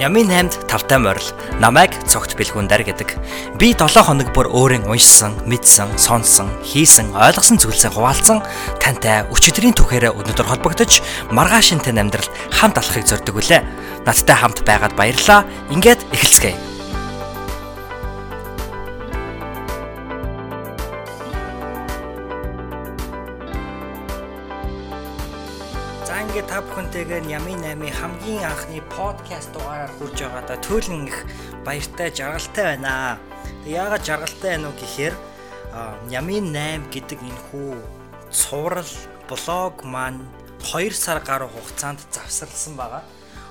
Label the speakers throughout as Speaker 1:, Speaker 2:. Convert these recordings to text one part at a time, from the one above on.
Speaker 1: Нямын 8-д тавтай морил намайг цогт бэлгүүндэр гэдэг. Би 7 хоног бүр өөрийн уншсан, мэдсэн, сонсон, хийсэн, ойлгосон зүйлсээ хуваалцсан тантай өчигдрийн түүхээрээ өнөөдөр холбогдож маргааш шинтэн амьдрал хамт алхахыг зорддог үлээ. Надтай хамт байгаад баярлалаа. Ингээд эхэлцгээе. Та бүхэнтэйгээ Ями 8-ийн хамгийн анхны подкаст дугаараар хүрж байгаадаа төөлн их баяртай жаргалтай байна. Тэг яагаад жаргалтай байна уу гэхээр Ями 8 гэдэг энэ хүү цуврал блог маань 2 сар гаруй хугацаанд завсарласан байгаа.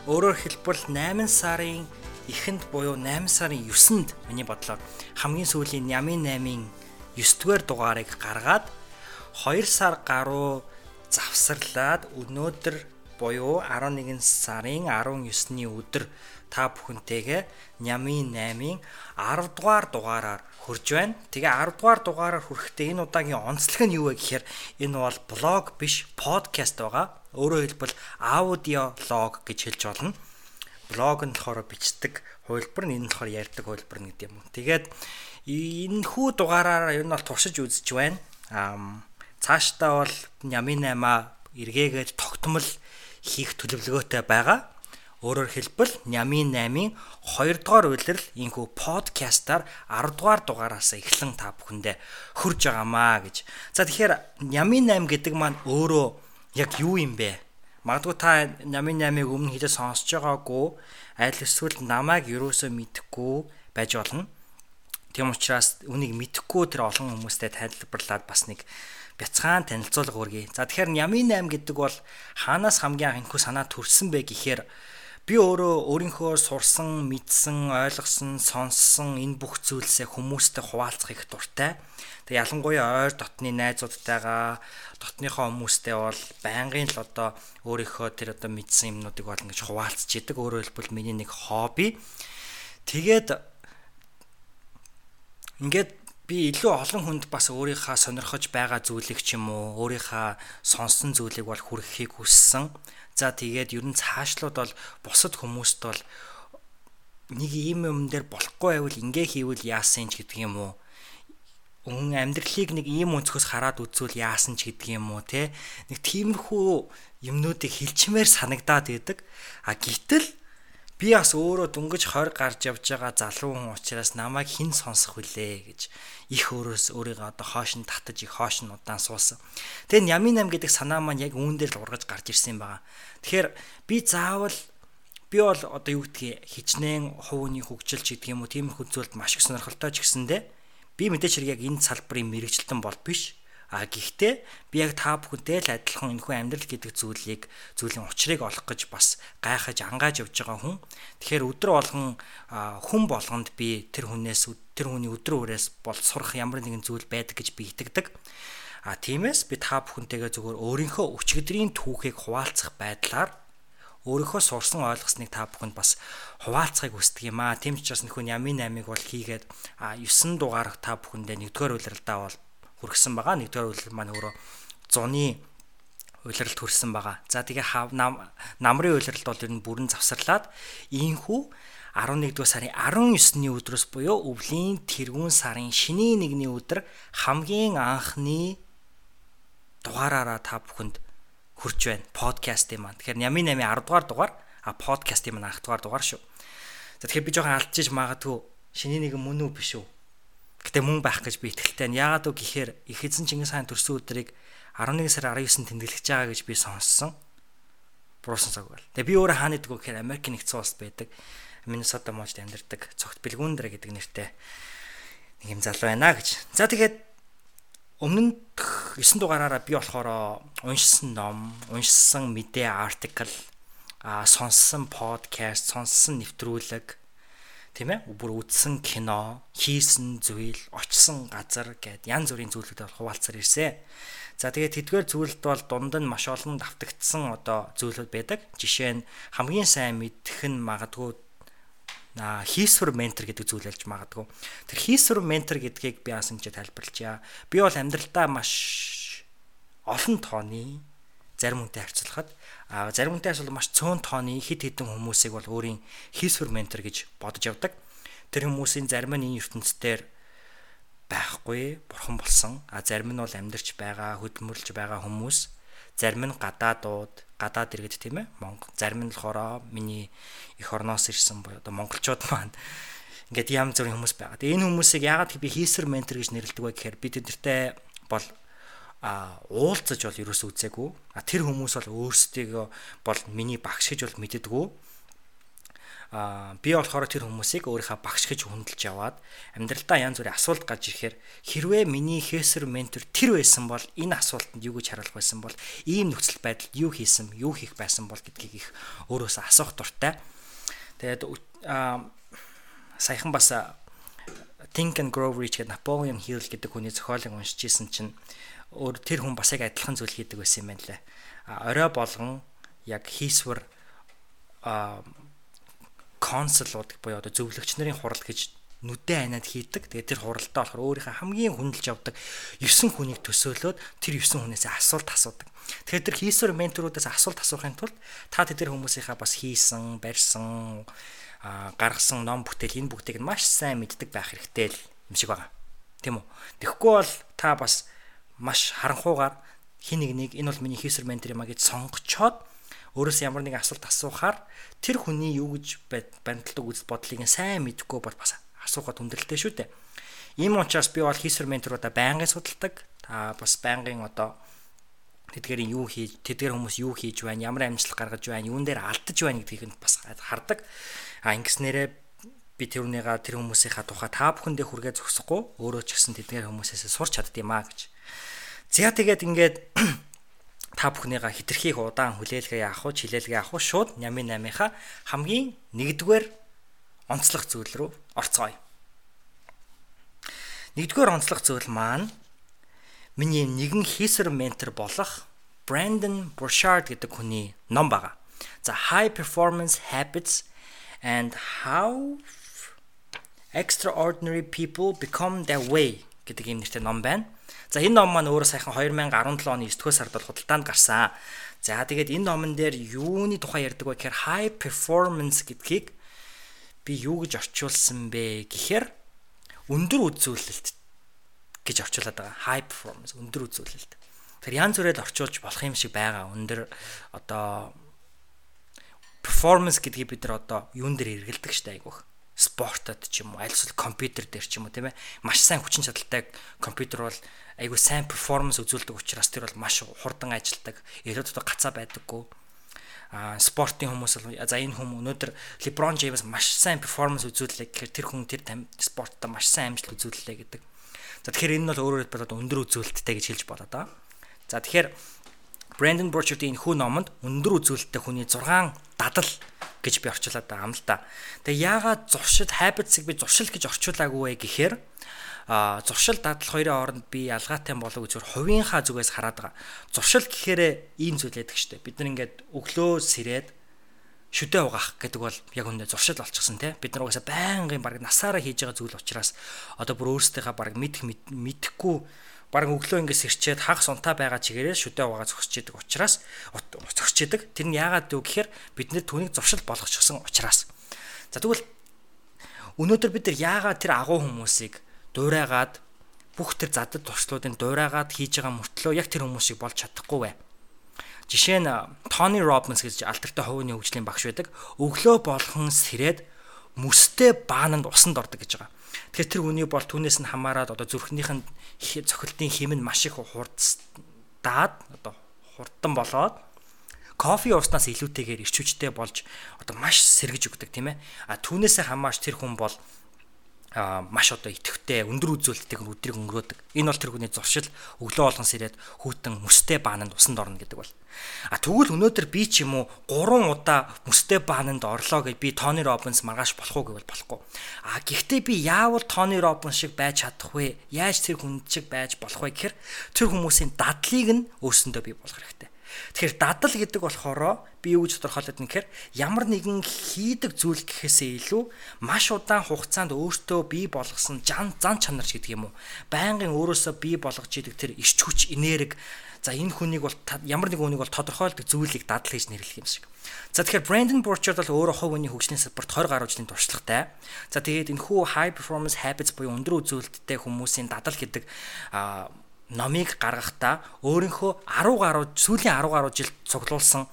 Speaker 1: Өөрөөр хэлбэл 8 сарын эхэнд буюу 8 сарын 9-нд миний бодлоор хамгийн сүүлийн Ями 8-ийн 9 дугаар дугаарыг гаргаад 2 сар гаруй завсарлаад өнөөдөр буюу 11 сарын 19-ны өдөр та бүхэнтэйгээ Нямын 8-ын 10 дугаар дугаараар хүрж байна. Тэгээ 10 дугаар дугаараар хүрэхдээ энэ удаагийн онцлог нь юу вэ гэхээр энэ бол блог биш подкаст байгаа. Өөрөөр хэлбэл аудио лог гэж хэлж болно. Блог нь болохоор бичдэг хувилбар нь энэ болохоор ярьдаг хувилбар нь гэдэг юм. Тэгээд энэ хүү дугаараар ер нь бол туршиж үзэж байна. Аа цаашдаа бол Нямын 8-а эргээгээд тогтмол хийх төлөвлөгөөтэй байгаа. Өөрөөр хэлбэл Нямын 8-ын 2 дугаар үйлрэл инхүү подкастаар 10 дугаар дугаараас эхлэн та бүхэндээ хурж байгаамаа гэж. За тэгэхээр Нямын 8 гэдэг маань өөрөө яг юу юм бэ? Магадгүй та Нямын 8-ыг өмнө хилээ сонсож байгаагүй аль эсвэл намайг юусоо мэдэхгүй байж болно. Тийм учраас үнийг мэдэхгүй тэр олон хүмүүстэй тайлбарлаад бас нэг бяцхан танилцуулга өргөе. За тэгэхээр Ямин 8 гэдэг бол хаанаас хамгийн анх энэхүү санаа төрсэн бэ гэхээр би өөрөө өөрийнхөө сурсан, мэдсэн, ойлгосон, сонссон энэ бүх зүйлсээ хүмүүстэй хуваалцах их дуртай. Тэг ялангуяа ойр дотны найзуудтайгаа дотныхоо хүмүүстэй бол байнгын л одоо өөрийнхөө тэр одоо мэдсэн юмнуудыг бол ингэж хуваалцж идэг. Өөрөөр хэлбэл миний нэг хобби. Тэгээд ингээд би илүү олон хүнд бас өөрийнхөө сонирхож байгаа зүйлийг ч юм уу өөрийнхөө сонсон зүйлийг бол хүргэхийг хүссэн. За тэгээд ер нь цаашлууд бол бусад хүмүүст бол нэг ийм юм дээр болохгүй байвал ингээ хийвэл яасан ч гэдэг юм уу? Өн амьдралыг нэг ийм өнцгөөс хараад үзвэл яасан ч гэдэг юм уу те нэг тиймэрхүү юмнуудыг хэлчмээр санагдаад идэг а гítэл би бас өөрөө дөнгөж 20 гарч явж байгаа залуу хүн учраас намайг хэн сонсох вүлээ гэж их өөрөөс өөрийгөө одоо хоош нь татаж их хоош нь удаан суусан. Тэгээ Ямин 8 гэдэг санаа маань яг үүн дээр л ургаж гарч ирсэн байгаа. Тэгэхээр би заавал би бол одоо юу гэдгийг хичнээн хувийн хөгжил ч гэдэг юм уу тиймэрхүү зүйлд маш их сонирхолтой ч гэсэндэ би мэдээч хэрэг яг энэ салбарын мэрэгчлэн бол биш А гэхдээ би яг та бүхэнтэй л адилхан энэхүү амьдрал гэдэг зүйлийг зүйлийн учрыг олох гэж бас гайхаж ангааж явж байгаа хүн. Тэгэхээр өдөр болгон хүн болгонд би тэр хүнээс тэр хүний өдөр үрээс бол сурах ямар нэгэн зүйл байдаг гэж би итгэдэг. А тиймээс би та бүхэнтэйгээ зөвхөн өөрийнхөө өчигдрийн түүхийг хуваалцах байдлаар өөрийнхөө сурсан ойлгосныг та бүхэнд бас хуваалцахыг хүсдэг юм аа. Тийм ч учраас нөхөн Ямин 8-ыг бол хийгээд а 9 дугаар та бүхэндээ нэгдүгээр үйлрэлдээ бол хүргэсэн байгаа. Нэгдүгээр үйлрэл маань өөрөө зуны үйлрэлд хүрсэн байгаа. За тэгээ намрын үйлрэлд бол ер нь бүрэн завсарлаад ийхүү 11-р сарын 19-ны өдрөөс буюу өвлийн тэргүүн сарын шинийн нэгний өдөр хамгийн анхны дугаараараа та бүхэнд хүрч байна. Подкастын маань. Тэгэхээр Ями 8 10 дугаар дугаар а подкастын маань 10 дугаар дугаар шүү. За тэгэхээр би жоохон алдчихж магадгүй шинийн нэг мөн үү биш үү? Гэтэ мөн байх гэж би итгэлтэй байна. Яагаад вэ гэхээр их эзэн Чингис хаан төрсөн өдрийг 11 сар 19-нд тэмдэглэж байгаа гэж би сонссон. Буруусан цаг байл. Тэгээ би өөрөө хаана гэдэг вэ гэхээр Америк нэгдсэн улсад байдаг. Миннесота мужид амьдардаг цогт бэлгүүндэр гэдэг нэртэй нэг юм залуу байна гэж. За тэгээд өмнө нь 9 дугаараараа би болохоор уншсан ном, уншсан мэдээ артикл, а сонссон подкаст, сонссон нэвтрүүлэг тийм ээ бүр үзсэн кино хийсэн зүйл очсон газар гэд янз бүрийн зүйлүүдэд хуваалцаар ирсэн. За тэгээд тэдгээр зүйлд бол дунд нь маш олон давтагдсан одоо зүйлүүд байдаг. Жишээ нь хамгийн сайн мэдэх нь магадгүй а хийсвэр ментор гэдэг зүйл ялж магадгүй. Тэр хийсвэр ментор гэдгийг би асан ч тайлбарлажаа. Би бол амьдралдаа маш олон тооны зарим хүнтэй харьцуулахад а зарим хүнтэй бол маш цөөн тооны хид хідэн хүмүүсийг бол өөрийн хийсвэр ментор гэж бодож явдаг. Тэр хүмүүсийн зарим нь энэ ертөнцийн байхгүй бурхан болсон. А зарим нь бол амьдарч байгаа, хөдөлмөрлж байгаа хүмүүс. Зарим нь гадаадууд, гадаад иргэд тийм ээ. Монгол зарим нь болохоор миний эх орноос ирсэн буюу одоо монголчууд маань ингээд ям зүрийн хүмүүс байгаа. Тэгээ энэ хүмүүсийг яагаад би хийсвэр ментор гэж нэрлэдэг вэ гэхээр бид тэдэртэй бол а уулзаж бол ерөөсөө үзээгүй. А тэр хүмүүс бол өөрсдийгөө бол миний багш гэж бол мэддэггүй. А би болохоор тэр хүмүүсийг өөрийнхөө багш гэж хүндэлж яваад амьдралдаа янз бүрийн асуулт гарч ирэхээр хэрвээ миний хээсэр ментор тэр байсан бол энэ асуултанд юу гэж хариулах байсан бол ийм нөхцөл байдалд юу хийсэн, юу хийх байсан бол гэдгийг их өөрөөсөө асуух дуртай. Тэгээд саяхан бас Think and Grow Rich гэдэг Napoleon Hill гэдэг хүний зохиолыг уншиж исэн чинь өөр тэр хүн бас яг адилхан зүйл хийдэг байсан юм байна лээ. А орой болгон яг хийсвэр а консулууд буюу одоо зөвлөгч нарын хурал гэж нүдэн айнад хийдэг. Тэгээ тэр хуралдаа болохоор өөрийнхөө хамгийн хүндэлж явдаг 9 хүнийг төсөөлөөд тэр 9 хүнээс асуулт асуудаг. Тэгэхээр тэр хийсвэр менторуудаас асуулт асуухын тулд та тэр хүмүүсийнхаа бас хийсэн, барьсан, гаргасан ном бүтээл энэ бүгдийг маш сайн мэддэг байх хэрэгтэй л юм шиг байна. Тийм үү? Тэгэхгүй бол та бас маш харанхуугаар хин нэг нэг энэ бол миний хийсэр ментор юм а гэж сонгочоод өөрөөс ямар нэгэн асуулт асуухаар тэр хүний юу гэж баримтлагдаг үзэл бодлыг сайн мэдэхгүй бол бас асуухад хүндрэлтэй шүү дээ. Ийм учраас би бол хийсэр менторуудаа байнгын судалдаг. Та бас байнгын одоо тэдгэрийн юу хийж, тэдгэр хүмүүс юу хийж байна, ямар амжилт гаргаж байна, юун дээр алдаж байна гэдгийг нь бас хардаг. А ингэснээрээ би тэрүүнийга тэр хүмүүсийнхаа тухай та бүхэндээ хүргээ зогсохгүй өөрөө ч гэсэн тэдгээр хүмүүсээс сурч чаддгиймаа гэж За тэгээд ингээд та бүхнийгаа хитрхийг удаан хүлээлгээ авах уу, хилээлгээ авах уу шууд Нями 8-ынхаа хамгийн нэгдүгээр онцлог зүйл рүү орцгоё. Нэгдүгээр онцлог зүйл маань миний нэгэн хийсэр ментор болох Brandon Burchard гэдэг хүний ном байгаа. За High Performance Habits and How Extraordinary People Become Their Way гэдэг ийм нэртэй ном байна. За энэ ном маань өөрөө сайхан 2017 оны 9-р сард бол худалдаанд гарсан. За тэгээд энэ номон дээр юуны тухай ярьдаг вэ гэхээр high performance гэдгийг би юу гэж орчуулсан бэ гэхээр өндөр үзүүлэлт гэж орчуулад байгаа. High performance өндөр үзүүлэлт. Тэр янз бүрээр орчуулж болох юм шиг байгаа. Өндөр одоо performance гэдгийг бид нар одоо юун дээр эргэлдэг штэ айгүйх спортод ч юм уу аль эсвэл компьютер дээр ч юм уу тийм ээ маш сайн хүчин чадалтай компьютер бол айгүй сайн перформанс үзүүлдэг учраас тэр бол маш хурдан ажилдаг элодод гацаа байдаггүй а спортын хүмүүс бол за энэ хүмүүс өнөөдөр LeBron James маш сайн перформанс үзүүллээ гэхээр тэр хүн тэр спортод маш сайн амжилт үзүүллээ гэдэг. За тэгэхээр энэ нь бол өөрөөр хэлбэл өндөр үзүүлэлттэй гэж хэлж болоо доо. За тэгэхээр Brandon Burchard-ийн энэ хүү номонд өндөр үзүүлэлттэй хүний 6 дадал гэж би орчуулад байгаа юм л да. Тэгээ яагаад зуршил habits-ыг би зуршил гэж орчуулаагүй вэ гэхээр зуршил дадал хоёрын хооронд би ялгаатай болов гэж хувийнхаа зүгээс хараад байгаа. Зуршил гэхээр ийм зүйл байдаг штэ. Бид нар ингээд өглөө сэрээд шүдэ угаах гэдэг бол яг үндэ зуршил болчихсон тий. Бид нар угаасаа байнгын баг насаараа хийж байгаа зүйл учраас одоо бүр өөрсдийнхээ баг мэдх мэдэхгүй баг өглөө ингээс ирчээд хагас унтаа байгаа чигээрээ шүдэ угаа зогсож идэг учраас зогсож идэг. Тэр нь яагаад вэ гэхээр бид нэр түүнийг зуршил болгочихсон учраас. За тэгвэл өнөөдөр бид нар яагаад тэр агуу хүмүүсийг дуурайгаад бүх тэр задад туршлуудын дуурайгаад хийж байгаа мөртлөө яг тэр хүмүүсийг болж чадахгүй вэ? Жишээ нь Тони Робинс гэж алдартай хувийн хөгжлийн багш байдаг. Өглөө болгон сэрээд мөстэй баананд усанд ордог гэж байгаа. Тэгэхээр тэр хүний бол түүнээс нь хамаарад одоо зүрхнийх нь цохилтын хэм нь маш их хурддаад одоо хурдан болоод кофе ууснаас илүүтэйгээр ирчүүчтэй болж одоо маш сэргэж өгдөг тийм ээ. А түүнээсээ хамаарч тэр хүн бол а маш одоо итэвхтэй өндөр үзүүлэлтийг өдрийг өнгөрөөдөг. Энэ бол тэр хүний зуршил өглөө болгон сэрээд хүүтэн мөстэй баананд усанд орно гэдэг бол. А тэгвэл өнөөдөр би ч юм уу 3 удаа мөстэй баананд орлоо гэж би Тони Робинс маргааш болох уу гэвэл болохгүй. А гэхдээ би яавал Тони Робинс шиг байж чадах вэ? Яаж тэр хүн шиг байж болох вэ гэхээр тэр хүмүүсийн дадлыг нь өөрсөндөө бий болгох хэрэгтэй. Тэгэхээр дадал гэдэг болохоор би юу гэж тодорхойлоод нэхэр ямар нэгэн хийдэг зүйл гэхээсээ илүү маш удаан хугацаанд өөртөө бий болгосон зан зан чанарч гэдэг юм уу. Байнгын өөрөөсөө бий болгож идэг тэр ирч хүч, энерги За энэ хүнийг бол ямар нэг хүнийг бол тодорхойлдог зүйлийг дадал гэж нэрлэх юм шиг. За тэгэхээр Brandon Burchard бол өөрөө хувь хүний хөгжлийн салбарт 20 гаруй жилийн туршлагатай. За тэгээд энэ хүү high performance habits буюу өндөр үзүүлэлттэй хүмүүсийн дадал гэдэг номыг гаргахдаа өөрийнхөө 10 гаруй сүүлийн 10 гаруй жил цуглуулсан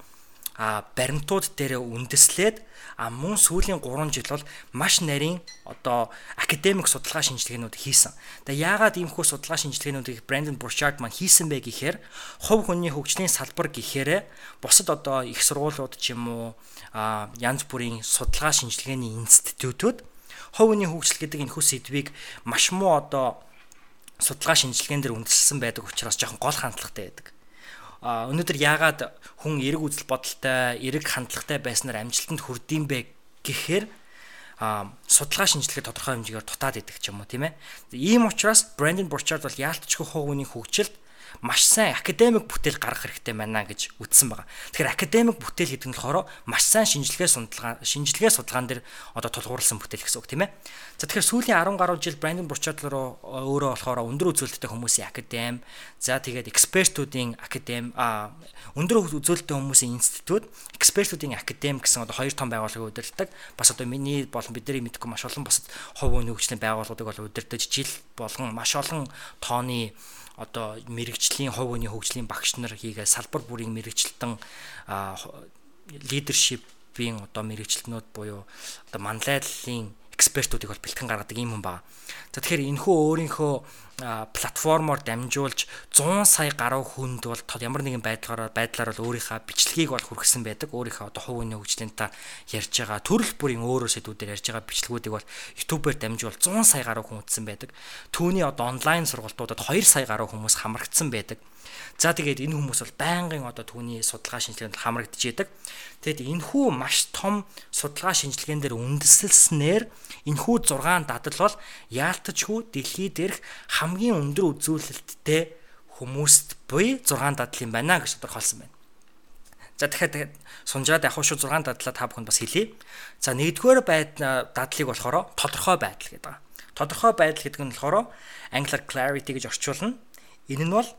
Speaker 1: баримтууд дээр үндэслээд а мөн сүүлийн 3 жил бол маш нарийн одоо академик судалгаа шинжилгээнүүд хийсэн. Тэгээ яагаад иймэрхүү судалгаа шинжилгээнүүдийг Brandon Burchard маань хийсэн бэ гэхээр хувь хүний хөгжлийн салбар гэхээр бусад одоо их сургуулиуд ч юм уу а янз бүрийн судалгаа шинжилгээний институтууд хувь хүний хөгжил гэдэг энэхүү сэдвийг маш муу одоо судалгаа шинжилгээнд дэр үндэслсэн байдаг учраас жоохон гол хандлагатай байдаг өнөөдөр яагаад хүн эрэг үзэл бодолтой, эрэг хандлагатай байснаар амжилтанд хүрдэм бэ гэхээр а судалгаа шинжилгээ тодорхой хэмжээгээр дутаад идэг ч юм уу тийм ээ. Ийм учраас Brandon Burchard бол яалтчгүй хувийн хөгжилд маш сайн академик бүтээл гаргах хэрэгтэй байна гэж үтсэн байгаа. Тэгэхээр академик бүтээл гэдэг нь болохоор маш сайн шинжилгээ судалгаа шинжилгээ судалгаан дээр одоо тулгуурласан бүтээл гэсэн үг тийм ээ. За тэгэхээр сүүлийн 10 гаруй жил Brandon Burchard руу өөрөө болохоор өндөр үзүүлэлттэй хүмүүсийн академи, за тэгээд экспертүүдийн академи, а өндөр үзүүлэлттэй хүмүүсийн институт, экспертүүдийн академи гэсэн одоо хоёр том байгууллагыг удирддаг. Бас одоо миний болон бидний мэдгүй маш олон бусад хувь хүний хөгжлийн байгууллагуудыг бол удирдах жил болгон маш олон тооны одоо мэрэгжлийн хувь хүний хөгжлийн багш нар хийгээ салбар бүрийн мэрэгчлэлтэн лидершипийн одоо мэрэгчлэнүүд буюу одоо манлайллын экспертүүдийг бол бэлтгэн гаргадаг юм байна. За тэгэхээр энэхүү өөрийнхөө платформоор дамжуулж 100 сая гаруй хүнд бол ямар нэгэн байдлаараа байдлаар бол өөрийнхөө бичлэгийг бол хүргэсэн байдаг. Өөрийнхөө одоо хувийн хөгжлийн та ярьж байгаа төрөл бүрийн өөрөө сэдвүүдээр ярьж байгаа бичлэгүүдийг бол YouTube-ээр дамжуул 100 сая гаруй хүн үзсэн байдаг. Түүний одоо онлайн сургалтуудад 2 сая гаруй хүмүүс хамрагдсан байдаг. За тэгээд энэ хүмүүс бол байнгын одоо түүний судалгаа шинжилгээнд хамрагдж яадаг. Тэгэд энэхүү маш том судалгаа шинжилгээнд дээр үндэслэлснээр энэхүү 6 дадал бол яалтчгүй дэлхий дээрх хамгийн өндөр үзүүлэлттэй хүмүүст буй 6 дадал юм байна гэж тодорхойлсон байна. За дахиад сунжаад явах шүү 6 дадлаа та бүхэнд бас хэлье. За нэгдүгээр байдал дадлыг болохоор тодорхой байдал гэдэг. Тодорхой байдал гэдэг нь болохоор англиар clarity гэж орчуулна. Энэ нь бол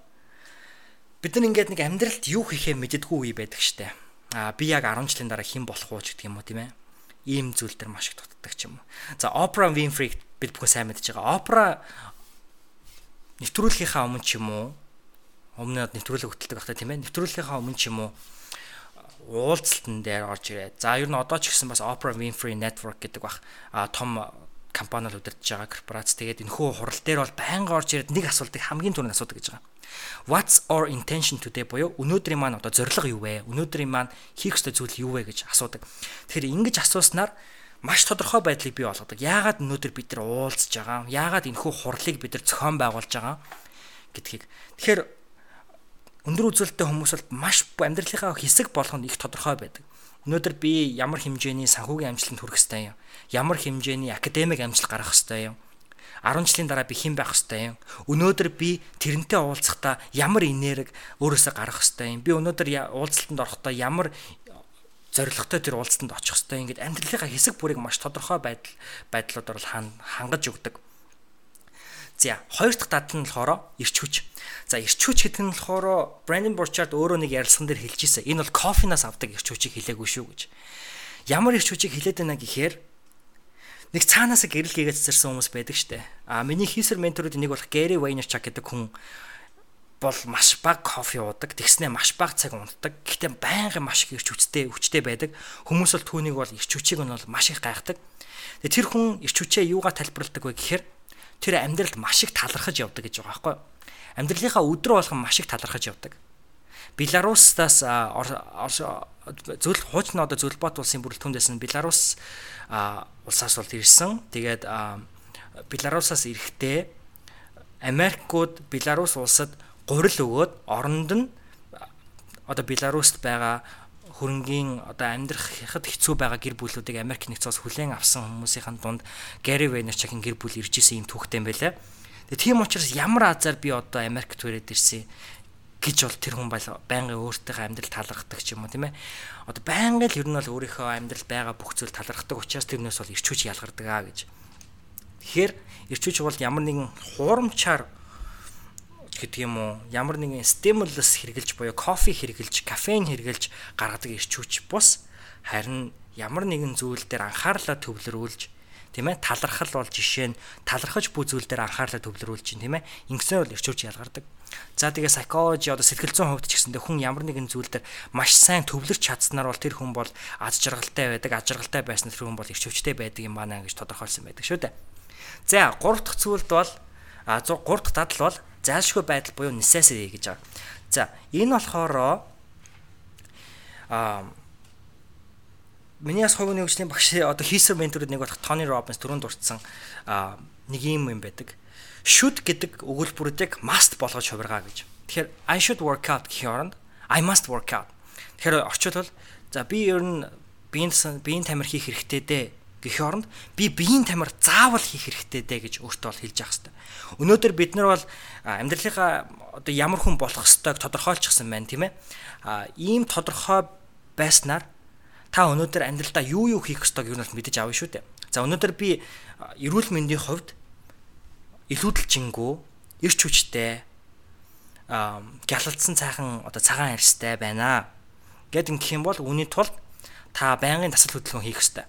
Speaker 1: бид нар ингээд нэг амьдралд юу хийхээ мэддэггүй үе байдаг штэ. Аа би яг 10 жилийн дараа хэн болох уу гэдэг юм уу тийм ээ. Ийм зүйл төр маш их дутдаг ч юм уу. За Oprah Winfrey бид бүхэн сайн мэдж байгаа. Oprah нэвтрүүлгийнхаа өмнө ч юм уу өмнө нэвтрүүлэг хөтэлдэг багтаа тийм ээ. Нэвтрүүлгийнхаа өмнө ч юм уу уулзалтан дээр орж ирээ. За ер нь одоо ч гэсэн бас Oprah Winfrey Network гэдэг бах а том компаниуд удирдах байгаа корпорац. Тэгээд энэхүү хурал дээр бол байнга орж ирээд нэг асуултыг хамгийн түрүүнд асуудаг гэж байгаа. What's our intention today буюу өнөөдрийн маань одоо зорилго юу вэ? Өнөөдрийн маань хийх ёстой зүйл юу вэ гэж асуудаг. Тэгэхээр ингэж асууснаар маш тодорхой байдлыг бий болгодог. Яагаад өнөөдөр бид нар уулзж байгаа? Яагаад энэхүү хурлыг бид нар зохион байгуулж байгаа гэдгийг. Тэгэхээр өндөр үзүүлэлттэй хүмүүс бол маш амьдралынхаа хэсэг болгоно их тодорхой байдаг. Өнөөдөр би ямар хэмжээний санхүүгийн амжилтанд хүрэх ёстой юм? Ямар хэмжээний академик амжилт гаргах ёстой юм? 10 жилийн дараа би хэн байх хэвтэй юм. Өнөөдөр би тэрнтэй уулзахдаа ямар энерги өөрөөсөө гаргах хэвтэй юм. Би өнөөдөр уулзалтанд орохдоо ямар зоригтой тэр уулзалтанд очих хэвтэй ингээд амьдралынхаа хэсэг бүрийг маш тодорхой байдал байдлуудаар бол хангаж өгдөг. За хоёр дахь дадал нь болохоор ирч хүч. За ирч хүч гэдэг нь болохоор Brandon Burchard өөрөө нэг ярилцсан дээр хэлж ирсэн. Энэ бол кофенаас авдаг ирч хүчийг хэлээгүй шүү гэж. Ямар ирч хүчийг хэлээд байна гэхээр нэг цаанаасаа гэрэл гээгээд цэцэрсэн хүмүүс байдаг штэ. А миний хийсэр менторууд нэг бол Gary Vaynerchuk гэдэг хүн бол маш бага кофе уудаг. Тэгснээ маш бага цаг унтдаг. Гэхдээ байнгын маш их ирч хүчтэй өвчтэй байдаг. Хүмүүс бол түүнийг бол ирч хүчийг нь бол маш их гайхдаг. Тэгээ тэр хүн ирч хүчээ юугаар тайлбарладаг вэ гэхээр тэр амьдралд маш их талархаж явдаг гэж байгаа байхгүй юу? Амьдралынхаа өдрө болгон маш их талархаж явдаг. Беларусаас зөвл хуучин одоо зөвлбот улсын бүрэлдэхүүнээс нь Беларус улсаас бол ирсэн. Тэгээд Беларусаас ирэхдээ Америкууд Беларус улсад гурил өгөөд оронд нь одоо Беларуст байгаа хөрөнгийн одоо амьдрахад хэцүү байгаа гэр бүлүүдийг Америк нэгдсэн улс хүлээн авсан хүмүүсийн дунд Gary Vaynerchuk-ийн гэр бүл ирж исэн юм түүхтэй юм байлаа. Тэгээ тийм учраас ямар азар би одоо Америкт төрээд ирсэн гэж бол тэр хүн байнгын өөртөөхөө амьдрал талархдаг ч юм уу тийм ээ. Одоо байнгын л ер нь бол өөрийнхөө амьдрал байгаа бүх зүйл талархдаг учраас тэрнээс бол ирчүүч ялгардаг аа гэж. Тэгэхээр ирчүүч бол ямар нэгэн хуурамчаар гэдэг юм уу ямар нэгэн стимулус хэрглэж буюу кофе хэрглэж, кофеин хэрглэж гаргадаг ирчүүч бус харин ямар нэгэн зүйл дээр анхаарлаа төвлөрүүлж тийм ээ талархал бол жишээ нь талархаж буй зүйл дээр анхаарлаа төвлөрүүлж чинь тийм ээ ингэснээр бол ирчүүч ялгардаг. За тэгээ psychology одоо сэтгэл зүйн хувьд ч гэсэндээ хүн ямар нэгэн зүйл дээр маш сайн төвлөрч чадсанаар бол тэр хүн бол аз жаргалтай байдаг, аз жаргалтай байсан тэр хүн бол ирчвчтэй байдаг юм байна гэж тодорхойлсон байдаг шүү дээ. За гурав дахь зүйлд бол а 3 дахь дадал бол зайлшгүй байдал буюу necessity гэж байгаа. За энэ болохоор а миний бас хувийн хөгжлийн багш одоо хийсэр ментурд нэг болох Тони Робинс түрүүнд дурдсан нэг юм юм байдаг should гэдэг өгүүлбэрүүдийг must болгож хувиргаа гэж. Тэгэхээр I should work out гэх оронд I must work out. Тэгэхээр орчуулбал за би ер нь биеийн биеийн тамир хийх хэрэгтэй дээ гэх оронд би биеийн тамир заавал хийх хэрэгтэй дээ гэж өөртөө хэлж явах хэрэгтэй. Өнөөдөр бид нар бол амьдралынхаа одоо ямар хүн болох ёстойг тодорхойлчихсан байна тийм ээ. А ийм тодорхой байснаар та өнөөдөр амьдралдаа юу юу хийх ёстойг юу нь мэдэж авна шүү дээ. За өнөөдөр би эрүүл мэндийн хувьд илүүдэлжингүү эрч хүчтэй аа гялалдсан цайхан одоо цагаан арьстай байна гэд ингэх юм бол үүний тулд та байнгын тасал хөдөлгөөн хийх ёстой.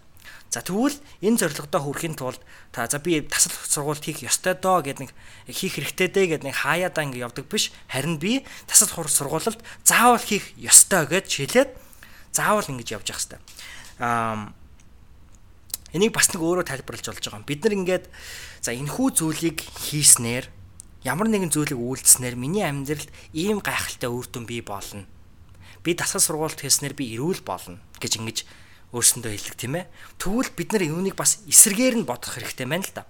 Speaker 1: За тэгвэл энэ зорилгодоо хүрэхин тулд та за би тасал сургуульд хийх ёстой доо гэд нэг хийх хэрэгтэй дээ гэд нэг хаяадаа ингэ явдаг биш. Харин би тасал сургуульд заавал хийх ёстой гэж хэлээд заавал ингэж явж явах ёстой. Аа Энийг бас нэг өөрөө тайлбарлаж болж байгаа юм. Бид нар ингээд за энэхүү зүйлийг хийснээр ямар нэгэн зүйлийг үйлдснээр миний амьдралд ийм гайхалтай үр дүн бий болно. Би дасгал сургуульд хийснээр би эрүүл болно гэж ингэж өөрсөндөө хэлдэг тийм ээ. Тэгвэл бид нар юуныг бас эсэргээр нь бодох хэрэгтэй байна л да.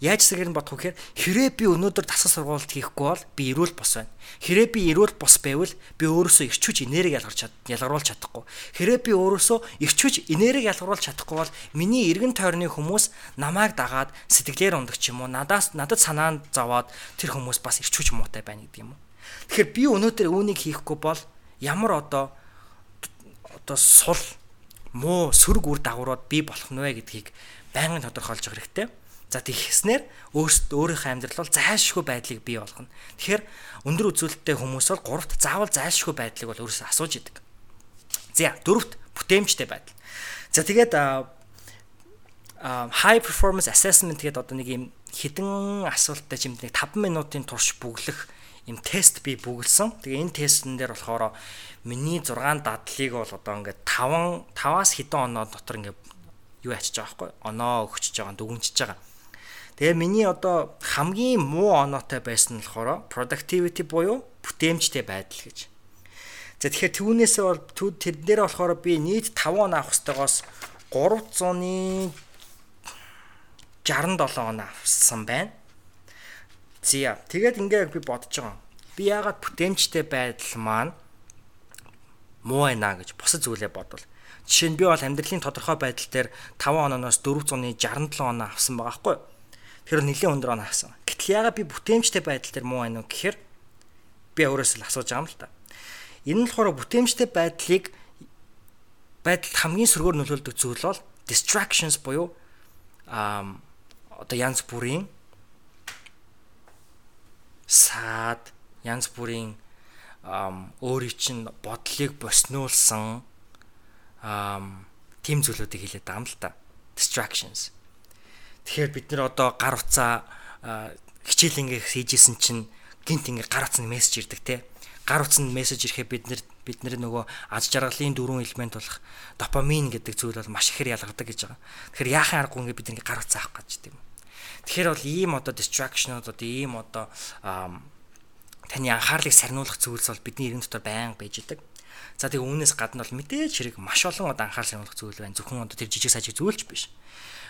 Speaker 1: Яаж эсрэгээр нь бодох вэ гэхээр хэрэг би өнөөдөр дасгал сургуульд хийхгүй бол би эрүүл бос байна. Хэрэг би эрүүл бос байвал би өөрөөсөө ирч хүч энерги ялгарч чад ялгаруулж чадахгүй. Хэрэг би өөрөөсөө ирч хүч энерги ялгаруулж чадахгүй бол миний эргэн тойрны хүмүүс намайг дагаад сэтгэлээр ундаг ч юм уу надаас надад санаанд зовоод тэр хүмүүс бас ирч хүч муутай байна гэдэг юм уу. Тэгэхээр би өнөөдөр үүнийг хийхгүй бол ямар одоо одоо сул муу сөрөг үр дагаврууд бий болох нь вэ гэдгийг байнгын тодорхойлж явах хэрэгтэй. За тэгснээр өөрсдөө өөрийнхөө амьдрал бол зайлшгүй байдлыг бий болгоно. Тэгэхээр өндөр үзүүлэлттэй хүмүүс бол гуравт заавал зайлшгүй байдлыг бол өөрөөсөө асууж идэг. За дөрөвт бүтээмжтэй байдал. За тэгээд high performance assessment гэдэг одоо нэг юм хідэн асуулттай чимд нэг 5 минутын турш бүглэх юм тест би бүгэлсэн. Тэгээ энэ тестэн дээр болохоор миний 6 дадлыг бол одоо ингээд 5 5-аас хэдэн оноо дотор ингээд юу ячиж байгаа байхгүй оноо өгчөж байгаа дүгнжиж байгаа. Тэгээ миний одоо хамгийн муу оноотой байсан нь болохоор productivity буюу бүтээмжтэй байдал гэж. За тэгэхээр түүнээсээ бол тэр дээр болохоор би нийт 5 он авах хэвтайгоос 300-ы 67 он авсан байна. Зя. Тэгээд ингээ би бодож байгаа. Би яагаад бүтээмжтэй байдал маань муу байна гэж бусад зүйлээ бодвол. Жишээ нь би бол амьдралын тодорхой байдал дээр 5 ононоос 400-ы 67 он авсан байгаа хгүй? Тэр нэлийн өндөр оноо авсан. Гэтэл ягаад би бүтээмжтэй байдал дээр муу байна вэ гэхээр би өөрөөсөө л асууж байгаа юм л та. Энэ нь болохоор бүтээмжтэй байдлыг байдалд хамгийн сөргөөр нөлөөлдөг зүйл бол distractions буюу аа одоо янз бүрийн саад янз бүрийн өөрийн чинь бодлыг боснуулсан тийм зүйлүүдийг хэлээд байгаа юм л та distractions Тэгэхээр бид нэр одоо гар утсаа хичээл ингээ хийжсэн чинь гинт ингээ гар утсанд мессеж ирдэг те. Гар утсанд мессеж ирэхэд бид нэр бид нэр нөгөө аз жаргалын дөрвөн элемент болох допамин гэдэг зүйл бол маш ихээр ялгардаг гэж байгаа. Тэгэхээр яахын аргагүй ингээ бид ингээ гар утсаа авах гэж тийм. Тэгэхээр бол ийм одоо distractionуд одоо ийм одоо таны анхаарлыг сарниулах зүйлс бол бидний эргэн дотор байнга байж идэг. За тэгээ үүнээс гадна бол мэдээж хэрэг маш олон одоо анхаарал сарниулах зүйл байна. Зөвхөн одоо тэр жижиг сажиг зүйлч биш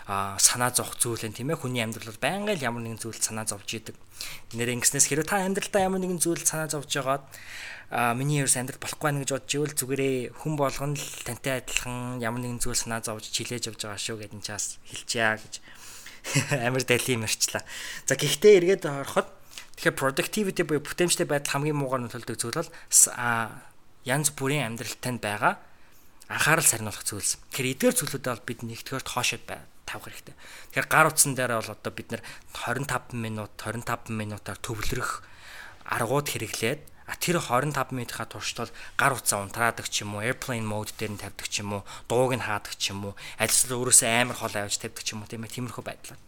Speaker 1: санаа зовх зүйл нь тийм ээ хүний амьдрал бол байнга л ямар нэгэн зүйл санаа зовж идэг. Нэр ингэснээс хэрэг та амьдралдаа ямар нэгэн зүйл санаа зовж байгаад а миний ерөөс амьдрал болохгүй байна гэж бодож ивэл зүгээрээ хүн болгоно л тантай адилхан ямар нэгэн зүйл санаа зовж чилээж явж байгаа шүү гэдэг нь чаас хэлчихье гэж амар дайли мэрчлээ. За гэхдээ эргээд ороход Тэгэхээр productivity буюу бүтээмжтэй байдал хамгийн муугаар нөлөөлдөг зүйл бол янз бүрийн амьдралтай байгаа анхаарал сарниулах зүйлс. Тэгэхээр эдгээр зүйлүүдэд бол бид нэгтгэж хоошод бай тавих хэрэгтэй. Тэгэхээр гар утсан дээр бол одоо бид нэр 25 минут 25 минутаар төвлөрөх аргууд хэрэглээд тэр 25 минутынхаа туршид бол гар утсаа унтраадаг ч юм уу, airplane mode дээр нь тавьдаг ч юм уу, дууг нь хаадаг ч юм уу, ажил өөрөөсөө амар хол авч тавьдаг ч юм уу тийм ээ тиймэрхүү байдлаар.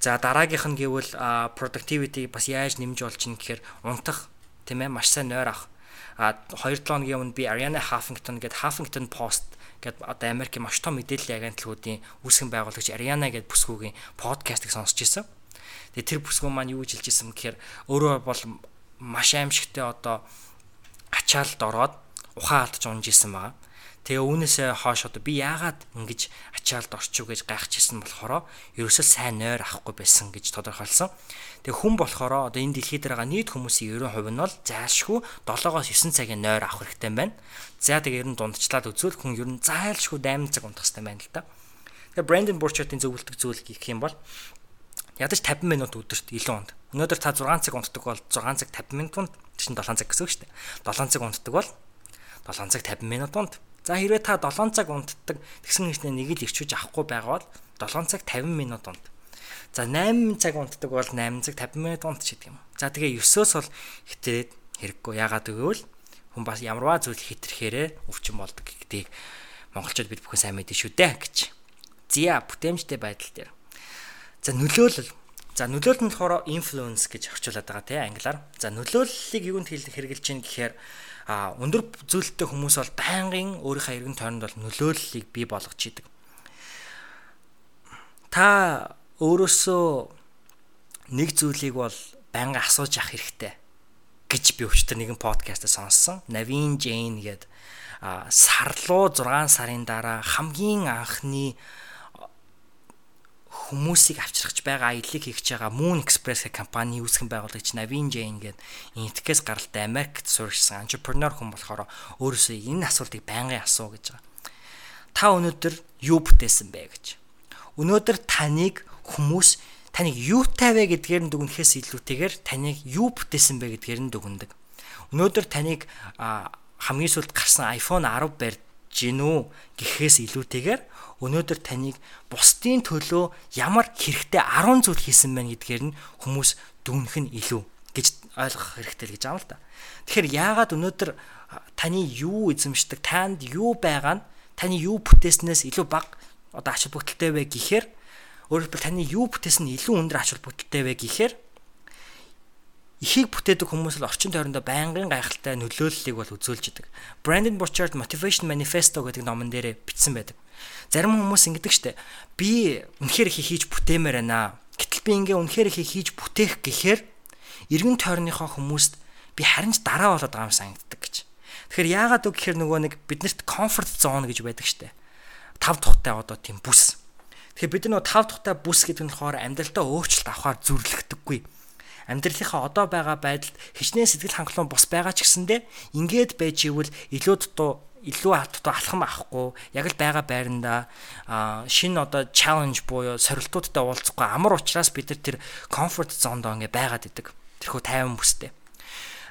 Speaker 1: За дараагийнх нь гэвэл productivity бас яаж нэмж болж ин гэхээр унтах тийм ээ маш сайн нойр авах. А 2 7 хоногийн өмнө би Ariana Huffington гэдэг Huffington Post гэдэг одоо Америкийн маш том мэдээллийн агентлагуудын үүсгэн байгуулагч Ariana гэдэг бүсгүйгийн подкастыг сонсч ирсэн. Тэгээ тэр бүсгүй маань юу гэж хэлж ирсэн гэхээр өөрөө бол маш аимшигтай одоо ачаалд ороод ухаан алдаж унж исэн байгаа. Тэгээ үүнээсээ хойш одоо би яагаад ингэж ачаалд орчих гэж гайхажсэн болохоор ерөөсөө сайн нойр авахгүй байсан гэж тодорхойлсон. Тэгээ хүн болохоор одоо энэ дэлхийд байгаа нийт хүмүүсийн 90% нь бол зайлшгүй 7-оос 9 цагийн нойр авах хэрэгтэй байна. За тэгээ ер нь дундчлаад үзвэл хүн ер нь зайлшгүй 8 цаг унтах хэрэгтэй байна л да. Тэгээ Брэндон Бурчертын зөвлөдөг зүйл гэх юм бол ядаж 50 минут өдөрт илүү унд. Өнөөдөр та 6 цаг унтдаг бол 6 цаг 50 минут унд чинь 7 цаг гэсэн үг шүү дээ. 7 цаг унтдаг бол 7 цаг 50 минут унд. За хэрвээ та 7 цаг унтдаг тэгсэн хэвчнээ нэг л ирчүүж авахгүй байгаа бол 7 цаг 50 минут унд. За 8 цаг унтдаг бол 8 цаг 50 минут унт ч гэдэг юм. За тэгээ 9-оос бол хитээд хэрэггүй. Ягаад гэвэл хүн бас ямарваа зүйл хитрхээрээ өвчин болдог гэдгийг монголчууд бид бүхэн сайн мэдэн шүү дээ гэж. Зя бүтээмжтэй байдал дээр. За нөлөөлөл. За нөлөөлөл нь болохоор influence гэж орчуулад байгаа тийм англиар. За нөлөөллийг юунд хэрэгжилж чинь гэхээр а өндөр зүйлтэй хүмүүс бол байнгын өөрийнхөө эргэн тойронд бол нөлөөллийг бий болгож идэг. Та өөрөөсөө нэг зүйлийг бол байнга асууж авах хэрэгтэй гэж би өчтөр нэгэн подкастаа сонссон. Navin Jane гээд сарлуу 6 сарын дараа хамгийн анхны хүмүүсийг авчрахж байгаа аяллыг хийж байгаа Moon Express гэх компани үүсгэн байгуулагч Navin Jane гээд энтгэс гаралтай Америкт суурьсан entrepreneur хүн болохоор өөрөөсөө энэ асуултыг байнгын асуу гэж байгаа. Та өнөөдөр юу бүтээсэн бэ гэж. Өнөөдөр таныг хүмүүс таныг юутай вэ гэдгээр нь дүгнэхээс илүүтэйгээр таныг юу бүтээсэн бэ гэдгээр нь дүгндэг. Өнөөдөр таныг хамгийн сүүлд гарсан iPhone 10 барьж гинүү гэхээс илүүтэйгээр өнөөдөр таныг бусдын төлөө ямар хэрэгтэй 10 зүйл хийсэн байна гэдгээр нь хүмүүс дүгнэх нь илүү гэж ойлгох хэрэгтэй л гэж аам л та. Тэгэхээр яагаад өнөөдөр таны юу эзэмшдэг, танд юу байгаа нь таны юу бүтээснээс илүү бага одоо ач холбогдолтой вэ гэхээр Өөрөөр хэлбэл таны юу бүтээсэн нь илүү өндөр ач холбогдолтой вэ гэхээр ихийг бүтээдэг хүмүүс л орчин тойрондоо байнгын гайхалтай нөлөөллийг бол үзүүлж идэг. Brandon Burchard Motivation Manifesto гэдэг номон дээр бичсэн байдаг. Зарим хүмүүс ингэдэг штэ. Би үнэхээр их хийж бүтээмээр байна. Гэтэл би ингээ үнэхээр их хийж бүтээх гэхээр эргэн тойрныхоо хүмүүст би харин ч дараа болоод байгаа юм санагддаг гэж. Тэгэхээр яагаад үг гэхээр нөгөө нэг биднэрт comfort zone гэж байдаг штэ. Тав тухтай одоо тийм бүс Тэгэхээр бид нөгөө тав тухтай бүс гэдэг нь болохоор амьдралдаа өөрчлөлт авахар зүрлэгдэггүй. Амьдралынхаа одоо байгаа байдалд хичнээн сэтгэл хангалуун бус байгаа ч гэсэндэ ингээд байж ивэл илүү дутуу илүү алдтуу алхам авахгүй яг л байгаа байранда шинэ одоо чаленж буюу сорилтуудтай уулзахгүй амар учраас бид нар тэр комфорт зонд ингээ байгаад идэг. Тэрхүү тайван бүстэй.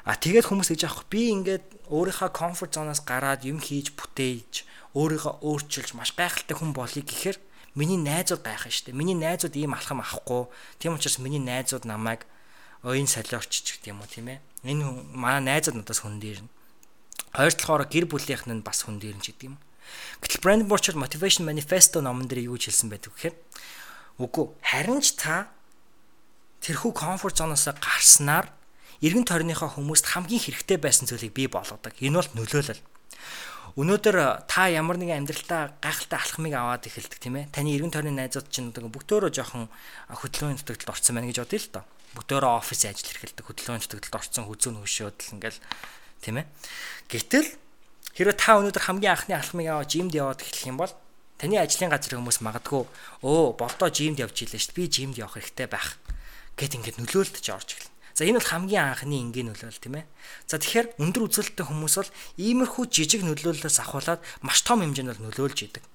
Speaker 1: А тэгээд хүмүүс гэж аах би ингээд өөрийнхөө комфорт зоноос гараад юм хийж бүтээж өөрийгөө өөрчилж маш гайхалтай хүн болъё гэхээр Миний найзууд гайхаа штэ. Миний найзууд ийм алхам авахгүй. Тийм учраас миний найзууд намайг оюун солиорч гэх юм уу тийм ээ. Энэ манай найзууд надаас хүн дээрнэ. Хоёр талаараа гэр бүлийнх нь бас хүн дээрнэ ч гэдэг юм. Гэтэл Brand Burchard Motivation Manifesto номон дээр юу гэж хэлсэн байдаг вэхээр үгүй харин ч та тэрхүү комфорт зоноос гарснаар эргэн тойрныхоо хүмүүст хамгийн хэрэгтэй байсан зүйлийг бий болгодог. Энэ бол нөлөөлөл. Өнөөдөр та ямар нэгэн амьдралтаа гайхалтай алхмыг аваад эхэлдэг тийм ээ. Таны эргэн тойрны найзууд чинь бүгдөө жоохон хөдөлгөөний нутагталд орсон байна гэж бодъё л доо. Бүгдөө офис ажил эрхэлдэг хөдөлгөөний нутагталд орсон хүзүүн хөшөөд л ингээл тийм ээ. Гэтэл хэрэв та өнөөдөр хамгийн анхны алхмыг аваад жимд яваад эхлэх юм бол таны ажлын газрын хүмүүс магадгүй өө болдоо жимд явж илээ шүү дээ. Би жимд явах хэрэгтэй байх гэт ингээд нөлөөлтөж орж эхэлнэ. За энэ бол хамгийн анхны энгийн нөлөөлөл тийм ээ. За тэгэхээр өндөр үзүүлэлттэй хүмүүс бол иймэрхүү жижиг нөлөөллөөс ахуулаад маш том хэмжээнд бол нөлөөлж идэг.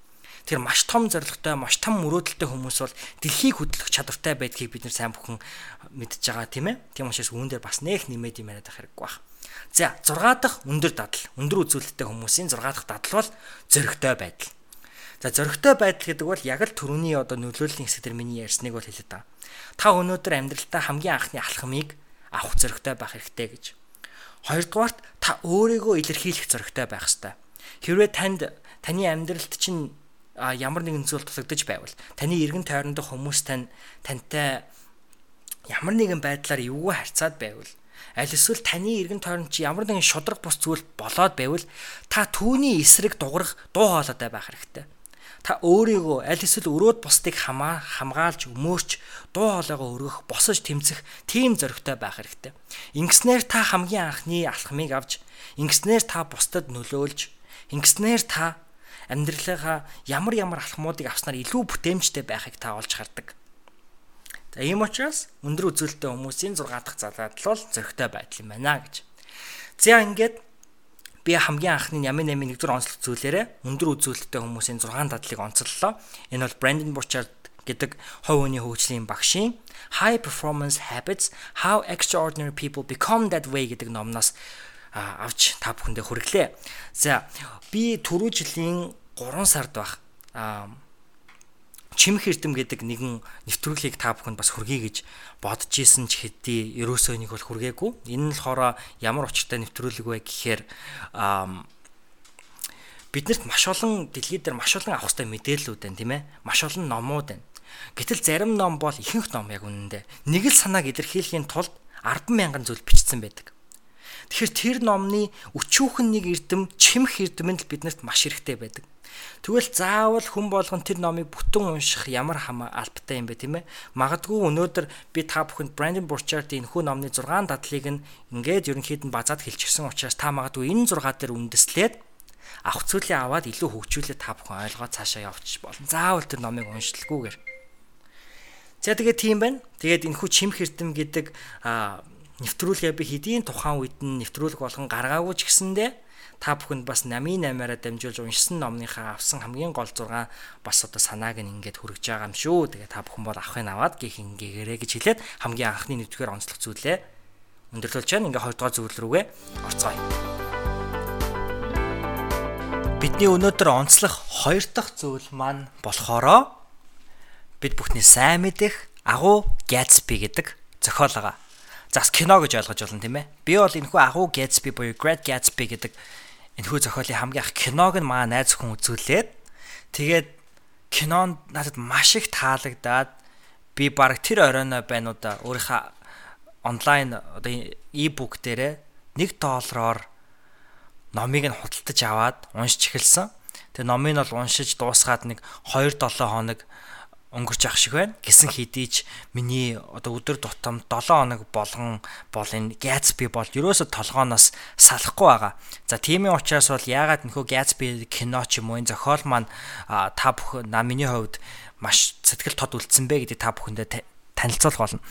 Speaker 1: тэр маш том зорилготой, маш том мөрөөдөлтэй хүмүүс бол дэлхийг хөдлөх чадвартай байдгийг бид нар сайн бүхэн мэдж байгаа тийм ээ. Тийм учраас үүн дээр бас нэх нэмээд юм яриад байх хэрэггүй байна. За 6 дахь өндөр дадал, өндөр үзүүлэлттэй хүмүүсийн 6 дахь дадал бол зөрөгтэй байдал. За зөрөгтэй байдал гэдэг бол яг л төрөний одоо нөлөөллийн хэсэг дээр миний ярьсныг бол хэлээд байгаа. Та өнөөдөр амьдралдаа хамгийн анхны алхмыг авах зөрөгтэй байх хэрэгтэй гэж. Хоёрдугаарт та өөрийгөө илэрхийлэх зөрөгтэй байх хэрэгтэй. Хэрвээ танд таны амьдралд чинь ямар нэгэн зүйл тулагдаж байвал таны эргэн тойрондох хүмүүс тань тантай ямар нэгэн байдлаар эвгүй харьцаад байвал аль эсвэл таны эргэн тойронд чи ямар нэгэн шудраг бус зүйл болоод байвал та түүний эсрэг дуурах дуу хоолойтой байх хэрэгтэй. Та өөрийгөө аль эсвэл өрөөд бусдыг хамаа хамгаалж өмөрч дуу хоолойгоо өргөх, босож тэмцэх тийм зоригтой байх хэрэгтэй. Ингэснээр та хамгийн анхны алхмыг авч, ингэснээр та бусдад нөлөөлж, ингэснээр та амьдралынхаа ямар ямар алхмуудыг авснаар илүү бүтээмжтэй байхыг та олж хардаг. За ийм учраас өндөр үзүүлэлттэй хүмүүсийн 6 дахь залаадл бол зөрөгтэй байдал юм байна гэж. За ингээд би хамгийн анхны ямын нэмийн нэгдүгээр онцлог зүйлээрээ өндөр үзүүлэлттэй хүмүүсийн 6 дадлыг онцллоо. Энэ бол Brandon Burchard гэдэг хувь хүний хөгжлийн багшийн High Performance Habits: How Extraordinary People Become That Way гэдэг номноос авч та бүхэндээ хүргэлээ. За би түрүү жилийн 3 сард байх чимх эрдэм гэдэг нэгэн нэвтрүүлгийг та бүхэнд бас хүргэе гэж бодож исэн ч хэдий ерөөсөө нэг бол хүргээгүй. Энэ нь болохоор ямар учиртай нэвтрүүлэг вэ гэхээр биднэрт маш олон дэлхийд дээр маш олон авах хэвээр мэдээллүүд байна тийм ээ. Маш олон номууд байна. Гэтэл зарим ном бол ихэнх ном яг үнэндээ нэг л санааг илэрхийлэхийн тулд 100000 зүйл бичсэн байдаг. Тэгэхээр тэр номны өчүүхэн нэг эрдэм чимх эрдэм нь л биднэрт маш хэрэгтэй байдаг. Тэгвэл заавал хүн болгон тэр номыг бүтэн унших ямар хамаа албатай юм бэ тийм ээ? Магадгүй өнөөдөр би та бүхэнд Brandon Burchard-ийн хүү номны 6 дадлыг нь ингээд ерөнхийд нь базаад хэлчихсэн учраас та магадгүй энэ 6 дээр үндэслээд авах зүйлээ аваад илүү хөгжүүлээд та бүхэн ойлгоод цаашаа явчих болно. Заавал тэр номыг уншилгүйгээр. За тэгээд тийм байна. Тэгээд энэхүү чимх эрдэм гэдэг нэвтрүүлгээ би хэдийн тухайн үед нь нэвтрүүлэг болгон гаргаагүй ч гэсэндээ та бүхэнд бас намын 8-аараа дамжуулж уншсан номныхаа авсан хамгийн гол 6 бас одоо санааг нь ингээд хүргэж байгаа юм шүү. Тэгээ та бүхэн бол авахыг аваад гих ингээгээрэй гэж хэлээд хамгийн анхны нэгдүгээр онцлог зүйлээ өндөрлүүлж чана ингээ хоёрдугаар зүйл рүүгээ орцгоё. Бидний өнөөдөр онцлох хоёр дахь зүйл маань болохоро бид бүхний сайн мэдэх агуу Gatsby гэдэг зохиол байгаа. Зас кино гэж ойлгож болно тийм ээ. Би бол энэхүү агуу Gatsby буюу Great Gatsby гэдэг энэхүү зохиолын хамгийн их киног нь маа найз хүн үзүүлээд тэгээд кинонд надад маш их таалагдаад би баг тэр оройноо байнуудаа өөрийнхөө онлайн одоо e-book дээрээ 1 доллараар номыг нь худалдаж аваад уншиж эхэлсэн. Тэгээ номыг нь бол уншиж дуусгаад нэг 2 7 хоног өнгөрч ах шиг байна. Гисэн хідийч миний одоо өдөр тутам 7 хоног болгон бол энэ Gatsby бол ерөөсө толгооноос салахгүй байгаа. За тиймээ учраас бол яагаад нөхөө Gatsby кино ч юм уу энэ зохиол маань та бүхэн на миний хувьд маш сэтгэл тод үлдсэн бэ гэдэг та бүхэндээ танилцуулах болно.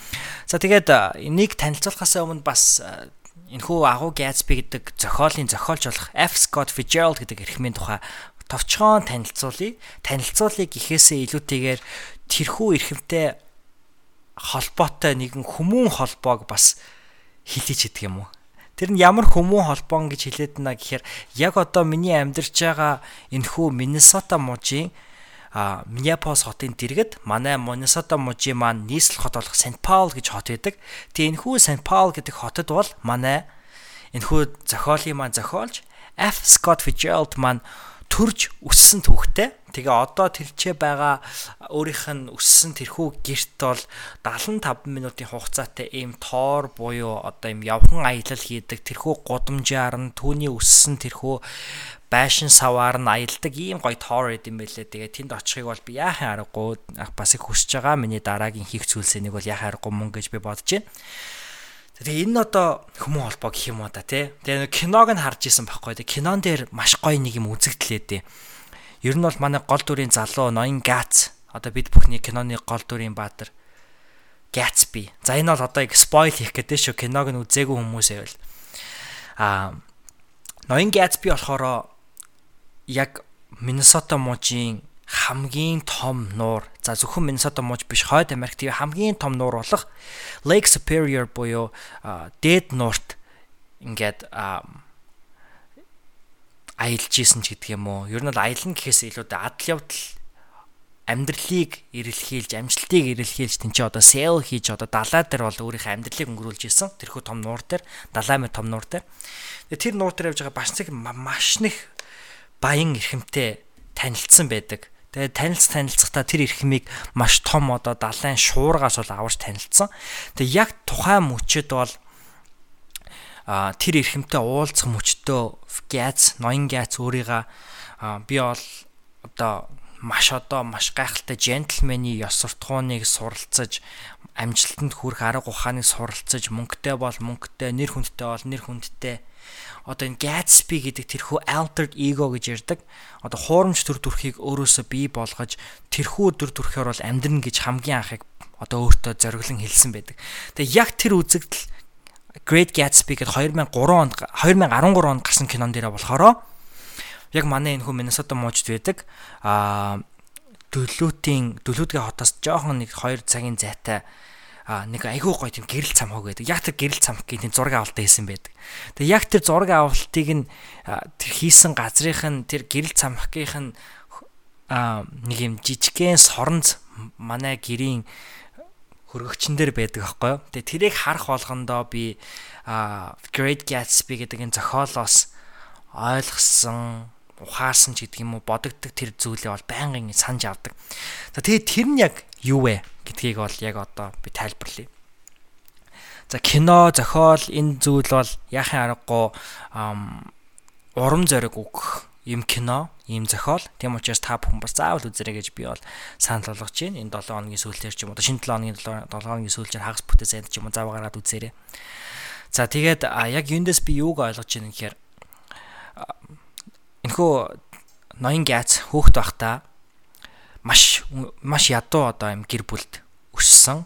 Speaker 1: За тэгээд энийг танилцуулахаас өмнө бас энэхүү агуу Gatsby гэдэг зохиолын зохиолч болох F Scott Fitzgerald гэдэг эрхмийн тухай товчхон танилцуулъя. Танилцуулъя гэхээсээ илүүтэйгээр тэрхүү эрхэмтэй холбоотой нэгэн хүмүүн холбоог бас хилээж идэг юм уу? Тэр нь ямар хүмүүн холбоон гэж хэлээд байна гэхээр яг одоо миний амьдарч байгаа энэхүү Миннесота мужийн а Миннеаполис хотын дэргэд манай Миннесота мужийн маань нийслэл хот болох Сент Паул гэж хот байдаг. Тэгээ энэхүү Сент Паул гэдэг хотод бол манай энэхүү зохиолын маань зохиолч F Scott Fitzgerald маань төрж өссөн түүхтэй. Тэгээ одоо тэрчээ байгаа өөрийнх нь өссөн тэрхүү герт бол 75 минутын хугацаатай ийм тоор буюу одоо ийм явхан аялал хийдэг тэрхүү гудамжаар нь түүний өссөн тэрхүү байшин саваар нь аялдаг ийм гоё тоор идэм байлээ. Тэгээ тэнд очихыг бол би яахын аргагүй бас их хүсэж байгаа. Миний дараагийн хийх зүйлсээ нэг бол яахын аргагүй мөн гэж би бодож байна. Тэгээ энэ одоо хүмүүн холбоо гэх юм уу да тий. Тэгээ киног нь харж исэн байхгүй. Тэгээ кинон дээр маш гоё нэг юм үзэгдлээ дээ. Ер нь бол манай гол дүрийн залуу ноён Гац одоо бид бүхний киноны гол дүрийн баатар Gatsby. За энэ бол одоо яг спойл хийх гэдэг шүү. Киног нь үзээгүй хүмүүсээ бол аа ноён Gatsby болохоор яг Миннесота мужийн хамгийн том нуур за зөвхөн Миннесота мууж биш Хойд Америк тийм хамгийн том нуур болох Lake Superior буюу дээд нуурт ингээд аялж исэн ч гэдэг юм уу. Ер нь бол аялна гэхээс илүү адал явдал амьдралыг эрэлхийлж, амжилтыг эрэлхийлж тэнцээ одоо сел хийж одоо далай дээр бол өөрийнхөө амьдралыг өнгөрүүлж исэн. Тэрхүү том нуур дээр, далай мэ том нуур дээр. Тэр нуур дээр явж байгаа бас нэг маш нэг баян эрхэмтэй танилцсан байдаг. Тэгээ танилц танилцахдаа тэр эрхмийг маш том одоо далайн шуургаас бол аварч танилцсан. Тэгээ яг тухайн мөчөд бол тэр эрхэмтэй уулзах мөчтөө Гац, ноён Гац өөрийгөө би бол одоо маш одоо маш гайхалтай джентльмений ёс суртахууныг суралцаж амжилтанд хүрэх арга ухааныг суралцаж мөнгөтэй бол мөнгөтэй, нэр хүндтэй бол нэр хүндтэй одоо энэ Gatsby гэдэг тэрхүү altered ego гэж ярддаг. Одоо хуурамч төр төрхийг өөрөөсөө бий болгож тэрхүү төр төрхөөр бол амьдрна гэж хамгийн анхыг одоо өөртөө зориглон хэлсэн байдаг. Тэгээ яг тэр үзэгдэл Great Gatsby гэдэг 2003 онд 2013 онд гарсан кинон дээр болохоро яг манай энэ хүн Миннесота муужд байдаг. Аа дөлөөтийн дөлөөдгийн хотоос жоохон нэг 2 цагийн зайтай а нэг айгүй гоё тийм гэрэл цамхаг байдаг. Яг тэр гэрэл цамхгийн тийм зураг авалтаа хийсэн байдаг. Тэгээ яг тэр зураг авалтыг нь тэр хийсэн газрынх нь тэр гэрэл цамхгийнх нь а нэг юм жижигхэн соронз манай гэрийн хөргөгчн дээр байдаг аахгүй юу. Тэгээ тэрийг харах болгондоо би Great Gatsby гэдэг энэ зохиолоос ойлгосон ухаарсан ч гэдэг юм уу бодогддаг тэр зүйлээ бол байнгын санаж авдаг. За тэгээ тэр нь яг юу вэ? гэдгийг бол яг одоо би тайлбарлая. За кино, зохиол энэ зүйл бол яахын аргагүй урам зориг өгөх юм кино, ийм зохиол. Тийм учраас та бүхэн бас заавал үзээрэй гэж би бол санал болгож байна. Энэ 7 хоногийн сүүлээр ч юм уу, шинэ 7 хоногийн 7 хоногийн сүүлээр хагас бүтээ сайд ч юм уу заавал гараад үзээрэй. За тэгээд яг юундээс би юуг ойлгож байна гэхээр энэхүү ноён гац хөөхт байхдаа маш маш ядуу одоо юм гэр бүлд өссөн.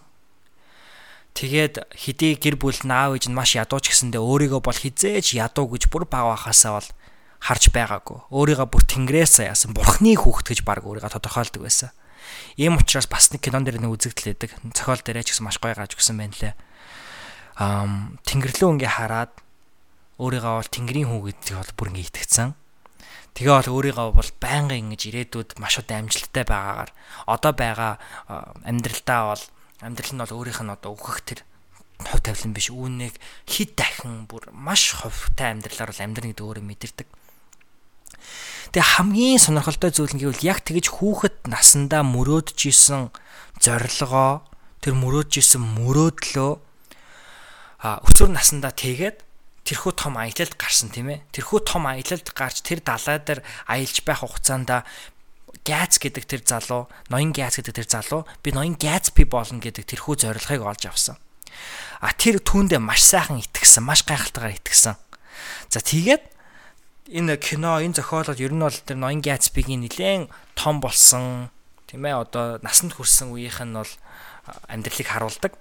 Speaker 1: Тэгээд хэдий гэр бүл наав нь маш ядууч гэсэндээ өөрийгөө бол хизээж ядуу гэж бүр бага бахасаа бол харж байгаагүй. Өөрийгөө бүр тэнгэрээс яасан бурхны хүүхэд гэж баг өөрийгөө тодорхойлдог байсан. Ийм учраас бас нэг кинон дээр нэг үзэгдэл байдаг. Цохол дээрээ ч гэсэн маш гоё gaaj өгсөн байна лээ. Ам тэнгэрлөө ингээ хараад өөрийгөө бол тэнгэрийн хүү гэдгийг бол бүр ингээ итгэцэн. Тэгээ бол өөрийгөө бол байнгын ингэж ирээдүйд маш удаа амжилттай байгаагаар одоо байгаа амьдралдаа бол амьдрал нь бол өөрийнх нь одоо өгөх тэр хувь тавилан биш үүнийг хэд дахин бүр маш хувьтай амьдралаар бол амьдрна гэдэг өөрөө мэдэрдэг. Тэгээ хамгийн сонирхолтой зүйл нь гэвэл яг тэгэж хүүхэд насандаа мөрөөдж исэн зорилгоо тэр мөрөөдж исэн мөрөөдлөө а өсвөр насандаа тэгээд тэрхүү том аялалд гарсан тийм ээ. Тэрхүү том аялалд гарч тэр далай дээр аялж байх хугацаанд Gads гэдэг тэр залуу, ноён Gads гэдэг тэр залуу би ноён Gatsby болно гэдэг тэрхүү зорилгыг олж авсан. А тэр түүндээ маш сайхан итгэсэн, маш гайхалтайгаар итгэсэн. За тэгээд энэ кино, энэ зохиолол ер нь бол тэр ноён Gatsby-гийн нэлээд том болсон. Тийм ээ одоо насанд хүрсэн үеийнх нь бол амьдралыг харуулдаг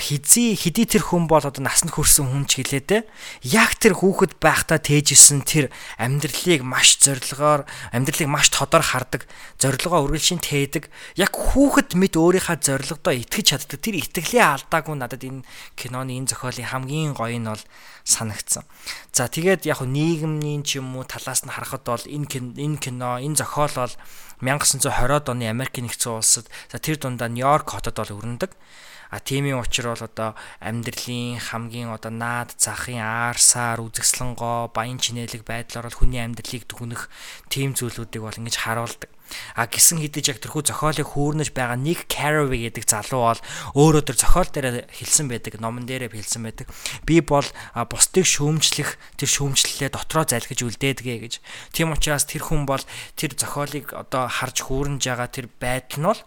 Speaker 1: хизээ хэдий тэр хүн бол одоо насанд хүрсэн хүн ч гэлээ те яг тэр хүүхэд байхдаа тээжсэн тэр амьдралыг маш зорилгоор амьдралыг маш тодор хардаг зорилгоо үргэлжлэн тээдэг яг хүүхэд мэд өөрийнхөө зорилгодоо итгэж чаддаг тэр итгэлийн алдаагүй надад энэ киноны энэ зохиолын хамгийн гоё нь бол санагдсан. За тэгээд яг нийгмийн ч юм уу талаас нь харахад бол энэ энэ кино энэ зохиол бол 1920-од оны Америк нэгдсэн улсад за тэр дундаа Нью-Йорк хотод бол өрнөдөг. А тиймийн учраас бол одоо амьдралын хамгийн одоо наад захын аарсаар үзэсгэлэнгоо баян чинэлэг байдлаар бол хүний амьдралыг дүгнэх тийм зүйлүүдийг бол ингэж харуулдаг. А гисэн хэдиж яг тэрхүү зохиолыг хүүрнэж байгаа нэг Caraway гэдэг залуу бол өөрөө тэр зохиол дээр хэлсэн байдаг, номон дээрээ хэлсэн байдаг. Би бол бусдыг шүүмжлэх тэр шүүмжлэлээ дотроо залхиж үлдээдгээ гэж. Тийм учраас тэр хүн бол тэр зохиолыг одоо харж хүүрнэж байгаа тэр байдал нь бол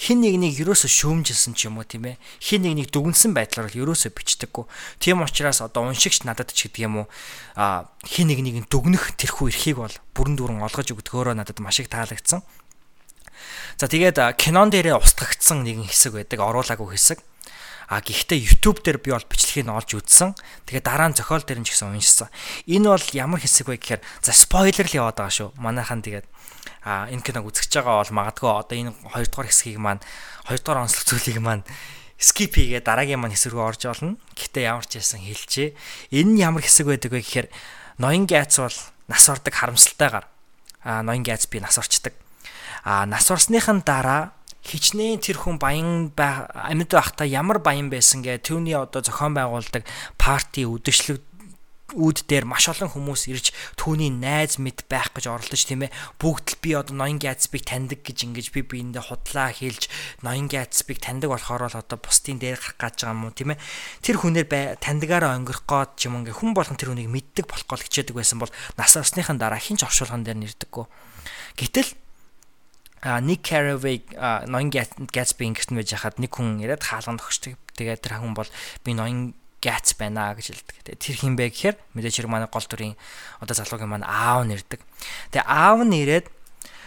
Speaker 1: хин нэгнийг ерөөсө шөөмжилсэн ч юм уу тийм ээ хин нэгнийг дүгнсэн байдлаар л ерөөсө бичдэггүй тийм учраас одоо уншигч надад ч гэдэг юм уу а хин нэгнийг дүгнэх тэрхүү эрхийг бол бүрэн дүүрэн олгож өгдөгөөрөө надад маш их таалагдсан за тэгээд кинон дээрээ устгагдсан нэгэн хэсэг байдаг оруулаагүй хэсэг А гэхдээ YouTube дээр би бол бичлэгийг нь олж үзсэн. Тэгээ дараа нь зохиол дээр нь ч гэсэн уншсан. Энэ бол ямар хэсэг вэ гэхээр за спойлер л яваад байгаа шүү. Манайхан тэгээд энэ киног үзэж байгаа бол магадгүй одоо энэ 2 дугаар хэсгийг маань 2 дугаар онцлог зүйлийг маань skip хийгээ дараагийн маань хэсэг рүү орж олно. Гэхдээ ямар ч байсан хэлжээ. Энэ нь ямар хэсэг байдаг вэ гэхээр ноён гайц бол нас ордог харамсалтайгаар а ноён гайц би нас орчдөг. А нас орсныхан дараа хичнээн тэр хүн баян амьд байхдаа ямар баян байсан гэ түүний одоо зохион байгуулдаг парти үдэшлэг үүд дээр маш олон хүмүүс ирж түүний найз мэд байх гэж оролдож тийм ээ бүгд л би одоо ноён Гятсбиг таньдаг гэж ингэж би биендээ худлаа хэлж ноён Гятсбиг таньдаг болохоор л одоо бусдын дээр гарах гэж байгаа юм уу тийм ээ тэр хүнээр таньдагаараа өнгөрөх гээд ч юм ингээ хүн болгон тэр хүнийг мэддэг болох гол хичээдэг байсан бол нас орсныхан дараа хинч оршуулган дээр нэрдэггүй гэтэл а Ник Caraway ноён Gatsby ингэсэн байж хахад нэг хүн ирээд хаалганд тогшдог. Тэгээд тэр хүн бол би ноён Gats байна гэж хэлдэг. Тэгээд тэр хин бэ гэхээр мэдээж хэрэг манай гол дүрийн одоо залуугийн маань аав нэрдэг. Тэгээд аав нь ирээд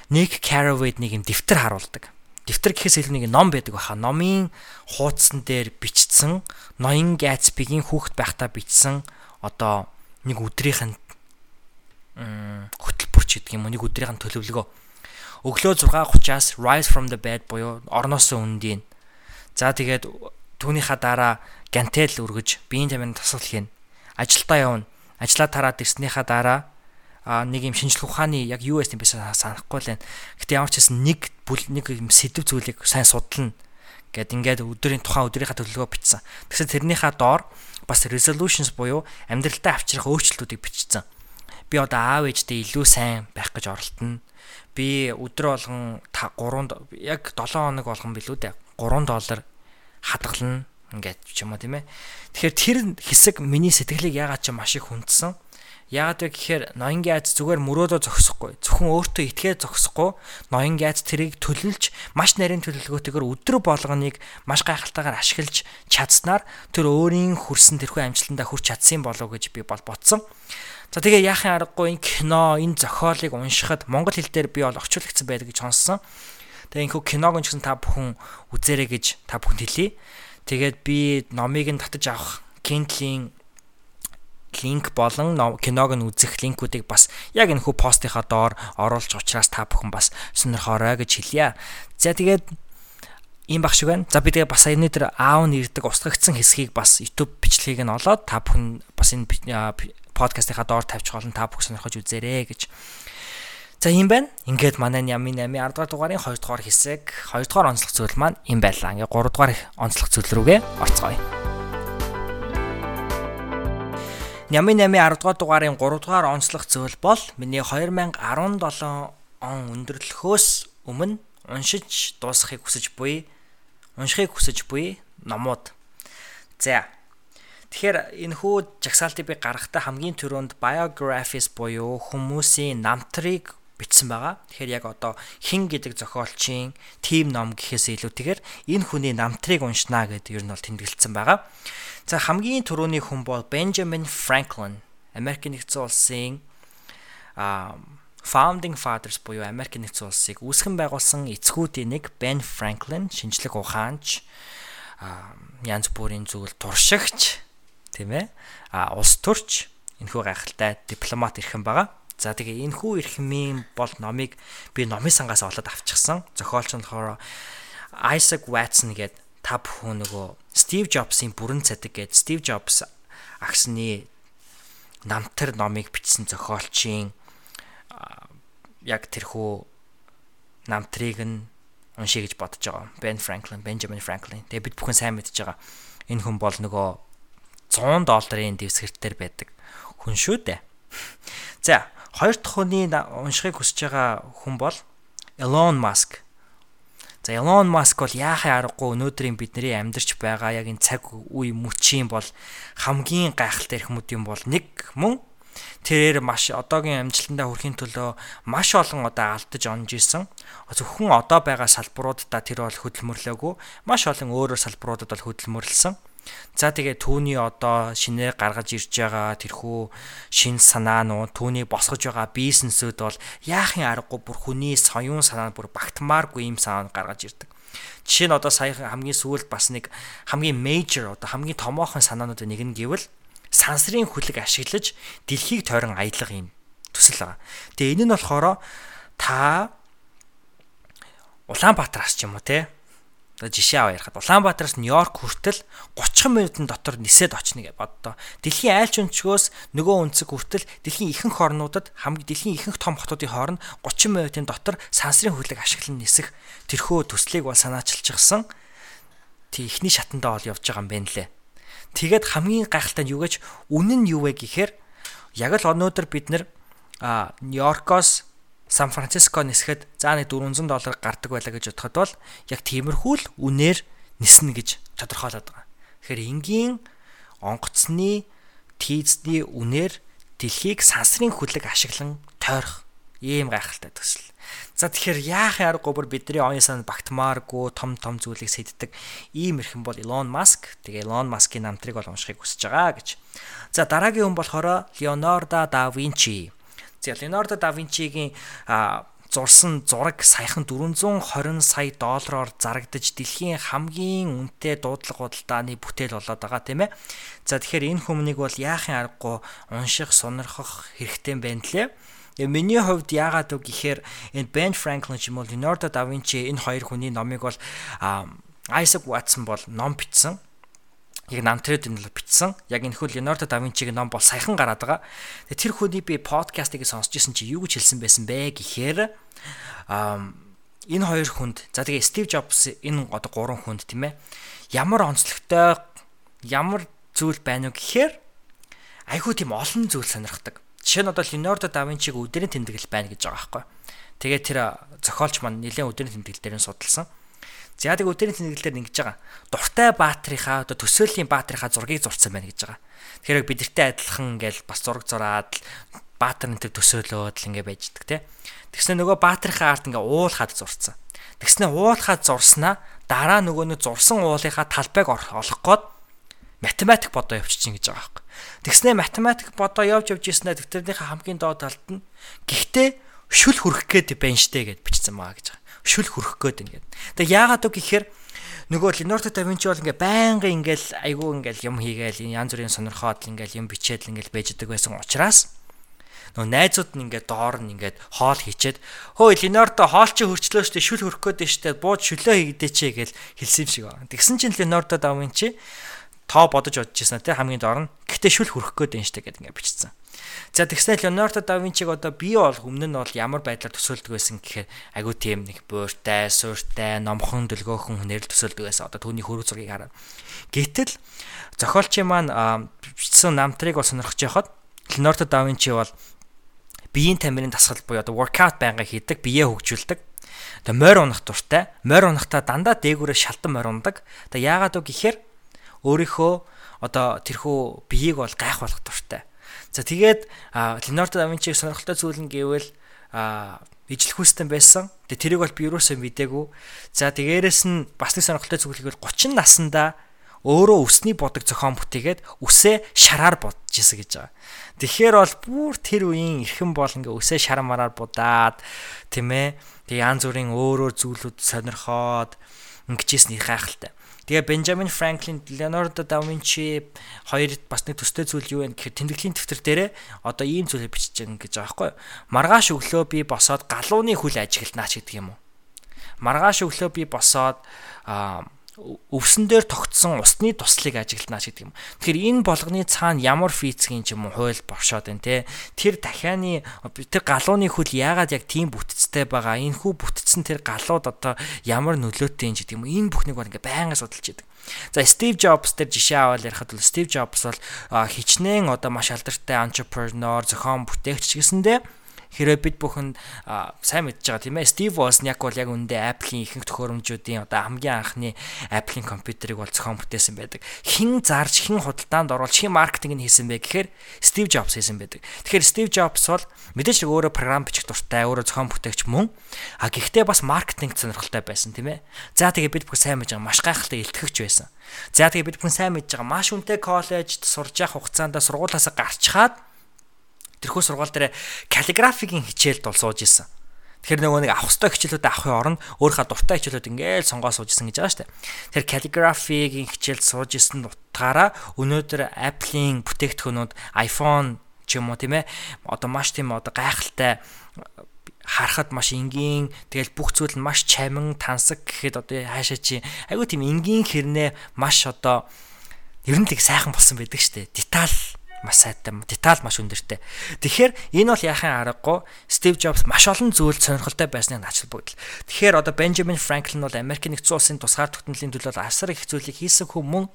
Speaker 1: Ник Caraway-д нэг юм дэвтэр харуулдаг. Дэвтэр гэхээс илүү нэг ном байдаг баха. Номын хуудсан дээр бичсэн ноён Gatsby-гийн хүүхэд байхдаа бичсэн одоо нэг өдрийнх нь хөтөлбөрч гэдэг юм уу нэг өдрийнх нь төлөвлөгөө өглөө 6:30-аас Rise from the bed буюу орноос үндийн. За тэгээд түүнийхаа дараа гантел өргөж биеийн тамирын тасгал хийн. Ажилдаа явна. Ажлаа тараад ирснийхаа дараа а нэг юм шинжлэх ухааны яг юу байсан бэ санахгүй л байна. Гэтэ ямар ч хэсэн нэг нэг юм сэдв зүйлийг сайн судална гэд ингээд өдрийн тухайн өдрийнхаа төлөвлөгөө бичсэн. Тэгсэн тэрнийхаа доор бас resolutions буюу амьдралдаа авчрах өөрчлөлтүүдийг бичсэн. Би одоо аав ээжтэй илүү сайн байх гэж оролдоно би өдөр болгон 3 яг 7 хоног болгон билүү дээ 3 доллар хадгална ингээд ч юм уу тийм ээ. Тэгэхээр тэр хэсэг миний сэтгэлийг ягаад ч маш их хүндсэн. Яагаад вэ гэхээр ноёнгийн айц зүгээр мөрөөдөө зогсохгүй. Зөвхөн өөртөө итгээ зогсохгүй. Ноёнгийн айц тэрийг төлөлж маш нарийн төлөвлөгөөтэйгээр өдөр болгоныг маш гайхалтайгаар ашиглаж чадсанаар тэр өөрийн хүрсэн тэрхүү амжилтандаа хүрч чадсан болов уу гэж би бол ботсон. За тэгээ яахын аргагүй энэ кино, энэ зохиолыг уншихад монгол хэл дээр би бол орчуулагдсан байдаг гэж сонссон. Тэгээ энэ киног ч гэсэн та бүхэн үзээрэй гэж та бүхэнд хэлье. Тэгээд би номыг нь татаж авах Kindle-ийн линк болон киног нь үзэх линкүүдийг бас яг энэ хүү постынхаа доор оруулж учраас та бүхэн бас сонирхоорой гэж хэлье. За тэгээд ийм баг шиг байна. За би тэгээ бас энэ дээр аав нэрдэг устгагдсан хэсгийг бас YouTube бичлэгийг нь олоод та бүхэн бас энэ подкастынхаа доор тавьчих олон та бүх сонирхож үзээрэй гэж. За юм байна. Ингээд манай Ями 8 10 дугаар дугаарын 2 дугаар хэсэг 2 дугаар онцлог зүйл маань юм байлаа. Ингээд 3 дугаар онцлог зүйл рүүгээ орцгоё. Ями 8 10 дугаар дугаарын 3 дугаар онцлог зүйл бол миний 2017 он өндөрлөхөөс өмнө уншиж дуусгахыг хүсэж буй уншихыг хүсэж буй номууд. За Тэгэхээр энэ хүү жагсаалтыг би гаргахтаа хамгийн түрүүнд biographies буюу хүмүүсийн намтрыг бичсэн байгаа. Тэгэхээр яг одоо хин гэдэг зохиолчийн тим ном гэхээс илүүтэйгээр энэ хүний намтрыг уншнаа гэдэг ер нь бол тэмдэглэсэн байгаа. За хамгийн түрүүний хүн бол Benjamin Franklin. Америк нэгдсэн улсын а founding fathers буюу Америк нэгдсэн улсыг үүсгэн байгуулсан эцгүүдийн нэг Ben Franklin шинжлэх ухаанч янз бүрийн зүйл туршигч тийм ээ а улс төрч энэхүү гайхалтай дипломат ирхэн байгаа. За тэгээ энэхүү эрхмийн бол номыг би номын сангаас олоод авчихсан. Зохиолч нь болохоор Isaac Watson гэдэг та бүхэн нөгөө Steve Jobs-ийн бүрэн цадиг гэдэг Steve Jobs агсны намтар номыг бичсэн зохиолчийн яг тэрхүү намтрыг нь уншия гэж бодож байгаа. Ben Franklin, Benjamin Franklin. Тэгээ бид бүхэн сайн мэдж байгаа. Энэ хүн бол нөгөө 100 долларын дэвсгэртээр байдаг хүн шүү дээ. За, хоёр дахь хүний уншихыг хүсэж байгаа хүн бол Elon Musk. За Elon Musk бол яахын аргагүй өнөөдрийн бидний амьдарч байгаа яг энэ цаг үе мөчийн бол хамгийн гайхалтай эрхмүүдийн бол нэг мөн тэрээр маш одоогийн амжилтандаа хүрэхин төлөө маш олон одоо алдаж онж исэн. Зөвхөн одоо байгаа салбаруудаа тэр бол хөдөлмөрлөөгүй. Маш олон өөрөөр салбаруудад бол хөдөлмөрлсөн. За тэгээ түүний одоо шинээр гаргаж ирж байгаа тэрхүү шин санаанууд түүний босгож байгаа бизнесүүд бол яахын аргагүй бүр хүний соён санаа бүр багтмааргүй юм санаа гаргаж ирдэг. Жишээ нь одоо сая хамгийн сүүлд бас нэг хамгийн major одоо хамгийн томоохон санаануудын нэг нь гэвэл сансрын хүлэг ашиглаж дэлхийг тойрон аялах юм төсөл байгаа. Тэгээ энэ нь болохоор та Улаанбаатараас ч юм уу те Одоо жишээ аваа ярихад Улаанбаатараас Нью-Йорк хүртэл 30 минутын дотор нисээд очно гэж боддоо. Дэлхийн айлч өнчгөөс нөгөө өнцөг хүртэл дэлхийн ихэнх орнуудад хамгийн дэлхийн ихэнх том хотуудын хооронд 30 минутын дотор сансрын хүлэг ашиглан нисэх тэрхүү төслийг бол санаачилчихсан. Тэг ихний шатандаа бол явж байгаа юм байна лээ. Тэгээд хамгийн гайхалтай нь юу гэж үнэн нь юу вэ гэхээр яг л өнөөдөр бид нэр Нью-Йоркоос Сан Франциско нисэхэд за нэг 400 доллар гардаг байлаа гэж бодоход бол яг тиймэрхүү л үнээр ниснэ гэж тодорхойлоод байгаа. Тэгэхээр энгийн онгоцны тийзний үнээр дэлхийг сансрын хүлэг ашиглан тойрох ийм гайхалтай төсөл. За тэгэхээр яахын аргагүй бүр бидний оюун санд багтмааргүй том том зүйлийг сэддэг ийм эрхэм бол Elon Musk. Тэгээ Elon Musk-ийн намтрыг бол уншихыг хүсэж байгаа гэж. За дараагийн хүн болохоор Leonardo da Vinci. За Леонардо да Винчигийн зурсан зураг саяхан 420 сая доллараар зарагдаж дэлхийн хамгийн үнэтэй дуудлага худалдааны бүтээл болоод байгаа тийм ээ. За тэгэхээр энэ хүмүүнийг бол яахын аргагүй унших, сонирхох хэрэгтэй байна лээ. Тэгээ миний хувьд яагаад вэ гэхээр энэ Ben Franklin ч юм уу Leonardo da Vinci энэ хоёр хүний номыг бол Isaac Watson бол ном бичсэн яг намтрээд энэ л бичсэн. Яг энэ хөл Leonardo da Vinci-гийн ном бол саяхан гараад байгаа. Тэгээ тэр хүний би подкастыг сонсч ирсэн чи юу гэж хэлсэн байсан бэ гэхээр аа энэ хоёр хүнд за тэгээ Steve Jobs энэ одоо гурван хүнд тийм ээ ямар онцлогтой ямар зүйл байна уу гэхээр айхуу тийм олон зүйл сонирхдаг. Жишээ нь одоо Leonardo da Vinci-г өдрийн тэмдэглэл байна гэж байгаа байхгүй. Тэгээ тэр зохиолч маань нэлээд өдрийн тэмдэглэл дээр нь судалсан. За яг өдрийн тэнэглэлээр ингэж байгаа. Дуртай баатрийнхаа одоо төсөөллийн баатрийнхаа зургийг зурцсан байна гэж байгаа. Тэгэхээр бидэртэй адилхан ингээл бас зураг зураад баатар энэ төр төсөөлөөд л ингээ байждаг те. Тэгснэ нөгөө баатрийнхаа арт ингээ уулахад зурцсан. Тэгснэ уулахад зурснаа дараа нөгөө нэг зурсан уулынхаа талбайг олох гээд математик бодоо явчихчинь гэж байгаа байхгүй. Тэгснэ математик бодоо явж явж ирснээр төвтөрнийхээ хамгийн доод талд нь гэхдээ шүл хүрэх гээд байна штэ гэд бичсэн маа гэж байгаа шүл хүрэх гээд ингээд. Тэгээ яагаад вэ гэхээр нөгөө Leonardo da Vinci бол ингээ байнгын ингээл айгүй ингээл юм хийгээл янз бүрийн сонирхоод ингээл юм бичээд ингээл байждаг байсан учраас нөгөө найзууд нь ингээд доор нь ингээд хоол хийчээд хөөе Leonardo хоол чи хөрчлөө штэ шүл хөрөх гээд штэ бууд шүлөө хийгдээч гэж хэлсэн юм шиг байна. Тэгсэн чинь Leonardo da Vinci тоо бодож бодож ирсэн тий хамгийн доор нь гэхдээ шүл хөрөх гээд штэ гэдэг ингээд бичсэн. За тэгснээр Леонардо да Винчиг одоо би бол өмнө нь бол ямар байдлаар төсөөлдөг байсан гэхээр айгүй тийм нэг бууртай, сууртай, номхон дөлгөөхөн хүнээр л төсөөлдөг байсан. Одоо түүний хөрөг зургийг хараад. Гэтэл зохиолчийн маань бичсэн намтрыг бол сонирхож яхад Леонардо да Винчи бол биеийн тамирын дасгал буюу одоо workout байнга хийдэг, биеэ хөгжүүлдэг. Тэгээ морь унах дуртай. Морь унахтаа дандаа дээгүүрээ шалтан морь ундаг. Тэгээ яагаад вэ гэхээр өөрийнхөө одоо тэрхүү биеийг бол гайхуулах дуртай. За тэгээд Леонардо да Винчиг сонирхолтой зүйл нь гэвэл ижил хүстэй байсан. Тэгээ тэрийг бол би юусоо мдээгүй. За тэгээрээс нь бас нэг сонирхолтой зүйл гэвэл 30 наснда өөрөө өсний бодог зохион бүтээгээд үсээ шараар бодож исэн гэж байгаа. Тэгэхээр бол бүр тэр үеийн эрхэм бол ингээ үсээ шар мараар будаад тийм ээ. Тэг янз бүрийн өөрөөр зүйлүүд сонирхоод ингэжсэн их гайхалтай. Тэгээ Бенджамин Франклин, Леонардо да Винчи хоёр бас нэг төстэй зүйл юу вэ гэхээр тэмдэглэлийн дэвтэр дээрээ одоо ийм зүйлийг бичиж байгаа гэж байгаа байхгүй юу? Маргааш өглөө би босоод галууны хүл ажигланаач гэдэг юм уу? Маргааш өглөө би босоод аа өвсөн дээр тогтсон усны туслыг ажигланаач гэдэг юм. Тэгэхээр энэ болгоны цаана ямар физикийн ч юм уу хууль боршоод байна те. Тэр дахианы тэр галууны хөл яагаад яг тийм бүтцтэй байгаа? Энэ хүү бүтцэн тэр галууд одоо ямар нөлөөтэй юм гэдэг юм. Энэ бүхнийг бол ингээ байнга судалж идэг. За Стив Джобс дээр жишээ аваад ярихад бол Стив Джобс бол хичнээн одоо маш алдартай entrepreneur, зохион бүтээгч гэсэндээ Хэрвээ бид бүхэн сайн мэдж байгаа тийм ээ. Steve Wozniak бол яг үндэ Apple-ийн ихэнх төхөөрөмжүүдийн одоо хамгийн анхны Apple-ийн компьютерийг бол зохион бүтээсэн байдаг. Хин зарж, хин худалдаанд оруулж, хин маркетинг нь хийсэн бэ гэхээр Steve Jobs хийсэн байдаг. Тэгэхээр Steve Jobs бол мэдээж өөрөө програм бичих дуртай, өөрөө зохион бүтээгч мөн. А гэхдээ бас маркетинг сонирхолтой байсан тийм ээ. За тэгээ бид бүхэн сайн мэдж байгаа маш гайхалтай илтгэгч байсан. За тэгээ бид бүхэн сайн мэдж байгаа маш үнэтэй коллежид сурж явах хугацаанд сургуулиасаа гарчхаад тэрхүү сургууль дээр каллиграфигийн хичээлд бол сууж исэн. Тэгэхээр нөгөө нэг авах ёстой хичээлүүд авахын оронд өөрийнхөө дуртай хичээлүүд ингээл сонгоо суужсэн гэж байгаа дээ. Тэр calligraphy-гийн хичээл сууж исэн утгаараа өнөөдөр Apple-ийн бүтээгдэхүүнүүд iPhone ч юм уу тийм ээ одоо маш тийм одоо гайхалтай харахад маш энгийн тэгэл бүх зүйл нь маш чамин тансаг гэхэд одоо хаашаа чи айгуу тийм энгийн хэрнээ маш одоо ер нь тэг сайхан болсон байдаг штэ деталь маш сайтай, деталь маш өндөртэй. Тэгэхээр энэ бол яахын аргагүй Стив Джобс маш олон зүйлд сонирхолтой байсныг наачил бүгдэл. Тэгэхээр одоо Бенджамин Франклин бол Америк нэгдсэн улсын тусгаар тогтнолын төлөө асар их зүйлийг хийсэн хүн мөн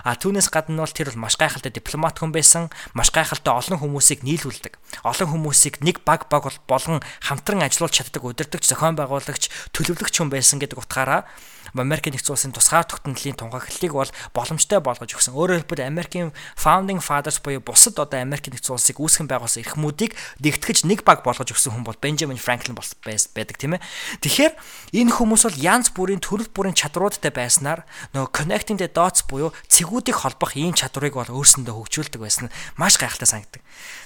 Speaker 1: а түүнээс гадна бол тэр бол маш гайхалтай дипломат хүн байсан, маш гайхалтай олон хүмүүсийг нийлүүлдэг. Олон хүмүүсийг нэг баг баг болгон хамтран ажиллуулж чаддаг удирдахч, зохион байгуулагч, төлөвлөгч хүн байсан гэдэг утгаараа Америк нэгдсэн улсын тусгаар тогтнолын тунхаглалыг бол боломжтой болгож өгсөн. Өөрөөр хэлбэл Америкийн founding fathers буюу бусад одоо Америк нэгдсэн улсыг үүсгэн байгуулсан эрхмүүдийг нэгтгэж нэг баг болгож өгсөн хүн бол Benjamin Franklin байдаг тийм ээ. Тэгэхээр энэ хүмүүс бол янз бүрийн төрөл бүрийн чадруудтай байснаар нөгөө connecting the dots буюу цэгүүдийг холбох ийм чадварыг бол өөрсөндөө хөгжүүлдэг байсан маш гайхалтай санагдав.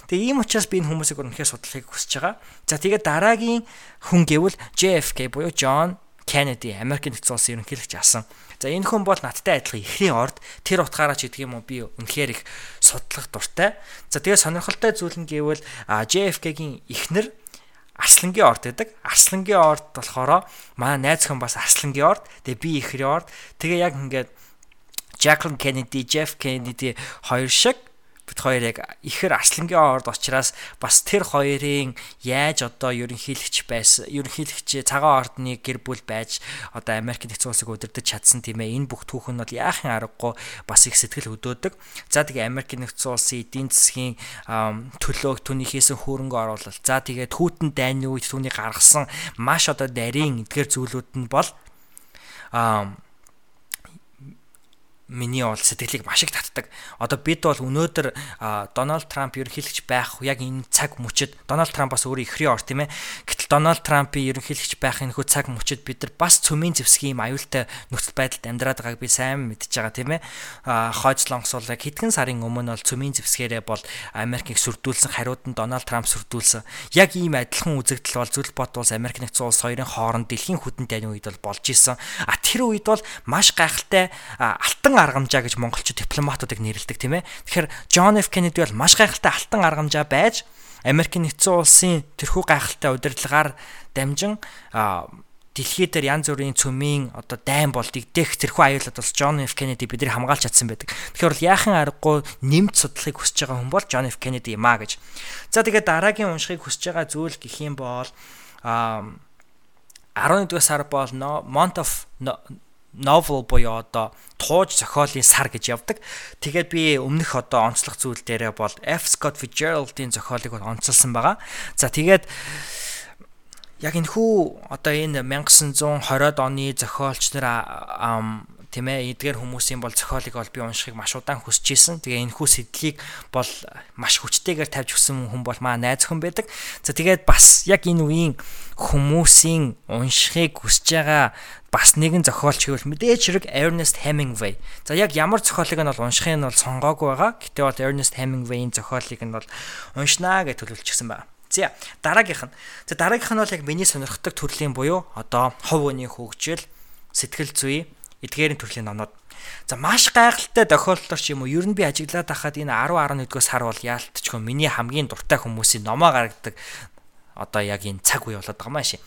Speaker 1: Тэгээ ийм учраас би энэ хүмүүсийг үнэхээр судлахыг хүсэж байгаа. За тэгээд дараагийн хүн гэвэл JFK буюу John Kennedy Америк нэгдсэн улсын ерөнхийлөгч асан. За энэ хүн бол надтай адилхан ихний орд тэр утгаараа ч гэдэг юм уу би үнэхээр их судлах дуртай. За тэгээ сонирхолтой зүйл нь гэвэл JFK-гийн ихнэр Арслангийн орд гэдэг. Арслангийн орд болохоор манай найз хүн бас Арслангийн орд. Тэгээ би ихрийн орд. Тэгээ яг ингээд Jacqueline Kennedy, Jeff Kennedy хоёр шиг бид хоёр яг ихэр арслангийн орд учраас бас тэр хоёрын яаж одоо ерөнхийлөгч байсан ерөнхийлөгч цагаан ордны гэр бүл байж одоо Америк нэгдсэн улсыг удирдах чадсан тийм ээ энэ бүх түүх нь бол яахын аргагүй бас их сэтгэл хөдөөдөг. За тэгээ Америк нэгдсэн улсын эдийн засгийн төлөөг түүний хийсэн хөрөнгө оруулалт. За тэгээ түүтэн дайны үед түүний гаргасан маш одоо нарийн эдгээр зүйлүүд нь бол аа миний бол сэтгэлийг маш их татдаг. Одоо бид бол өнөөдөр Дональд Трамп ерөнхийлөгч байх яг энэ цаг мөчид Дональд Трамп бас өөрөө ихрийн ор тийм ээ. Гэтэл Дональд Трампын ерөнхийлөгч байх энэ хөө цаг мөчид бид нар бас цөмийн зэвсгийн юм аюултай нөхцөл байдалд амьдраад байгааг би сайн мэдж байгаа тийм ээ. Хойцлонгос бол яг хэдхэн сарын өмнө бол цөмийн зэвсгээрээ бол Америкийг сүрдүүлсэн хариуд нь Дональд Трамп сүрдүүлсэн. Яг ийм адилхан үзэгдэл бол зүйл бот улс Америк нэгдсэн улс хоёрын хооронд дэлхийн хүдэн дайны үед бол болж исэн. А тэр үед бол маш гайхалтай алтан аргамжаа гэж монголчууд дипломатуудыг нэрлэдэг тийм ээ. Тэгэхээр John F Kennedy бол маш гайхалтай алтан аргамжаа байж Америк нэгдсэн улсын тэрхүү гайхалтай удирдлагаар дамжин дэлхий дээр янз бүрийн цөмийн одоо дайн болдгийг дэх тэрхүү аюулад бас John F Kennedy биднийг хамгаалж чадсан байдаг. Тэгэхээр бол яахан аргагүй нэмж судлахыг хүсэж байгаа хүн бол John F Kennedy юм а гэж. За тэгээд дараагийн уншихыг хүсэж байгаа зүйл гэх юм бол а 11-р сар бол Month of novel буюу одоо тууж зохиолын сар гэж явдаг. Тэгээд би өмнөх одоо онцлог зүйл дээрээ бол F Scott Fitzgerald-ийн зохиолыг бол онцолсон байгаа. За тэгээд яг энэ хүү одоо энэ 1920-ад оны зохиолч нар тийм ээ эдгээр хүмүүсийн бол зохиолыг бол би уншихыг маш удаан хүсэж исэн. Тэгээ энэ хүү сэдлийг бол маш хүчтэйгээр тавьж өгсөн хүн бол маа найз хүн байдаг. За тэгээд бас яг энэ үеийн хүмүүсийн уншихыг хүсэж байгаа бас нэгэн зохиолч гэвэл мэдээж хэрэг Ernest Hemingway. За яг ямар зохиолыг нь бол уншихыг нь бол сонгоогүй байгаа. Гэтэ бол Ernest Hemingway-ийн зохиолыг нь бол уншнаа гэж төлөвлөчихсөн байна. За дараагийнх нь. За дараагийнх нь бол яг миний сонирхдаг төрлийн буюу одоо хов өний хөгжил, сэтгэл зүй эдгээрийн төрлийн номнууд. За маш гайхалтай тохиолдолд ч юм уу ер нь би ажиглаад байхад энэ 10 11-өөс сар бол яалтчгүй миний хамгийн дуртай хүмүүсийн номоо гаргадаг одоо яг энэ цаг үе болоод байгаа маш.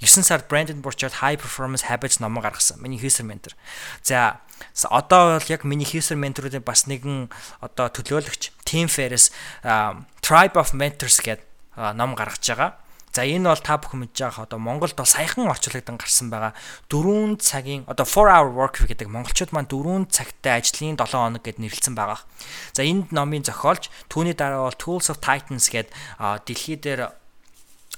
Speaker 1: 9 сард Brandon Burchard High Performance Habits номоо гаргасан. Миний хийсэр ментор. За одоо бол яг миний хийсэр менторуудын бас нэгэн одоо төлөөлөгч Tim Ferriss Tribe of Mentors гэдэг ном гаргаж байгаа. За энэ бол та бүхэн мэдж байгаа одоо Монголд бол саяхан орчуулгадсан гарсан байгаа 4 цагийн одоо 4 hour work week гэдэг монголчууд маань 4 цагтай ажлын 7 хоног гэд нэрлэлсэн байгаа. За энд номын зохиолч түүний дараа бол Tools of Titans гэд дэлхий дээр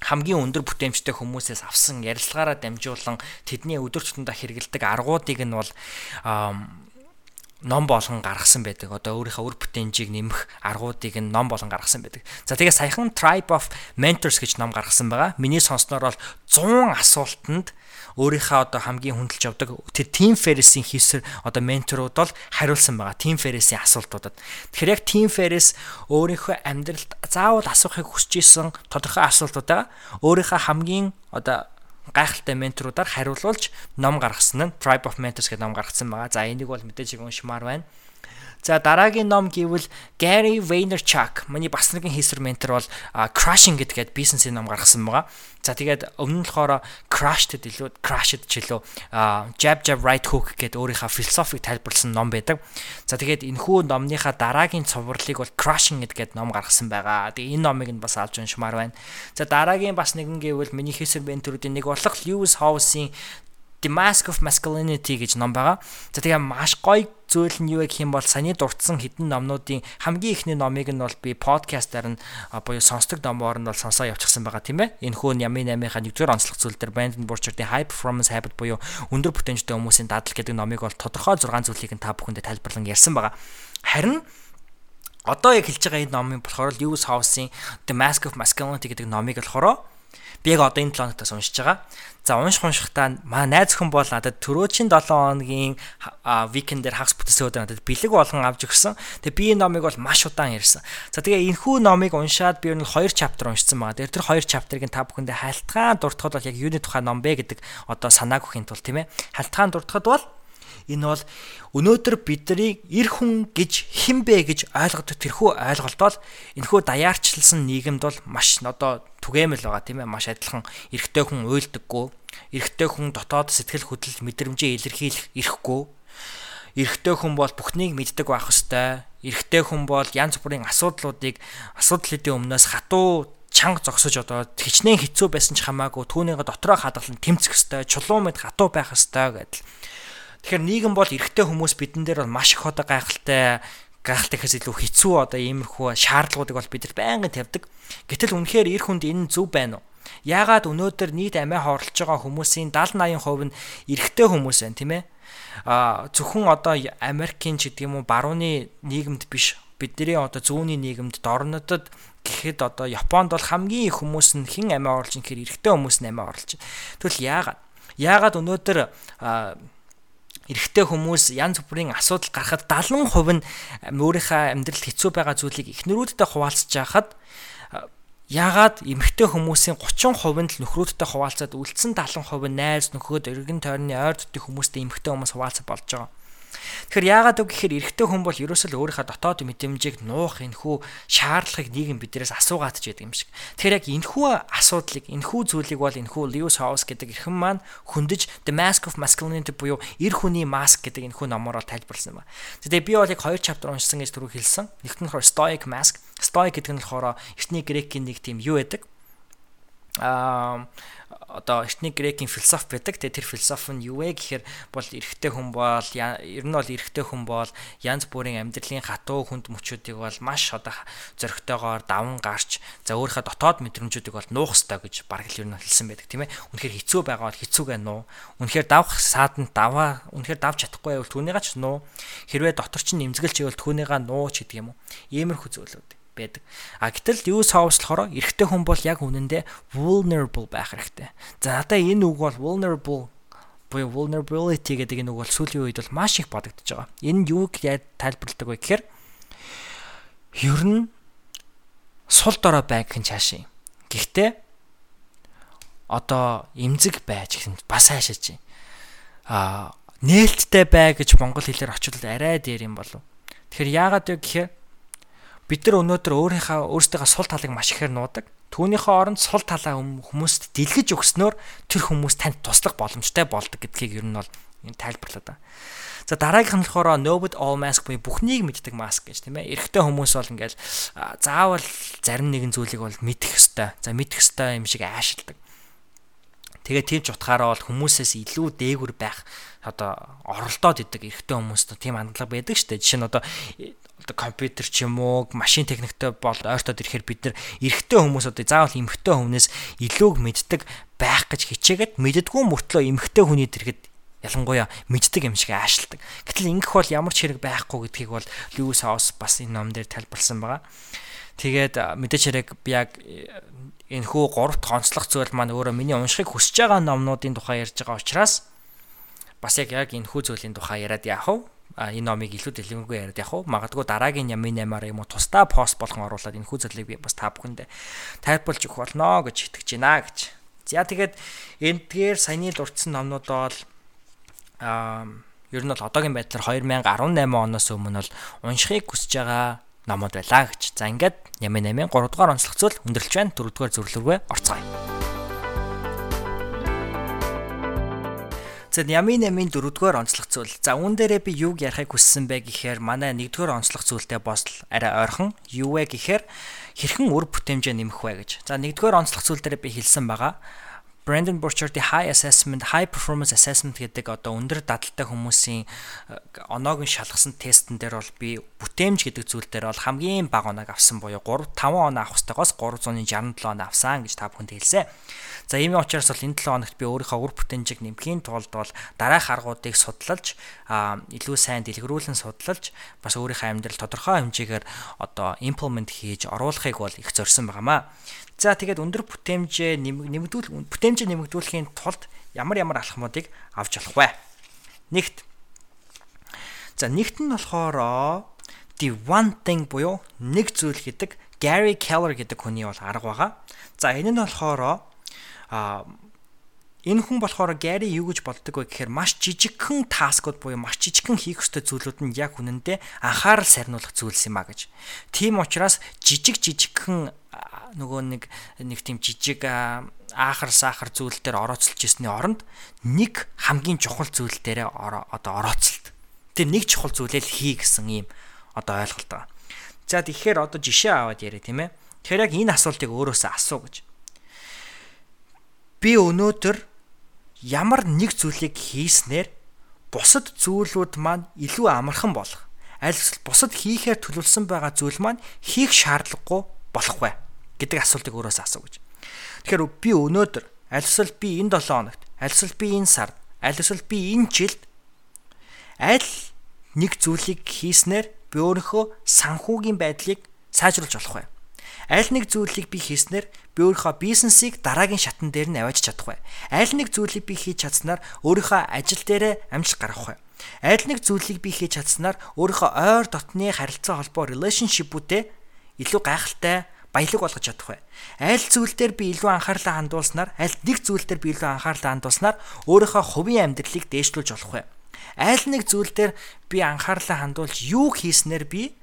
Speaker 1: хамгийн өндөр бүтээмжтэй хүмүүсээс авсан ярилцлагаараа дамжуулан тэдний өдөр тутамдаа хэрэгэлдэг аргуудыг нь бол ном болгон гаргасан байдаг. Одоо өөрийнхөө үр бүтэнжийг нэмэх аргуудыг нь ном болгон гаргасан байдаг. За тэгээ саяхан Tribe of Mentors гэж ном гаргасан байгаа. Миний сонсноор бол 100 асуултанд өөрийнхөө одоо хамгийн хүндэлж явдаг тэр Team Ferriss-ийн хийсэр одоо менторууд бол хариулсан байгаа. Team Ferriss-ийн асуултуудад. Тэгэхээр яг Team Ferriss өөрийнхөө амьдралд заавал асуухыг хүсэж исэн тодорхой асуултуудаа өөрийнхөө хамгийн одоо гайхалтай менторуудаар хариулуулж ном гаргасан нь Tribe of Mentors гэдэг ном гаргасан байгаа. За энийг бол мэдээж уншмаар байна. За дараагийн ном гэвэл Gary Vaynerchuk. Миний бас нэгэн хийсвэр ментор бол Crushing гэдэг бизнесийн ном гаргасан байгаа. За тэгээд өмнө нь болохоор Crushed илүү Crushed ч илүү Jab Jab Right Hook гэдэг өөрийнхөө философиг тайлбарласан ном байдаг. За тэгээд энэхүү номныхаа дараагийн цувралыг бол Crushing гэдэг ном гаргасан байгаа. Тэгээд энэ номыг нь бас алж уншмаар байна. За дараагийн бас нэгэн гэвэл миний хийсвэр менторуудын нэг болох Lewis Howes-ийн The Mask of Masculinity гэж ном байгаа. За тэгээ маш гоё зүйл нь юу гэх юм бол саяны дурдсан хідэн номнуудын хамгийн ихний номыг нь бол би подкастаар нь буюу сонсдог номоор нь бол сонсоо явчихсан байгаа тийм ээ. Энэ хүү Ями 8-ийнхаа 1-р онцлог зүйл дээр Brandon Burchard-ийн High Performance Habit буюу өндөр бүтэнжтэй хүмүүсийн дадал гэдэг номыг бол тодорхой 6 зүйлийг нь та бүхэндээ тайлбарлан ярьсан байгаа. Харин одоо яг хэлж байгаа энэ номын болохоор Lewis Howes-ийн The Mask of Masculinity гэдэг номыг болохоор Би яг одоо энэ 7 хоногтаас уншиж байгаа. За унших уншихтаа маа найз хүн бол надад төрөөчийн 7 хоногийн викендээр хагас бүтээсээ өдөр надад бэлэг болгон авч өгсөн. Тэгээ би энэ номыг бол маш удаан ярьсан. За тэгээ энэхүү номыг уншаад би нь 2 чаптер уншсан байгаа. Тэр 2 чаптерыг та бүхэндээ хайлтгаан дуртахад бол яг юуны тухай ном бэ гэдэг одоо санааг өгөхийн тулд тийм ээ. Хайлтгаан дуртахад бол Энэ бол өнөөдөр бидний эр хүн гэж хинбэ гэж ойлгодог тэрхүү ойлголт бол энэхүү даяарчлсан нийгэмд бол маш одоо түгээмэл байгаа тийм ээ маш адилхан. Эрэгтэй хүн уйлдаггүй эрэгтэй хүн дотоод сэтгэл хөдлөл мэдрэмжээ илэрхийлэх эрхгүй эрэгтэй хүн бол бүхнийг мэддэг байх хэвээр эрэгтэй хүн бол янз бүрийн асуудлуудыг асуудал хэдийн өмнөөс хатуу чанга зогсож одоо хичнээн хэцүү байсан ч хамаагүй түүнийгээ дотроо хадгалан тэмцэх хэвээр чулуун мэд хатуу байх хэвээр гэдэл Тэгэхээр нийгэм бол эрэгтэй хүмүүс бидэн дээр бол маш их одоо гайхалтай гайхалтай гэхээс илүү хэцүү одоо иймэрхүү шаардлагуудыг бол бид нар байнга тавьдаг. Гэтэл үнэхээр эр хүнд энэ зөв байна уу? Яагаад өнөөдөр нийт амиа хорлож байгаа хүмүүсийн 70 80% нь эрэгтэй хүмүүс байна тийм ээ? А зөвхөн одоо Америкийн ч гэдэг юм уу барууны нийгэмд биш бидний одоо зүүнний нийгэмд дорнодод гэхэд одоо Японд бол хамгийн их хүмүүс нь хэн амиа орлож юм гэхээр эрэгтэй хүмүүс нь амиа орлож. Тэгвэл яагаад? Яагаад өнөөдөр эрэгтэй хүмүүс янз бүрийн асуудал гарахад 70% нь өөрийнхөө амьдралд хэцүү байгаа зүйлийг эхнэрүүдтэй хуваалцаж байхад яагаад эмэгтэй хүмүүсийн 30% нь нөхрүүдтэй хуваалцаад үлдсэн 70% нь найз нөхөд эргэн тойрны ойр дотны хүмүүстэй эмэгтэй хүмүүс хуваалцах болж байгаа. Тэгэхээр яагаад үг гэхээр эрэгтэй хүн бол ерөөсөө л өөрийнхөө дотоод мэдрэмжийг нуух энэхүү шаардлагыг нийгэм биднээс асуугаад ч байдаг юм шиг. Тэгэхээр яг энэхүү асуудлыг энэхүү зүйлийг бол энэхүү Lewis Howes гэдэг эрхэм маань хөндөж The Mask of Masculinity буюу эр хүний маск гэдэг энэхүү номоор тайлбарласан байна. Тэгээ би бол яг хоёр чаптер уншсан гэж түрүү хэлсэн. Нэгт нь Stoic Mask. Stoic гэдэг нь болохоор эртний грекийн нэг тийм юу байдаг? Аа одоо этник грекийн философи байдаг. Тэгээ тэр философи нь юу вэ гэхээр бол эрэгтэй хүн бол ер нь бол эрэгтэй хүн бол янз бүрийн амьдралын хатуу хүнд мөчүүдийг бол маш одоо зөрөгтэйгоор даван гарч за өөрийнхөө дотоод мэдрэмжүүдийг бол нуух ёстой гэж бараг л ер нь хэлсэн байдаг тийм ээ. Үнэхээр хэцүү байгаа бол хэцүүгээ нуу. Үнэхээр давах сааданд даваа. Үнэхээр давж чадахгүй байвал түүнийгээ ч нуу. Хэрвээ дотор чинь нэмзгэлж ивэл түүнийгээ нуу ч гэдэг юм уу. Иймэрхүү зүйлүүд байдаг. А гэтэл юу савслохороо эрэгтэй хүн бол яг үнэндээ vulnerable байх хэрэгтэй. За надаа энэ үг бол vulnerable буюу vulnerability гэдэг энэ үг бол сүүлийн үед бол маш их бодогдож байгаа. Энэ юуг тайлбарладаг вэ гэхээр ер нь сул дорой бай гэх нь цаашаа. Гэхдээ одоо эмзэг байж гэх нь бас хаашаач. А нээлттэй бай гэж монгол хэлээр очихвол арай дээр юм болов. Тэгэхээр яагаад вэ гэхээр бид нар өнөөдөр өөрийнхөө өөрсдийнхөө сул талыг маш ихээр нуудаг. Түүнийхээ оронд сул талаа хүмүүст дэлгэж өгснөөр тэр хүмүүс танд туслах боломжтой болдог гэдгийг ер нь бол энэ тайлбарлаад байна. За дараагийнх нь болохоор it all mask буюу бүхнийг мэддэг маск гэж тийм ээ. Эрэгтэй хүмүүс бол ингээл заавал зарим нэгэн зүйлийг бол мэдэх ёстой. За мэдэх ёстой юм шиг аашилдаг. Тэгээ тийм ч утгаараа бол хүмүүсээс илүү дээгүр байх одоо оролдоод идэг эрэгтэй хүмүүст тийм хандлага байдаг шүү дээ. Жишээ нь одоо компьютер ч юм уу машин техниктэй бол ойртоод ирэхээр бид нар эрэгтэй хүмүүс одоо заавал эмэгтэй хүнээс илүүг мэддэг байх гэж хичээгээд мэддгүү мөртлөө эмэгтэй хүний дэргэд ялангуяа мэддэг юм шиг аашилдаг. Гэтэл ингэх бол ямар ч хэрэг байхгүй гэдгийг бол Льюис Хаус бас энэ ном дээр тайлбарлсан байгаа. Тэгээд мэдээч хэрэг би яг энэ хүү гуравт гонцлох зүйл маань өөрөө миний уншихыг хүсэж байгаа номнуудын тухай ярьж байгаа учраас бас яг яг энэ хүү зүйлийн тухай яриад яах вэ? Энэ номыг илүү дэлгэнгүй яриад яах вэ? Магадгүй дараагийн ямын 8-аар юм уу тусдаа пост болгон оруулаад энэ хүү зүйлийг би бас та бүхэндээ тайлбарлаж өгөх болно гэж итгэж байна гэж. За тэгээд эндгээр саяны дурдсан номнууд бол аа ер нь бол одоогийн байдлаар 2018 оноос өмнө бол уншихыг хүсэж байгаа номод байлаа гэж. За ингээд Нямын 8-ын 3 дугаар онцлог зүйл өндөрлж байна. 4 дугаар зөвлөргөө орцгоё. За Нямын 8-ын 4 дугаар онцлог зүйл. За үүн дээрээ би юуг ярихыг хүссэн бэ гэхээр манай 1 дугаар онцлог зүйлтэй бас арай ойрхон. Юу вэ гэхээр хэрхэн үр бүтээмжээ нэмэх вэ гэж. За 1 дугаар онцлог зүйл дээр би хэлсэн байгаа. Brandon Burchard-ийн high assessment, high performance assessment гэдэг одоо өндөр дадалтай хүмүүсийн э, оноог нь шалгасан тестэн дээр бол би бүтээмж гэдэг зүйл дээр бол хамгийн бага оноог авсан буюу 3 5 оноо авах ёстойгоос 367 оноо авсан гэж та бүхэнд хэлсэн. За ийм учраас бол энэ 7 хоногт би өөрийнхөө үр бүтээмжийг нэмхийн тулд бол дараах аргуудыг судалж илүү сайн дэлгэрүүлэн судалж бас өөрийнхөө амьдрал тодорхой хэмжээгээр одоо implement хийж оруулахыг бол их зорьсон байнамаа. За тэгээд өндөр бүтээмжээ нэмэгдүүл бүтээмжээ нэмэгдүүлэхийн тулд ямар ямар алхмуудыг авч болох вэ? Нэгт. За нэгт нь болохоор the one thing буюу нэг зүйл гэдэг Gary Keller гэдэг хүний бол арга байгаа. За энэ нь болохоор а энэ хүн болохоор Gary юу гэж боддог вэ гэхээр маш жижигхэн таскууд буюу маш жижигхэн хийх ёстой зүйлүүд нь яг үнэндээ анхаарал сарниулах зүйлс юм а гэж. Тийм учраас жижиг жижигхэн нөгөө нэг нэг тийм жижиг аахар сахар зүйл дээр орооцолж ирсний оронд нэг хамгийн чухал зүйл дээр одоо орооцолт. Тэр нэг чухал зүйлээ л хий гэсэн ийм одоо ойлголт байгаа. За тэгэхээр одоо жишээ аваад яриа тийм ээ. Тэгэхээр яг энэ асуултыг өөрөөсөө асуу гэж. Би өнөөдөр ямар нэг зүйлийг хийснээр бусад зүйлүүд маань илүү амархан болох. Аль бусад хийхээр төлөвлөсөн байгаа зүйл маань хийх шаардлагагүй болох вэ? Гэдэг асуултыг өөрөөсөө асуу гэж. Тэгэхээр би өнөөдөр аль эсвэл би энэ 7 хоногт, аль эсвэл би энэ сард, аль эсвэл би энэ жилд аль нэг зүйлийг хийснээр би өөрийнхөө санхүүгийн байдлыг сайжруулж болох вэ? Аль нэг зүйлийг би хийснээр би өөрийнхөө бизнесийг дараагийн шатн дээр нь авааж чадах вэ? Аль нэг зүйлийг би хийж чадсанаар өөрийнхөө ажил дээрээ амжилт гаргах вэ? Аль нэг зүйлийг би хийж чадсанаар өөрийнхөө ойр дотны харилцаа холбоо relationship-үүдээ илүү гайхалтай баялаг болгож чадах вэ? Аль зүйл дээр би илүү анхаарлаа хандуулснаар, аль нэг зүйл дээр би илүү анхаарлаа хандуулснаар өөрийнхөө хувийн амьдралыг дээшлүүлж болох вэ? Аль нэг зүйл дээр би анхаарлаа хандуулж юу хийснээр би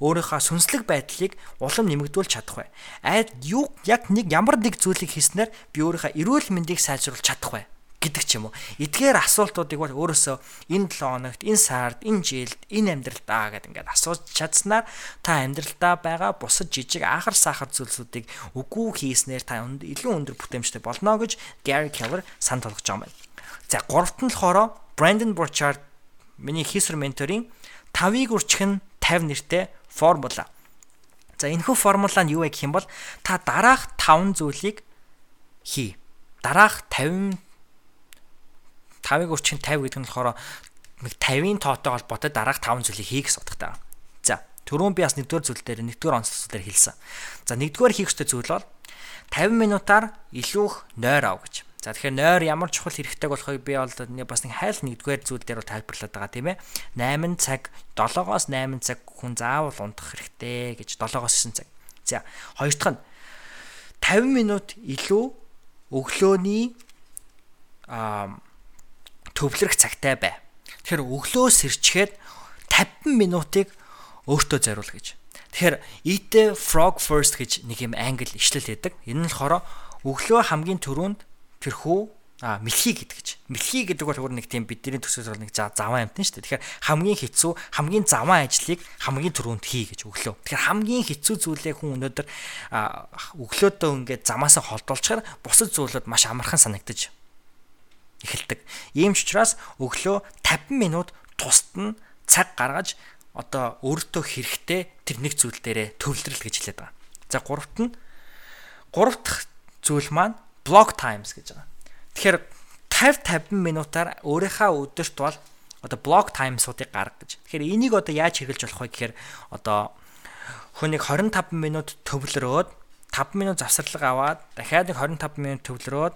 Speaker 1: өөрийнхөө сүнслэг байдлыг улам нэмэгдүүлж чадах вэ? Аль юу яг нэг ямар нэг зүйлийг хийснээр би өөрийнхөө эрүүл мэндийг сайжруулж чадах вэ? Гэдэг ч юм уу. Эдгээр асуултуудыг бол өөрөөсөө энэ 7 хоногт, энэ сард, энэ жилд, энэ амьдралдаа гэдэг ингээд асууж чадсанаар та амьдралдаа байгаа бусад жижиг ахар сахар зүйлсүүдийг үгүй хийснээр та илүү өндөр бүтээмжтэй болно гэж Gary Keller санд толгож байгаа юм байна. За гуравт нь болохоор Brandon Burchard миний хийсвэр менторын 5-ыг үрчхэн 50 нэртэй формула. За энэхүү формула нь юу вэ гэх юм бол та дараах 5 зүйлийг хий. Дараах 50 5-ыг өрчин 50 гэдэг нь болохоор нэг 50-ын тоотой холбоотой дараах 5 зүйлийг хий гэсэн утгатай. За, түрүүн би бас нэгдүгээр зүйл дээр нэгдүгээр онцлог дээр хэлсэн. За, нэгдүгээр хийх ёстой зүйл бол 50 минутаар илүү их нойр ав гэж. За тэгэхээр нойр ямар чухал хэрэгтэй болохыг би бол бас нэг хайл нэгдүгээр зүйл дээр тайлбарлаад байгаа тийм ээ. 8 цаг 7-оос 8 цаг хүн заавал унтах хэрэгтэй гэж 7-оос 9 цаг. За хоёр дахь нь 50 минут илүү өглөөний аа төвлөрөх цагтай бай. Тэгэхээр өглөөс сэрчгээд 50 минутыг өөртөө зориул гэж. Тэгэхээр eat the frog first гэж нэг юм англи ишлэл байдаг. Энэ нь болохоор өглөө хамгийн түрүүнд тэрхүү а мэлхий гэдэг гэж. Мэлхий гэдэг бол өөр нэг тийм бидний төсөөс бол нэг заван амтэн шүү дээ. Тэгэхээр хамгийн хэцүү, хамгийн заван ажлыг хамгийн түрүүнд хий гэж өглөө. Тэгэхээр хамгийн хэцүү зүйлээ хүн өнөөдөр өглөөдөө ингээд замаасаа холдуулчихаар бусад зүйлүүд маш амархан санагдаж эхэлдэг. Ийм ч учраас өглөө 50 минут тусад нь цаг гаргаж одоо өөртөө хэрэгтэй тэр нэг зүйл дээрээ төвлөрөл гэж хэлээд байгаа. За гуравт нь гурав дахь зүйл маань block times гэж байгаа. Тэгэхээр 50 50 минутаар өөрийнхөө өдөрт бол одоо блок таймсуудыг гаргаж. Тэгэхээр энийг одоо яаж хэрэгжилж болох вэ гэхээр одоо хүнийг 25 минут төвлөрөөд 5 минут завсарлага аваад дахиад нэг 25 минут төвлөрөөд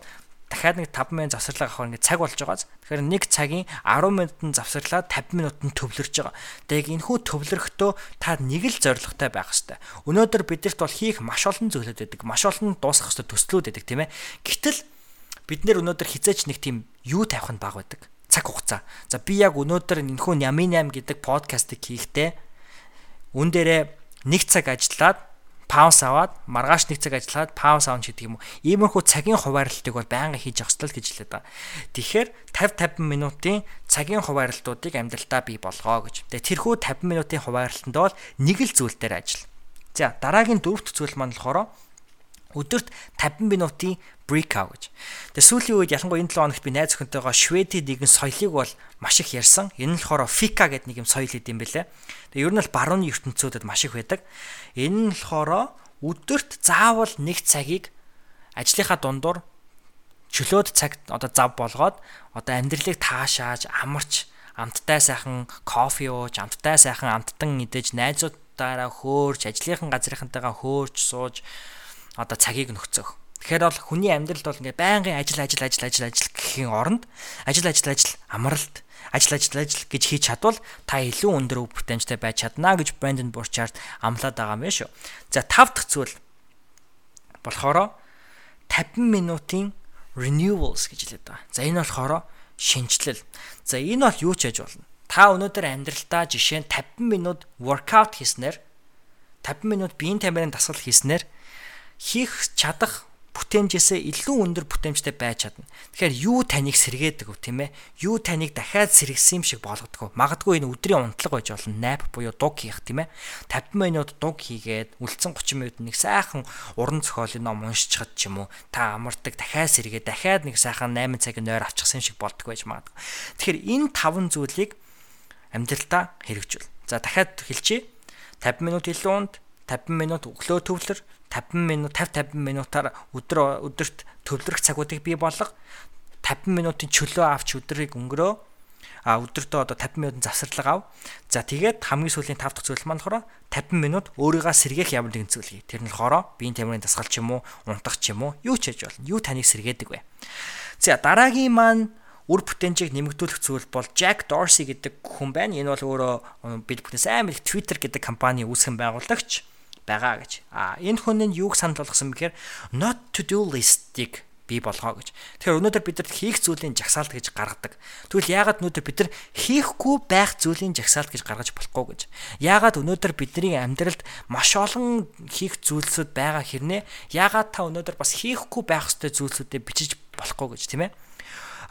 Speaker 1: дахиад нэг 5 минут завсарлага авах ингээд цаг болж байгааз. Тэгэхээр нэг цагийн 10 минутын завсарлаад 50 минутанд төвлөрж байгаа. Тэгээд энэхүү төвлөрөхдөө та нэг л зорилготой байх хэрэгтэй. Өнөөдөр бидэрт бол хийх маш олон зүйлүүд байдаг. Маш олон дуусгах хэрэгтэй төслүүд байдаг тийм ээ. Гэтэл бид нэр өнөөдөр хизээч нэг тийм юу тавих нь баг байдаг. Цаг хугацаа. За би яг өнөөдөр энэхүү Ями 8 гэдэг подкастыг хийхдээ үн дээрээ нэг цаг ажиллаад паус аваад маргааш нэг цаг ажиллаад паус аавч гэдэг юм уу. Иймэрхүү цагийн хуваарлтыг бол байнга хийж явах хэрэгтэй гэж хэлээд байгаа. Тэгэхээр 50 50 минутын цагийн хуваарлтуудыг амьдралтаа бий болгоо гэж. Тэгээ тэрхүү 50 минутын хуваарлтанд бол нэг л зүйл дээр ажил. За дараагийн дөрөвт зүйл маань болохоор өдөрт 50 минутын breakout гэж. Тэгээ сүүлийн үед ялангуяа энэ 7 хоногт би найз охинтойгоо Шведийн нэгэн соёлыг бол маш их ярьсан. Энэ нь болохоор fika гэдэг нэг юм соёл идэм бэлээ. Тэгээ ер нь бол барууны ертөнцүүдэд маш их байдаг. Энэ нь болохоор өдөрт заавал нэг цагийг ажлынхаа дундуур чөлөөт цаг одоо зав болгоод одоо амьдралыг таашааж амарч амттай сайхан кофе ууж амттай сайхан амттан идэж найзуудаараа хөөрч ажлынхан газрынхантайгаа хөөрч сууж одоо цагийг нөхцөх. Тэгэхээр бол хүний амьдралд бол ингээ байнгын ажил ажил ажил ажил ажил гэхийн оронд ажил ажил ажил амралт ажил ажил ажил гэж хийж чадвал та илүү өндөр өв бүтэмжтэй байж чадна гэж Brandon Burchard амлаад байгаа юм шүү. За тав дахь зүйл болохоор 50 минутын renewals гэж хэлээд байгаа. За энэ болохоор шинжилэл. За энэ бол юу ч яж болно. Та өнөөдөр амьдралдаа жишээ нь 50 минут workout хийснээр 50 минут биеийн тамирын дасгал хийснээр хийх чадах бүтээмжээсээ илүү өндөр бүтээмжтэй байж чадна. Тэгэхээр юу таныг сэргээдэг вэ, тийм ээ? Юу таныг дахиад сэргсэн юм шиг болгодог вэ? Магадгүй энэ өдрийн унтлага байж болно. Nap буюу дуг хийх, тийм ээ? 50 минут дуг хийгээд үлдсэн 30 минут нэг сайхан уран зохиолын ном уншчихад ч юм уу, та амардаг, дахиад сэргээ, дахиад нэг сайхан 8 цагийн нойр авчихсан юм шиг болдог байж магадгүй. Тэгэхээр энэ таван зүйлийг амьдралдаа хэрэгжүүл. За дахиад хэлчихье. 50 минут илүү унд, 50 минут өглөө төвлөр, 50 минут 50 50 минутаар өдөр өдөрт төвлөрөх цагуудыг бий болго 50 минутын чөлөө авч өдрийг өнгөрөө а өдөртөө одоо 50 минутын завсарлага ав. За тэгээд хамгийн сүүлийн 5 дахь зүйл маань болохоор 50 минут өөрийгөө сэргээх ямар нэгэн зүйл хий. Тэр нь болохоор биеийн тамирын дасгал ч юм уу, унтах ч юм уу, юу ч хийж болно. Юу таныг сэргээдэг вэ? За дараагийн маань үр бүтэнжийг нэмэгдүүлэх зүйл бол Jack Dorsey гэдэг хүн байна. Энэ бол өөрөө бид бүхнээс амар их Twitter гэдэг компани үүсгэн байгуулагч байгаа гэж. А энэ хүн нь юуг санал болгосон бэхээр not to do list-ийг бий болгоо гэж. Тэгэхээр өнөөдөр бид нар хийх зүйлийн жагсаалт гэж гаргадаг. Тэгвэл яагаад өнөөдөр бид нар хийхгүй байх зүйлийн жагсаалт гэж гаргаж болохгүй гэж. Яагаад өнөөдөр бидний амьдралд маш олон хийх зүйлсүүд байгаа хэрнээ яагаад та өнөөдөр бас хийхгүй байх ёстой зүйлсүүдээ бичиж болохгүй гэж тийм ээ?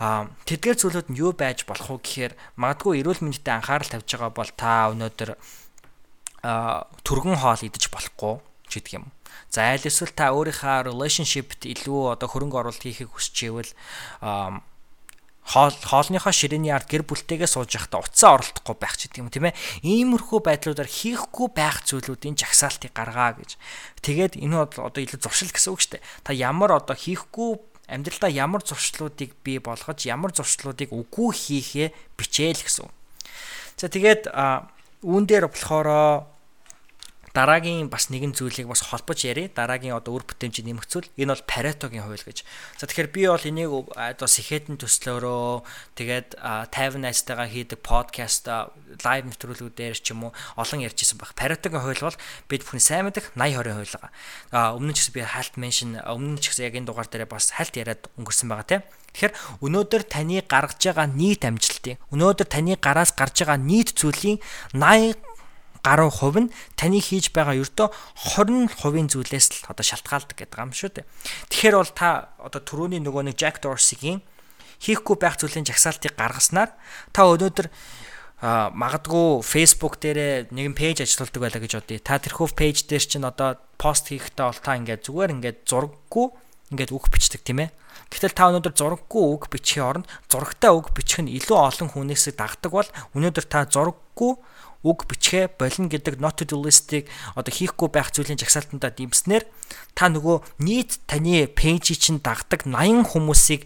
Speaker 1: а тэдгээр зүйлүүд нь юу байж болох вэ гэхээр магадгүй эрүүл мэндэд анхаарал тавьж байгаа бол та өнөөдөр түргэн хоол идэж болохгүй ч гэдэг юм. За аль эсвэл та өөрийнхөө relationship-т илүү одоо хөрөнгө оруулалт хийхийг хүсчихвэл хоол хоолныхоо ширээний ард гэр бүлтэйгээ сууж явахдаа уцаа оролдохгүй байх ч гэдэг юм тийм ээ. Иймэрхүү байдлуудаар хийхгүй байх зүйлүүдийн жагсаалтыг гаргаа гэж. Тэгээд энэ бол одоо илүү зуршил гэсэн үг шүү дээ. Та ямар одоо хийхгүй амьдралдаа ямар зуршлуудыг бий болгож ямар зуршлуудыг үгүй хийхээ бичээл гэсэн. За тэгээд үүн дээр болохоор дараагийн бас нэгэн зүйлийг бас холбож ярив. Дараагийн одоо үр бүтээмжийг нэмэгцүүл энэ бол Паретогийн хууль гэж. За тэгэхээр би бол энийг одоо сэхэтэн төслөөрөө тэгээд 50 найзтайгаа хийдэг подкаст лайв нэвтрүүлгүүдээр ч юм уу олон ярьжсэн баг. Паретогийн хууль бол бид бүхэн сайн мэдэх 80 20 хууль байгаа. А өмнө нь ч би хальт меншн өмнө нь ч гэсэн яг энэ дугаар дээр бас хальт яриад өнгөрсөн байгаа тийм. Тэгэхээр өнөөдөр таны гаргаж байгаа нийт амжилтын өнөөдөр таны гараас гарч байгаа нийт зүйлийн 80 гаруй хувь нь таны хийж байгаа ердөө 20% зүйлээс л одоо шалтгаалдаг гэдэг юм шүү дээ. Тэгэхээр бол та одоо түрүүний нөгөө нэг Jack Dorsey-гийн хийхгүй байх зүйлийн жагсаалтыг гаргаснаар та өнөөдөр магадгүй Facebook дээрээ нэгэн пэйж ажилладаг байлаа гэж бодъё. Та тэрхүү пэйж дээр чинь одоо пост хийхдээ бол та ингээд зүгээр ингээд зураггүй ингээд үг бичдэг тийм ээ. Гэтэл та өнөөдөр зураггүй үг бичих оронд зурагтай үг бичих нь илүү олон хүнээс дагдаг бол өнөөдөр та зураггүй үг бичгээ болно гэдэг not to do list-ийг одоо хийхгүй байх зүйлийн жагсаалтандаа дэмжснээр та нөгөө нийт таны пэйжийг чинь дагдаг 80 хүмүүсийг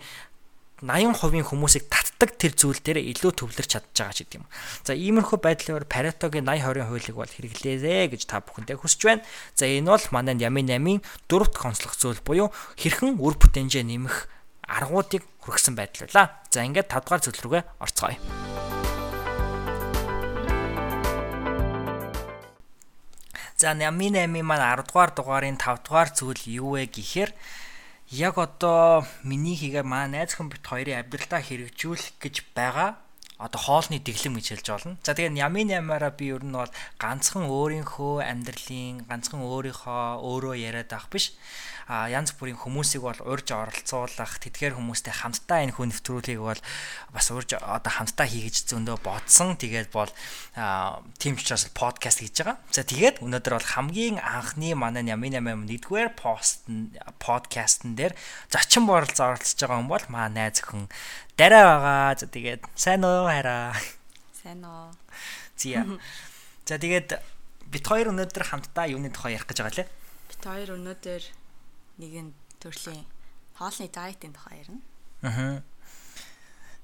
Speaker 1: 80% хүмүүсийг татдаг тэр зүйл дээр илүү төвлөрч чадж байгаа ч гэдэг юм. За иймэрхүү байдлаар Pareto-гийн 80 20 хуулийг бол хэрэглээзэ гэж та бүхэндээ хүсэж байна. За энэ бол манай Ями 8-ын дөрөвт концлох зүйл буюу хэрхэн үр бүтэнжээ нэмэх аргуудыг хүргэсэн байдал байлаа. За ингээд 5 дугаар зүйл рүүгээ орцгоё. За Ями 8-ийн маань 10 дугаар дугаарын 5 дугаар зүйл юу вэ гэхээр яг одоо миний хийгээ маа найз хүн бит хоёрын амьдралдаа хэрэгжүүлэх гэж байгаа одоо хоолны дэглэм гэж хэлж болно. За тэгээ ямын ямаараа би ер нь бол ганцхан өөрийнхөө амьдралын ганцхан өөрийнхөө өөрөө яриад авах биш янз бүрийн хүмүүсийг бол урьж оролцуулах тэдгээр хүмүүстэй хамтдаа энэ хүн нэвтрүүлгийг бол бас урьж одоо хамтдаа хийгэж зөндөө бодсон. Тэгээд бол тийм ч учраас подкаст хийж байгаа. За тэгээд өнөөдөр бол хамгийн анхны манай Ямин Ямин нэгдүгээр пост подкастн дээр зочин борол зоролцож байгаа хүн бол маа найз өхөн дараа байгаа. За тэгээд сайн уу хараа.
Speaker 2: Сайн уу.
Speaker 1: Зя. За тэгээд бит хоёр өнөөдөр хамтдаа юуны тухай ярих гэж байгаа лээ.
Speaker 2: Бит хоёр өнөөдөр нэгэн төрлийн хоолны дайетын тухай ярина.
Speaker 1: Аа.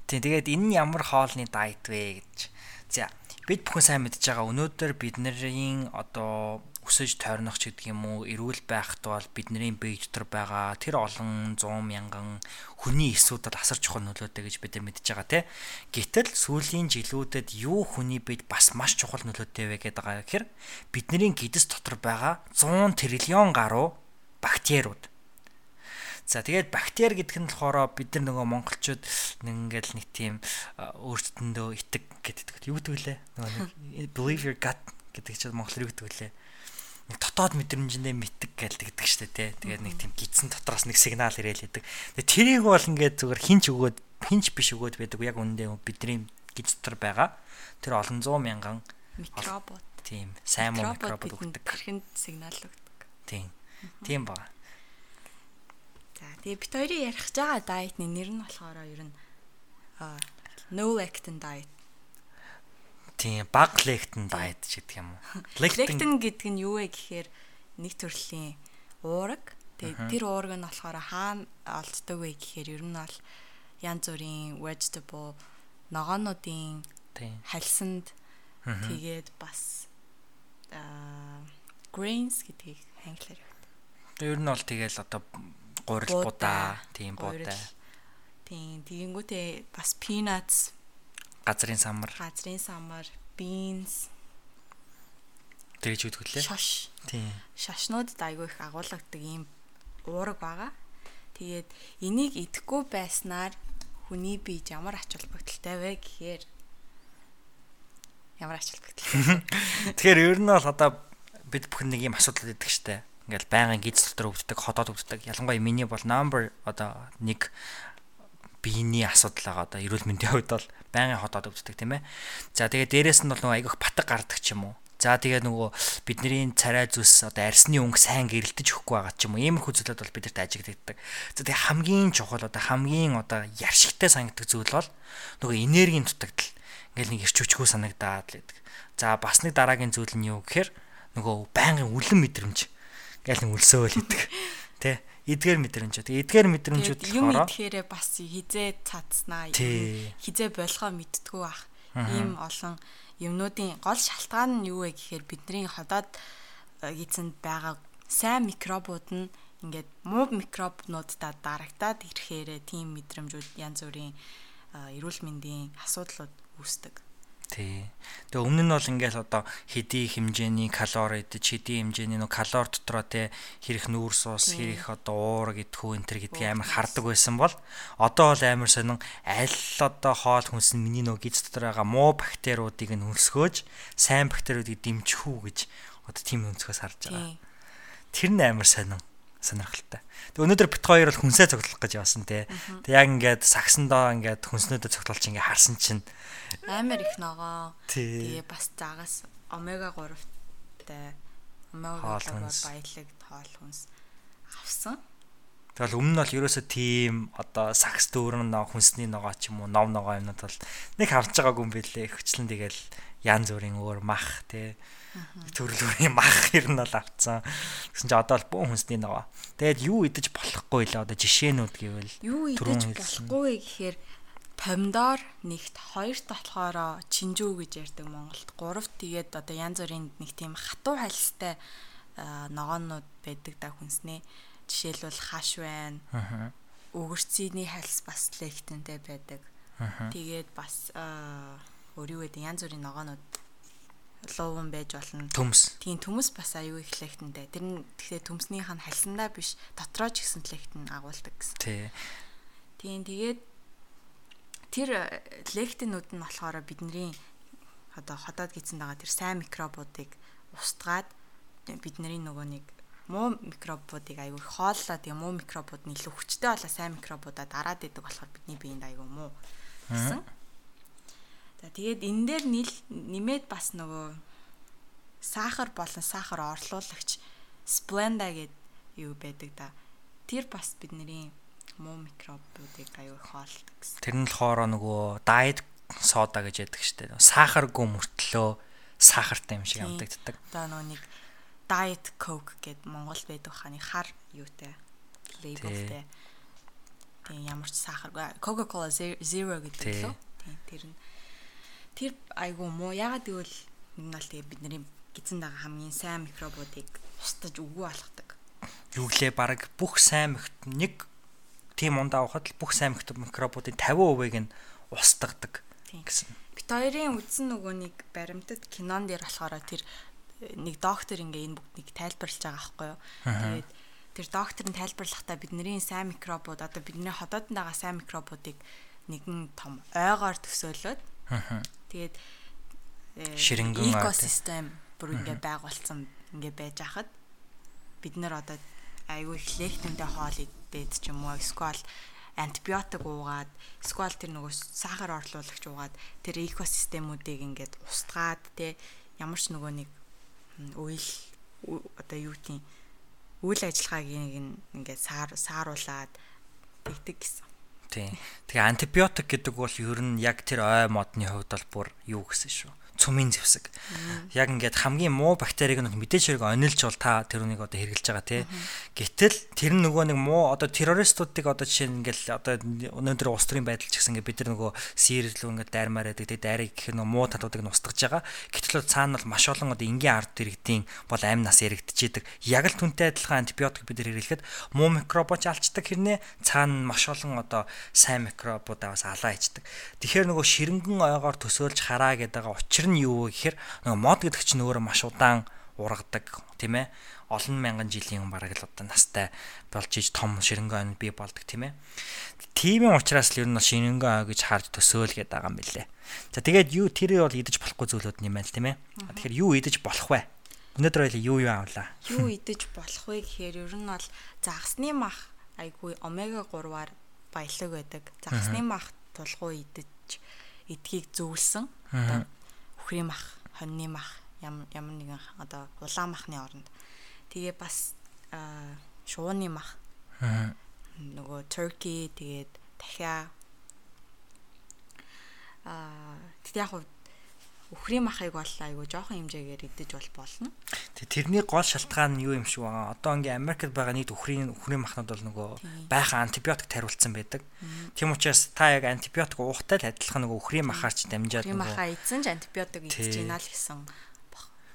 Speaker 1: Тэгээд энэ нь ямар хоолны дайет вэ гэж. За, бид бүхэн сайн мэдж байгаа өнөөдөр бидний одоо өсөж тойрнох ч гэдэг юм уу эрүүл байхад бол бидний бие дотор байгаа тэр олон 100 мянган хүний эсүүдэл асар чухал нөлөөтэй гэж бид нар мэдж байгаа тий. Гэтэл сүүлийн жилүүдэд юу хүний биед бас маш чухал нөлөөтэй вэ гэдэг байгаа гэхээр бидний гидэс дотор байгаа 100 триллион гаруй бактериуд. За тэгээд бактери гэдэг нь болохоор бид нар нөгөө монголчууд нэг ингээл нэг тийм өөртөндөө итэг гэдэг юу гэдэг лээ. Нөгөө нэг believe your gut гэдэг чинь монголоор юу гэдэг лээ. Нэг дотоод мэдрэмжэндээ мэтг гэлдэг штэ тий. Тэгээд нэг тийм гидсэн дотроос нэг сигнал ирээл хэдэг. Тэгээд тэрийг бол ингээд зүгээр хинч өгөөд хинч биш өгөөд байдаг яг үндэ бидний гидс дотор байгаа. Тэр олон зуун мянган
Speaker 2: микробот.
Speaker 1: Тийм, сайн муу микробот өгдөг.
Speaker 2: Тэрхэнд сигнал өгдөг.
Speaker 1: Тийм. Тийм ба.
Speaker 2: За тэгээ бит хоёрын ярих гэж байгаа дайетны нэр нь болохоор ер нь no lectin diet.
Speaker 1: Тийм баг lectin diet гэдэг юм уу?
Speaker 2: Lectin гэдэг нь юу вэ гэхээр нэг төрлийн уураг. Тэгээ тэр уураг нь болохоор хаана олддог вэ гэхээр ер нь бол янз бүрийн vegetable ногоонуудын хальсанд тэгээд бас grains гэдгийг англиар
Speaker 1: Ер нь бол тэгэл одоо гурил будаа, тийм будаа.
Speaker 2: Тийм, тэгэнгүүтээ бас peanuts,
Speaker 1: газрын самар,
Speaker 2: газрын самар, beans
Speaker 1: тэгж үтгэлээ.
Speaker 2: Шаш.
Speaker 1: Тийм.
Speaker 2: Шашнуудад айгүй их агуулгадаг ийм уураг байгаа. Тэгээд энийг идэхгүй байснаар хүний бие ямар ач холбогдолтой вэ гэхээр ямар ач холбогдолтой.
Speaker 1: Тэгэхээр ер нь бол одоо бид бүхэн нэг юм асуудал өгдөг штэ ингээл байнгын гиз дотор өвддөг, ходоод өвддөг. Ялангуяа миний бол number одоо нэг биений асуудал байгаа одоо эрүүл мэндийн хувьд бол байнгын ходоод өвддөг тийм ээ. За тэгээ дээрэс нь бол нөгөө айгүйх батг гардаг ч юм уу. За тэгээ нөгөө бидний царай зүс одоо арсны өнгө сайн гэрэлтэж өгөхгүй байгаа ч юм уу. Иймэрхүү зүйлүүд бол бидэрт ажиглагддаг. За тэгээ хамгийн чухал одоо хамгийн одоо яршигтай санагддаг зүйл бол нөгөө энергийн дутагдал. Ингээл нэг ирч хүчгүй санагдаад л гэдэг. За бас нэг дараагийн зүйл нь юу гэхээр нөгөө байнгын үлэн мэдрэмж Гэл нэг өлсөөл идэг. Тэ? Эдгээр мэдрэмж. Тэгээ эдгээр мэдрэмжүүд
Speaker 2: болохоор юм идэхээрээ бас хизээ цацснаа. Хизээ болгоо мэдтгүү ах. Ийм олон юмнуудын гол шалтгаан нь юу вэ гэхээр бидний ходоод эзэнд байгаа сайн микробууд нь ингээд муу микробнуудаа дарагтаад ирэхээрээ тийм мэдрэмжүүд янз бүрийн эрүүл мэндийн асуудлууд үүсдэг.
Speaker 1: Тий. Тэгээ өмнө нь бол ингээл одоо хэдий хэмжээний калори идэж хэдий хэмжээний нөө калори дотроо те хэрэг нүүрс ус хэрэг одоо уур гэдгүү энэ төр гэдгийг амар хардаг байсан бол одоо бол амар сонин аль одоо хоол хүнс нь миний нөө гиз дотор байгаа муу бактериудыг нь хөлсгөөж сайн бактериудыг дэмжих үү гэж одоо тийм өнцгөөс харж байгаа. Тэр нь амар сонин сонирхолтой. Тэг өнөөдөр бит хоёр бол хүнсээ цогцолох гэж явсан те. Тэг яг ингээд сагсандаа ингээд хүнснүүдэд цогцолж ингээд харсан чинь
Speaker 2: амар их ногоо. Тэгээ бас загас омега 3-тай омега 3 баялаг тоол хүнс авсан.
Speaker 1: Тэгэл өмнө нь бол ерөөсөө тийм одоо сакс дүүрэн ногоо хүнсний ногоо ч юм уу нов ногоо юмнууд бол нэг харж байгаагүй юм бэлээ. Хвчлэн тэгэл янз бүрийн өөр мах тий төрлөөрийн мах ер нь бол авцсан. Тэгсэн чинь одоо л бөөн хүнсний нөгөө. Тэгээд юу идэж болохгүй л одоо жишээнүүд гэвэл
Speaker 2: юу идэж болохгүй гэхээр помидор нэгт хоёрт болохоор чинжүү гэж ярьдаг Монголд. Гуравт тэгээд одоо янз бүрийн нэг тийм хатуу хальстай ногоонууд байдаг да хүнснээ. Жишээлбэл хаш байна. Өгөрцөний хальс бас лектэнтэй байдаг. Тэгээд бас өөр юу гэдэг янз бүрийн ногоонууд луун байж болно.
Speaker 1: Төмс.
Speaker 2: Тийм төмс бас аюу их лектэнтэй. Тэр нь тэгэхээр төмснийх нь хальсандаа биш дотроо ч гэсэн лектэн агуулдаг гэсэн.
Speaker 1: Тий.
Speaker 2: Тийм тэгээд тэр лектинүүд нь болохоор бидний одоо ходоод гизэн байгаа тэр сайн микробуудыг устгаад бидний нөгөө нэг муу микробуудыг аюу хооллоод юм муу микробууд нь илүү хүчтэй болоо сайн микробуудаа дараад идэг болохоор бидний биед аюу муу гэсэн. За тэгээд энэ дээр нэмээд бас нөгөө сахар болон сахар орлуулагч сплenda гэдэг юу байдаг да. Тэр бас бидний муу микробуудыг аюу хоолдог гэсэн.
Speaker 1: Тэр нь болохоор нөгөө diet сода гэж яддаг штеп. Сахаргүй мөртлөө сахартай юм шиг амтагддаг.
Speaker 2: Одоо нөгөө нэг diet coke гэд Монгол байдаг хаа нэг хар юутай лейблтэй. Тэгээ ямар ч сахаргүй Coca-Cola Zero гэдэг лөө. Тийм тэр нь тэр айгу муу ягаад гэвэл энэ бол тэгээ бидний гизэн дага хамгийн сайн микробуудыг устж үгүй болгодог.
Speaker 1: Юу гэлээ баг бүх сайн нэг тийм ундаа авахад л бүх сайн микробуудын 50%-ыг нь устгадаг гэсэн.
Speaker 2: Бит хоёрын үдсэн нөгөө нэг баримтат кинон дээр болохоор тэр нэг доктор ингээ энэ бүгдийг тайлбарлаж байгаа байхгүй юу. Тэгээд тэр доктор нь тайлбарлахдаа бидний сайн микробууд одоо бидний ходооднд байгаа сайн микробуудыг нэгэн том ойгоор төсөөлөөд тэгээд
Speaker 1: ширэнгэн
Speaker 2: экосистем бүр ингээ байгуулсан ингээ байж хахад бид нар одоо айгүй их лектэнтэй хоол идээд ч юм уу эсвэл антибиотик уугаад эсвэл тэр нөгөө сахар орлуулагч уугаад тэр экосистемүүдийг ингээд устгаад те ямар ч нөгөө нэг үйл одоо юу тийм үйл ажиллагаагийн ингээд саар сааруулад тэгдэг гэсэн.
Speaker 1: Тийм. Тэгээ антибиотик гэдэг бол ер нь яг тэр ой модны хувьд бол бүр юу гэсэн шүү цумын зэвсэг. Яг ингээд хамгийн муу бактерийг нь мэдээж хэрэг онилж бол та тэр үнийг одоо хэрглэж байгаа тий. Гэтэл тэр нөгөө нэг муу одоо террористуудыг одоо жишээ нь ингээд одоо өнөөдөр улс төрийн байдал ч гэсэн ингээд бид нар нөгөө сирлүү ингээд дайрмаар байдаг тий дайрыг гэх нь муу талуудыг нь устгаж байгаа. Гэтэл цаана бол маш олон одоо энгийн ард иргэдийн бол амь нас яригдчихийдэг. Яг л түнтэй адилхан антибиотик бид нар хэрэглэхэд муу микробоч алчдаг хэрнээ цаана маш олон одоо сайн микробуудаа бас алаа ичдэг. Тэгэхээр нөгөө ширэнгэн ойгоор төсөөлж хараа гэдэг байгаа учир нь юу вэ гэхээр нөгөө мод гэдэг чинь өөрөө маш удаан ургадаг тийм ээ олон мянган жилийн бараг л одоо настай болж иж том ширэнгэн бий болдог тийм ээ. Тимийн учраас л ер нь ширэнгэн гэж харж төсөөл гээд байгаа юм билэ. За тэгээд юу тэрийг бол идэж болохгүй зүйлүүд юм байна л тийм ээ. Тэгэхээр юу идэж болох вэ? Өнөөдөр хоёул юу юу авлаа?
Speaker 2: Юу идэж болох вэ гэхээр ер нь бол загсны мах айгүй омега 3-аар баялаг байдаг. Загсны мах тулгуу идэж эдгийг зөвлөсөн. Одоо бүхрийн мах, хоньны мах ямар нэгэн одоо улаан махны оронд. Тэгээ бас шууны мах. Нөгөө turkey тэгээд дахиа аа тэг яг Үхрийн махыг бол айгүй жоохон хэмжээгээр идэж бол болно.
Speaker 1: Тэг тэрний гол шалтгаан нь юу юм шиг байгаа. Одоо ингээ Америкт байгаа нийт үхрийн үхрийн махнууд бол нөгөө байха антибиотик тариулсан байдаг. Тийм учраас та яг антибиотик уухтай л адилхан нөгөө үхрийн махаар ч дамжаад
Speaker 2: нөгөө махаа эзэн ч антибиотик идэж байна л гэсэн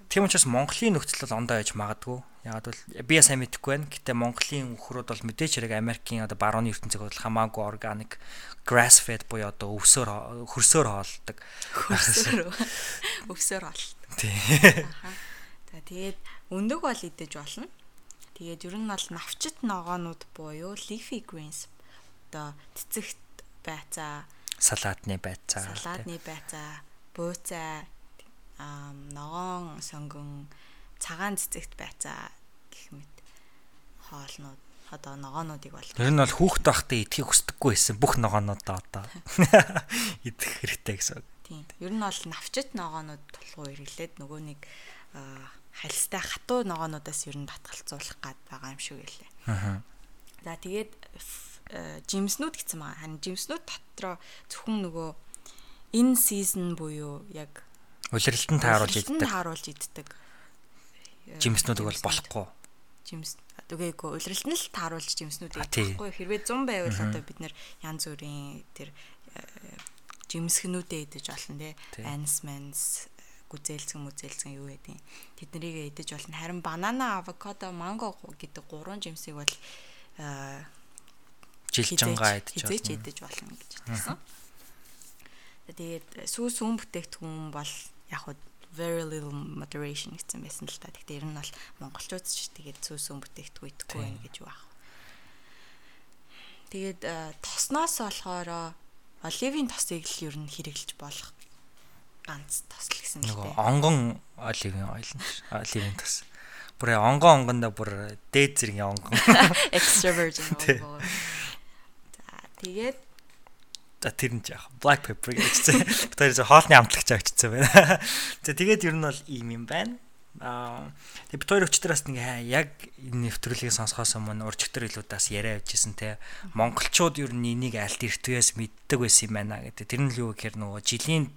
Speaker 1: Тийм учраас Монголын нөхцөл бол ондоо яж магадгүй. Ягаад бол би сайн мэдэхгүй байна. Гэтэ Монголын өхрүүд бол мэдээж хэрэг Америкийн одоо барууны ертөнцийг бол хамаагүй органик grass fed буюу одоо өвсөөр хөрсөөр хоолдог.
Speaker 2: Хөрсөөр өвсөөр хоолдог.
Speaker 1: Тийм.
Speaker 2: За тэгээд өндөг бол идэж болно. Тэгээд ер нь бол навчит ногоонууд буюу leafy greens одоо цэцэгт байцаа,
Speaker 1: салаатны байцаа,
Speaker 2: салаатны байцаа, бууцаа аа ногоон сонгон цагаан цэцэгт байцаа гэх мэт хоолнууд одоо ногоонуудыг бол
Speaker 1: Тэр нь бол хүүхд байхдаа идэхийг хүсдэггүй байсан бүх ногоонуудаа одоо идэх хэрэгтэй гэсэн.
Speaker 2: Тийм. Ер нь бол навчит ногоонууд толгой хэрэглээд нөгөө нэг хальстай хатуу ногоонуудаас ер нь татгалцуулах гад байгаа юм шиг байлээ. Аа. За тэгээд жимснүүд гэсэн байгаа. Харин жимснүүд дотроо зөвхөн нөгөө in season буюу яг
Speaker 1: Улиралтанд тааруулж иддэг.
Speaker 2: Тааруулж иддэг.
Speaker 1: Жимснүүд бол болохгүй.
Speaker 2: Жимс үгээгүй улиралт нь л тааруулж жимснүүд байхгүй. Хэрвээ 100 байвал одоо бид нэр янз бүрийн тэр жимсгнүүдээ идэж болно те анс манс гүзээлцэн мүзээлцэн юу гэдэг тэднийг идэж болно. Харин банана авокадо манго гэдэг гурван жимсийг бол
Speaker 1: жилжангаа идэж
Speaker 2: болно. идэж болно гэж хэлсэн. Тэгээд сүүс сүм бүтээгдэхүүн бол яг хуу very little moderation гэсэн байсан л та. Гэхдээ ер нь бол монголчууд ч тэгээд цөөсөн бүтээгдэхүй идэхгүй байх гэж баг. Тэгээд э, тосноос болохоор оливын тосыг л ер нь хэрэглэж болох ганц тос л гэсэн л
Speaker 1: дээ. Онгон оливын ойл нь оливын тос. Бүр онгон онгондоо бүр дээд зэргийн онгон.
Speaker 2: Extra virgin онгон. За тэгээд
Speaker 1: За тэр нь яах black pepper гэсэн. Тэр зөв хоолны амтлагч авчирсан байна. За тэгээд ер нь бол ийм юм байна. Аа тэгээд хоёр өчтөрөөс нэг яг энэ нэвтрүүлгийг сонсохоос өмнө уржигтэр илүүдээс яриа авчихсан те. Монголчууд ер нь энийг альт эртвээс мэддэг байсан юм байна гэдэг. Тэр нь л юу гэхээр нөгөө жилийн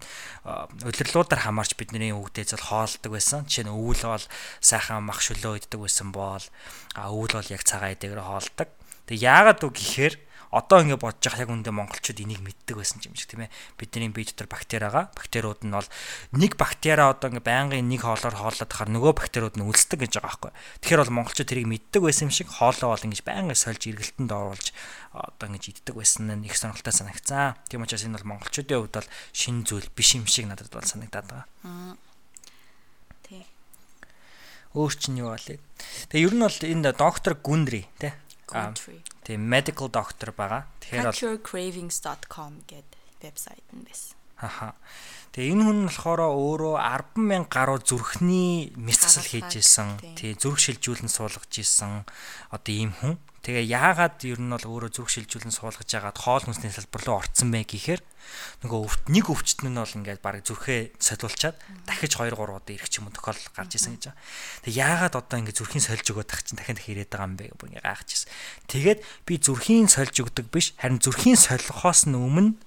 Speaker 1: удирлуудаар хамаарч бидний өвгдөөс бол хоолдог байсан. Жишээ нь өвөл бол сайхан мах шөлөө иддэг байсан бол өвөл бол яг цагаан эдэгээр хоолдог. Тэг яагаад үг гэхээр одоо ингэ бодож байгаа яг үндэ монголчууд энийг мэддэг байсан юм шиг тийм ээ. Бидний бие дотор бактери байгаа бактериуд нь бол нэг бактери одоо ингэ байнгын нэг хоолоор хооллоод хахаар нөгөө бактериуд нь үлсдэг гэж байгаа байхгүй. Тэгэхээр бол монголчууд тэрийг мэддэг байсан юм шиг хоолоо бол ингэж байнгын сольж эргэлтэнд оруулж одоо ингэж иддэг байсан нь их сонирхолтой санагцсан тийм учраас энэ бол монголчуудын хувьд бол шин зүйл биш юм шиг надад бол санагдаад байгаа. Өөр чинь юу болээ тэгээ ер нь бол энэ доктор Гүндри тий Тийм medical doctor байгаа.
Speaker 2: Тэгэхээр бол cravings.com гэдэг вебсайт нь байсан.
Speaker 1: Аха. Тэгээ энэ хүн болохоор өөрөө 100000 гаруй зүрхний мэс засал хийж исэн. Тий зүрх шилжүүлэн суулгаж исэн. Одоо ийм хүн. Тэгээ яагаад ер нь бол өөрөө зүрх шилжүүлэн суулгаж яагаад хоол хүнсний салбар руу орцсон бэ гэхээр нөгөө өвт нэг өвчтөн нь бол ингээд баг зүрхээ солиулчаад дахиж 2 3 удаа ирэх ч юм уу тохиол гарч исэн гэж байгаа. Тэгээ яагаад одоо ингээд зүрхийн сольж өгöd тах чинь дахин дахин ирээд байгаа юм бэ бүр ингээд гайхаж исэн. Тэгээд би зүрхийн сольж өгдөг биш харин зүрхийн солихоос нь өмнө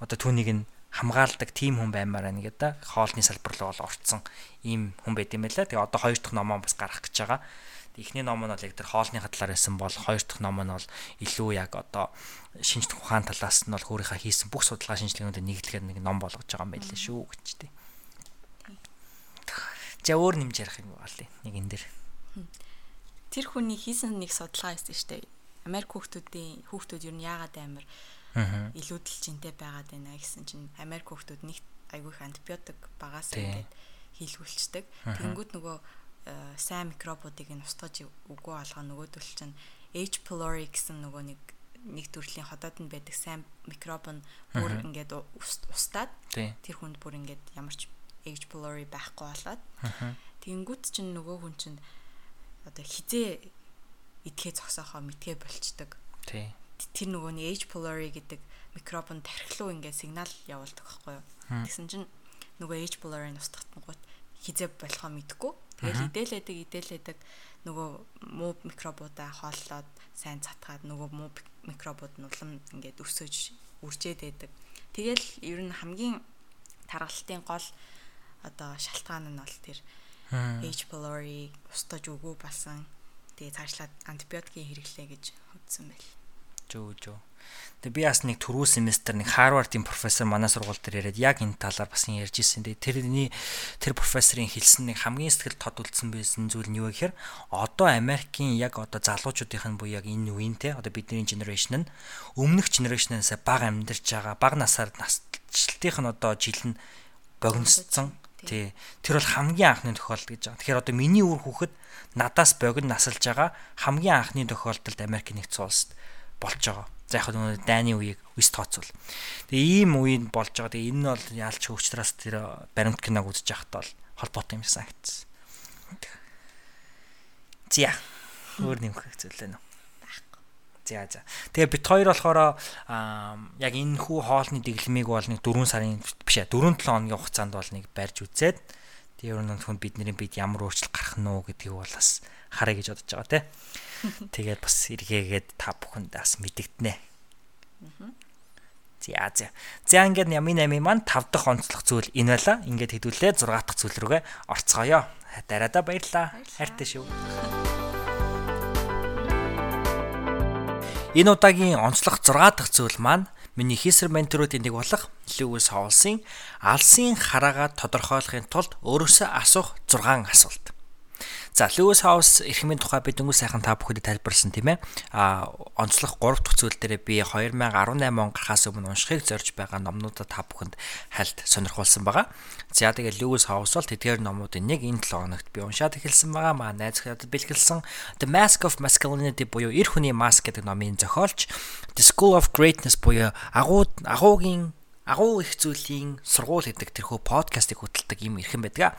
Speaker 1: одоо түүнийг нь хамгаалдаг тим хүн баймаар байна гэдэг хоолны салбар руу бол орцсон ийм хүн байт юм байлаа. Тэгээ одоо хоёр дахь номоо бас гарах гэж байгаа. Эхний ном нь бол яг тэр хоолны талаар байсан бол хоёр дахь ном нь бол илүү яг одоо шинжлэх ухаан талаас нь бол өөрийнхөө хийсэн бүх судалгаа шинжилгээнүүдэд нийтлэхээр нэг ном болгож байгаа юм байлээ шүү гэж тий. За өөр нэмж ярих юм бол нэг энэ дэр.
Speaker 2: Тэр хүний хийсэн нэг судалгаа байсан шүү дээ. Америк хүүхдүүдийн хүүхдүүд юу яагаад амар илүү дэлжинтэй байгаад байна гэсэн чинь Америк хүүхдүүд нэг айгүй их антибиотик багаас ингээд хийлгүүлцдэг. Тэнгүүд нөгөө Э, сайн микробуудыг нь устгаж үгүй болгоо нөгөөдөл чинь H. pylori гэсэн нөгөө нэг нэг төрлийн ходооднд байдаг сайн микроб нь бүр ингээд устдаад тэр хүнд бүр ингээд ямар ч H. pylori байхгүй болоод тэгэнгүүт чинь нөгөө хүн чинь одоо хизээ идэхээ зогсоохоо мэдгээ болчдөг.
Speaker 1: Тий.
Speaker 2: Тэр нөгөө нь H pylori гэдэг микроб нь тархилуу ингээд сигнал явуулдаг байхгүй юу. Тэгсэн чинь нөгөө H pylori нь устгахтангууд хизээ болохоо мэдгүй Тэгэл идэлээдэг идэлээдэг нөгөө муу микробуудаа хооллоод сайн цатгаад нөгөө муу микробууд нь улам ингээд өсөж үржээд байдаг. Тэгэл ер нь хамгийн тархалтын гол одоо шалтгаан нь бол тэр H pylori устгаж өгөө басан. Тэгээ цаашлаад антибиотикийн хэрэглээ гэж үзсэн байл.
Speaker 1: Жөө жөө. Тэгээ би бас нэг түрүү семестр нэг Харвардын профессор манай сургууль дээр яриад яг энэ талаар бас ярьж ирсэн. Тэгээ тэрний тэр профессорын хэлсэн нэг хамгийн сэтгэл тод үлдсэн байсан зүйл нь юу гэхээр одоо Америкийн яг одоо залуучуудын буюу яг энэ үеийн те одоо бидний generation нь өмнөх generation-аас бага амьдарч байгаа бага насаар насжилтынх нь одоо жил нь богиносцсон. Тий. Тэр бол хамгийн анхны тохиолдол гэж байгаа. Тэгэхээр одоо миний үр хүүхэд надаас богино насалж байгаа хамгийн анхны тохиолдолд Америк нэгдсэн улсад болж байгаа За яг нөгөө дайны үеийг үс тооцвол. Тэгээ ийм үеинд болж байгаа. Тэгээ энэ нь бол яалч хөвчтраас тэр баримт киног үзэж байхад бол холбоотой юм санагдсан. Зя. Өөр нэмэх зүйл байна уу? За за. Тэгээ бит хоёр болохоор яг энэ хүү хоолны дэглэмийг бол нэг 4 сарын биш ээ 4 7 хоногийн хугацаанд бол нэг барьж үзээд тэгээ ер нь хүн бидний бид ямар өөрчлөлт гарах нь уу гэдгийг бол бас харъя гэж бодож байгаа тийм. Тэгээд бас эргээгээд та бүхэнд бас мэдэгдэнэ. За за. За ингээд ями нами маань 5 дахь онцлог зүйл энэ байла. Ингээд хэдүүлээ 6 дахь зүйл рүүгээ орцгоё. Дараада баярлаа. Хайртай шүү. Энэ удаагийн онцлог 6 дахь зүйл маань миний хийсэр менторуудын нэг болох Льюис Хоулсын алсын хараагаа тодорхойлохын тулд өөрөөсөө асуух 6 асуулт. За Lewis House эрхмийн тухай бид өнгө сайхан та бүхэнд тайлбарлсан тийм ээ. А онцлог 3 дахь зүйл дээр би 2018 он гарахаас өмнө уншихыг зорж байгаа номнуудад та бүхэнд хальт сонирхуулсан байгаа. За тэгээ Lewis House бол тэдгээр номуудын нэг энэ 7 хоногт би уншаад эхэлсэн байгаа. Маа найз надад бэлгэлсэн The Mask of Masculinity буюу эр хүний маск гэдэг номын зохиолч The School of Greatness буюу агуу агуугийн агуу их зүйлийн сургууль гэдэг тэрхүү подкастыг хөтэлдэг юм эрхэм байдаг.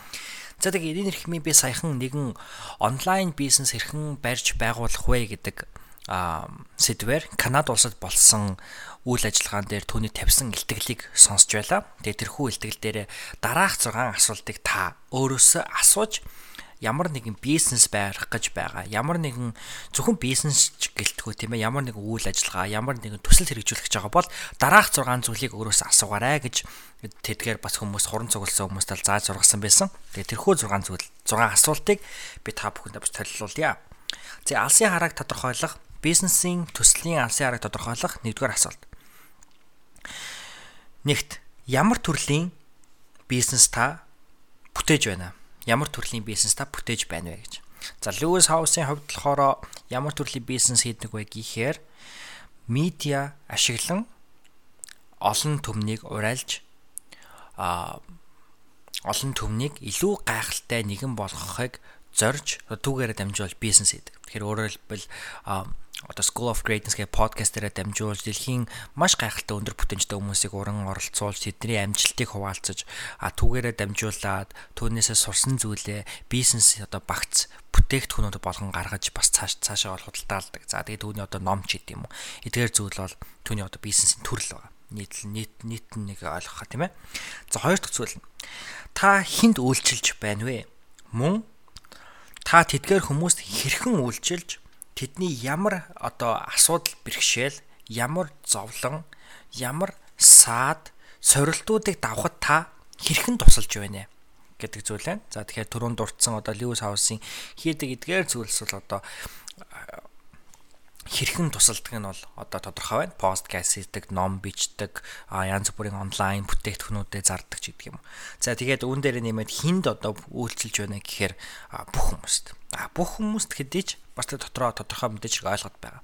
Speaker 1: За тэгээ энэ хэрхмийн би саяхан нэгэн онлайн бизнес хэрхэн барьж байгуулах вэ гэдэг сэдвээр Канада улсад болсон үйл ажиллагаан дээр түүний тавьсан илтгэлийг сонсч байла. Тэгээ тэрхүү илтгэл дээр дараах 6 асуултыг та өөрөөсөө асууж ямар нэгэн бизнес байрах гэж байгаа. Ямар нэгэн зөвхөн бизнес гэлтгүү тийм ээ. Ямар нэгэн үйл ажиллагаа, ямар нэгэн төсөл хэрэгжүүлэх гэж байгаа бол дараах 6 зүйлийг өөрөөс асуугаарай гэж тэдгээр бас хүмүүс хуран цугласан хүмүүст л зааж сургасан байсан. Тэгээ тэрхүү 6 зүйл 6 асуултыг би та бүхэнд бас толилуулъя. За алсын харааг тодорхойлох, бизнесийн төслийн алсын харааг тодорхойлох нэгдүгээр асуулт. Нэгт ямар төрлийн бизнес та бүтээж байна? Ямар төрлийн бизнес та бүтээж байна вэ гэж. За Lewis House-ийн хувьд болохоор ямар төрлийн бизнес хийдэг вэ гэхээр медиа ашиглан олон төмнийг урайлж а олон төмнийг илүү гайхалтай нэгэн болгохыг зорж түүгээрээ дамжуулж бизнес хийдэг. Тэгэхээр өөрөөр хэлбэл одоо School of Greatness гэх подкаст дээр дамжуулж дэлхийн маш гайхалтай өндөр бүтэмжтэй хүмүүсийг уран оролцуулж тэдний амжилтыг хуваалцаж түүгээрээ дамжуулаад түүнээсээ сурсан зүйлээ бизнес одоо багц бүтээгдэхүүнүүд болгон гаргаж бас цааш цаашаа бол худалдаалдаг. За тэгээд түүний одоо ном ч гэдэм юм. Эдгээр зүйл бол түүний одоо бизнесийн төрөл байгаа. Нийт нийт нийт нэг ойлгох тийм ээ. За хоёр дахь зүйл та хинд үйлчилж байна вэ? Мөн та тэдгээр хүмүүст хэрхэн үйлчилж тэдний ямар одоо асуудал бэрхшээл, ямар зовлон, ямар саад, сорилтуудыг давхад та хэрхэн тусалж байна гэдэг зүйл байна. За тэгэхээр түрүүнд дурдсан одоо Lewis House-ийн хийдэг эдгээр зүйлс бол одоо хэрхэн тусалдаг нь бол одоо тодорхой байна. Подкаст хийдэг, ном бичдэг, янз бүрийн онлайн бүтээгдэхүүнүүдэд зардаг ч гэдэг юм. За тэгээд үүн дээр нэмээд хинд одоо үйлчилж байна гэхээр бүх хүмүүст. А бүх хүмүүст хэдий ч бас дотроо тодорхой мэдээж ойлгоод байгаа.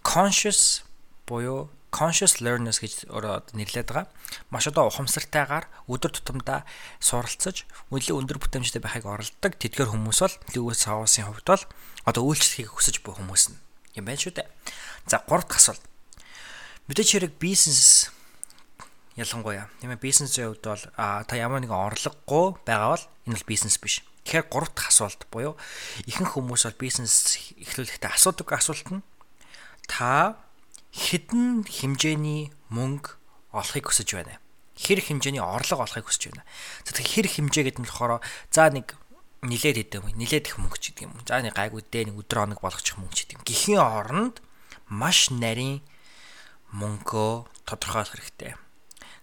Speaker 1: Conscious буюу conscious learners гэж өөрөө нэрлэдэг байгаа. Маш одоо ухамсартайгаар өдөр тутамдаа суралцаж, үлийн өндөр бүтэмжтэй байхыг оролдог тэдгээр хүмүүс бол Lewis House-ийн хувьд бол одоо үйлчлэхийг хүсэж буй хүмүүс нь юм байна шүү дээ. За 3 дахь асуулт. Мэдээж хэрэг бизнес ялангуяа тийм ээ бизнесийн хувьд бол та ямар нэгэн орлогогүй байгаа бол энэ бол бизнес биш. Тэгэхээр гурав дахь асуулт буюу ихэнх хүмүүс бол бизнес эхлүүлэхдээ асуудаг асуулт нь та хэдэн хэмжээний мөнгө олохыг хүсэж байна. Хэр хэмжээний орлого олохыг хүсэж байна. Тэгэхээр хэр хэмжээ гэдэг нь болохоор за нэг нилээд идэв юм. Нилээд их мөнгө ч гэдэг юм. За нэг гайгүй дээ нэг өдөр хоног болгочих мөнгө ч гэдэг. Гэхийн оронд маш нарийн мөнгөө тодорхойлох хэрэгтэй.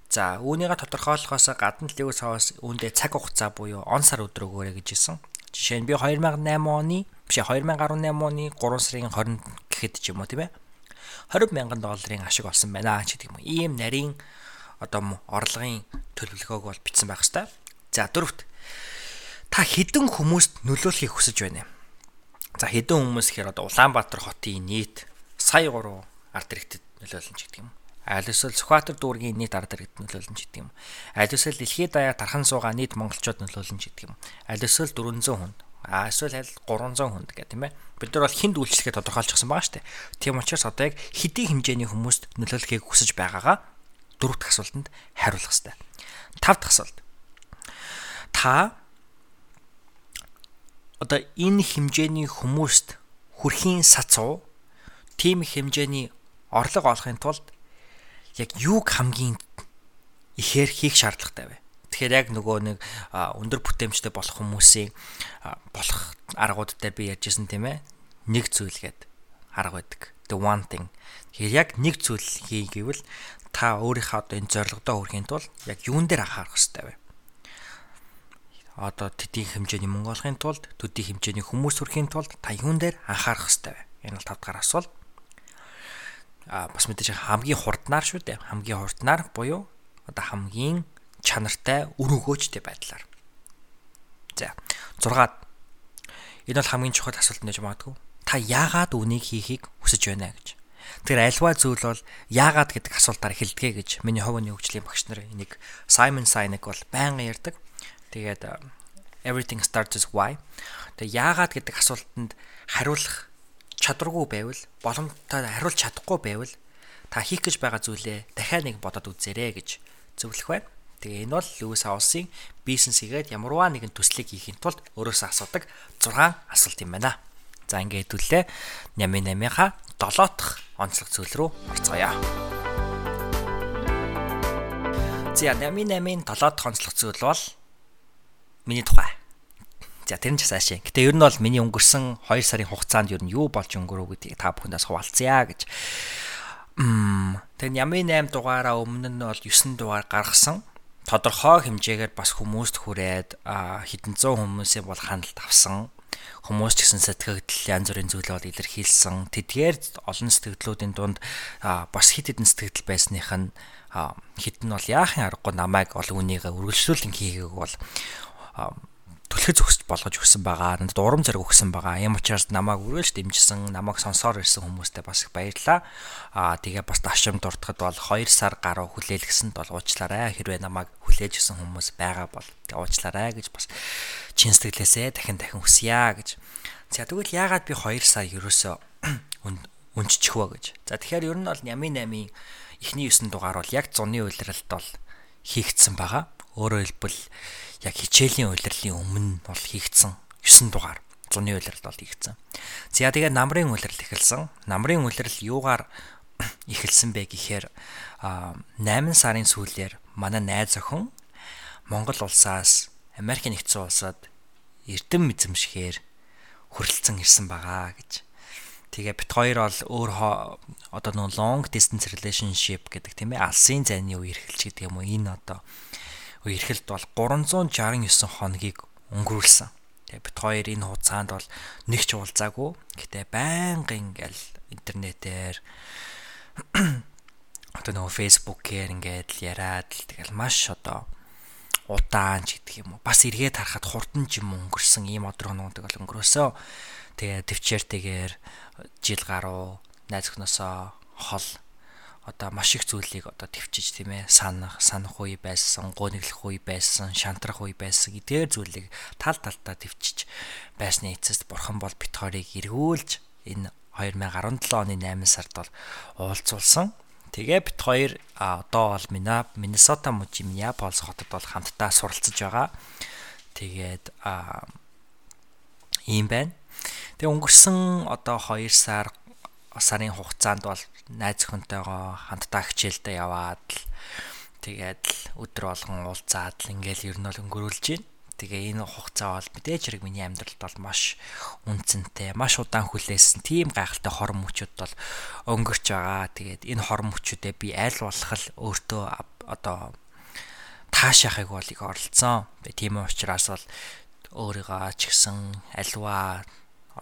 Speaker 1: За үүнийгээ тодорхойлохоос гадна Lewis House үүндээ цаг хугацаа буюу он сар өдөр өгөөрэй гэж хэлсэн. Жишээ нь би 2008 оны биш 2018 оны 3 сарын 20 гэхэд ч юм уу тийм ээ. 20 мянган долларын ашиг олсон байна ч гэдэг юм. Ийм нарийн одоо орлогын төлөвлөгөөг бол бичсэн байх хэвээр. За дөрөвт та хэдэн хүмүүст нөлөөлөхийг хүсэж байна. За хэдэн хүмүүс гэхээр одоо Улаанбаатар хотын нийт сая 3 ард иргэдэд нөлөөлнө ч гэдэг юм аль эсвэл Сүхбаатар дүүргийн нийт ард иргэд нөлөөлнө гэдэг юм. Аль эсвэл дэлхийд даяар тархан суугаа нийт монголчууд нөлөөлнө гэдэг юм. Аль эсвэл 400 хүнд а эсвэл аль 300 хүнд гэх тийм ээ. Бид нар бол хинд үйлчлэгээ тодорхойлчихсан байгаа шүү дээ. Тийм учраас одоо яг хэдийн хэмжээний хүмүүст нөлөөлөхийг хүсэж байгаагаа дөрөв дэх асуултанд хариулах хэрэгтэй. Тав дахь асуулт. Та одоо энэ хэмжээний хүмүүст хүрхийн сацуу тийм хэмжээний орлого олохын тулд яг юуг хамгийн ихээр хийх шаардлагатай вэ? Тэгэхээр яг нөгөө нэг өндөр бүтээмжтэй болох хүмүүсийн болох аргууд дээр би ярьжсэн тийм ээ. Нэг зүйл гээд арга байдаг. The one thing. Тэгэхээр яг нэг зүйл хий гэвэл та өөрийнхөө одоо энэ зорилгодоо хүрэхийн тулд яг юун дээр анхаарах хэрэгтэй вэ? Одоо тэдийн хэмжээний мөнгө олохын тулд, төдий хэмжээний хүмүүс хүрэхийн тулд та юун дээр анхаарах хэрэгтэй вэ? Энэ бол 5 дахь асуулт. А бас мэдээж хамгийн хурднаар шүү дээ. Хамгийн хурднаар буюу одоо хамгийн чанартай үр өгөөжтэй байдлаар. За 6 Энэ бол хамгийн чухал асуулт нэж магадгүй. Та яагаад үнийг хийхийг хүсэж байна гэж. Тэр альва зүйл бол яагаад гэдэг асуултаар эхэлдэг гэж миний ховны хөгжлийн багш нар энийг Simon Sinek бол байнга ярьдаг. Тэгээд everything starts with why. Тэгээд яагаад гэдэг асуултанд хариулах чадваргүй байвал боломжтой хариулж чадахгүй байвал та хийх гэж байгаа зүйлээ дахиад нэг бодоод үзээрэй гэж зөвлөх байна. Тэгээ энэ бол Льюис Хаусын бизнес хийгээд ямарваа нэгэн төслийг хийхин тулд өөрөөсөө асуудаг 6 асуулт юм байна. За ингээд хэдүүлээ 88-ийнхаа 7 дахь онцлог зүйл рүү орцгоё. За 88-ийн 7 дахь онцлог зүйл бол миний тухай. За тэр нь ч цаашаа. Гэтэ ер нь бол миний өнгөрсөн 2 сарын хугацаанд ер нь юу болж өнгөрөв гэдгийг та бүхэндээс хуваалцъя гэж. Мм. Тэгээ 88 дугаараа өмнө нь бол 9 дугаар гаргасан тодорхой хэмжээгээр бас хүмүүст хүрээд хэдэн зуун хүмүүсийн бол хяналт авсан хүмүүс ч гэсэн сэтгэгдэл янз бүрийн зүйлээ бол илэрхийлсэн. Тэдгээр олон сэтгэгдлүүдийн дунд бас хит хитэн сэтгэгдэл байсных нь хитэн бол яахын аргагүй намайг олон үнийгээ үргэлжлүүлэн хийгээг бол түлхэж өгсөж болгож өгсөн байгаа. Надад урам зориг өгсөн байгаа. Ийм учраас намайг үргэлж дэмжсэн, намайг сонсоор ирсэн хүмүүстээ бас их баярлалаа. Аа тэгээ бас дашим дуртахад бол 2 сар гаруй хүлээлгэсэнд бол уучлаарай. Хэрвээ намайг хүлээж өгсөн хүмүүс байгаа бол уучлаарай гэж бас чин сэтгэлээсээ дахин дахин хүсье гэж. За тэгвэл яагаад би 2 сар ерөөсөө үнччих вэ гэж. За тэгэхээр ер нь бол Нямын 8-ийн эхний 9 дугаар бол яг зуны үйлрэлт бол хийгдсэн байгаа. Өөрөөр хэлбэл яг хичээлийн улирлын өмнө бол хийгдсэн 9 дугаар зуны улирал бол хийгдсэн. За тэгээ намрын улирал эхэлсэн. Намрын улирал юугаар эхэлсэн бэ гэхээр 8 сарын сүүлээр манай найз охин Монгол улсаас Америк нэгдсэн улсад эрдэм эзэмшгээр хөрөлцөн ирсэн байгаа гэж. Тэгээ бит хоёр бол өөр одоо нөө long distance relationship гэдэг тийм ээ алсын зайны үе эрхэлж гэдэг юм уу энэ одоо эрхэлт бол 369 хоногийг өнгөрүүлсэн. Тэгээ бит хоёр энэ хугацаанд бол нэг ч уулзаагүй. Гэтэ байнгын ингээл интернетээр одоо нөгөө фейсбүүкээр ингээд л яриад л тэгэл маш одоо удаан ч гэдэг юм уу. Бас эргээд харахад хурдан ч юм өнгөрсөн ийм одрогнуудыг бол өнгөрөөсөө. Тэгээ төвчээртэйгээр жил гаруй найз өхнөөсөө хол одоо маш их зүйлийг одоо төвчиж тийм ээ санах санах үе байсан, гоониглох үе байсан, шантрах үе байсан эдгээр зүйлийг тал талтаа төвчиж байсны эцэст бурхан бол бит хоёрыг эргүүлж энэ 2017 оны 8 сард бол уулзуулсан. Тэгээ бит хоёр одоо бол Миннесота мужи Миннеаполис хотод бол хамтдаа суралцж байгаа. Тэгээд ийм байна. Тэгээ өнгөрсөн одоо 2 сар сарын хугацаанд бол найз өхөнтэйгоо хамтдаа хичээлдээ яваад л тэгээд л өдөр болгон уулзаад л ингээл ер нь бол өнгөрүүлж байна. Тэгээ энэ хугацаа бол мэдээж хэрэг миний амьдралд бол маш үнцэнтэй, маш удаан хүлээсэн тийм гайхалтай хор мөчүүд бол өнгөрч байгаа. Тэгээд энэ хор мөчүүдээ би аль болох л өөртөө одоо таашаахыг бол их оролцсон. Тийм учраас бол өөрийгөө ч гэсэн альва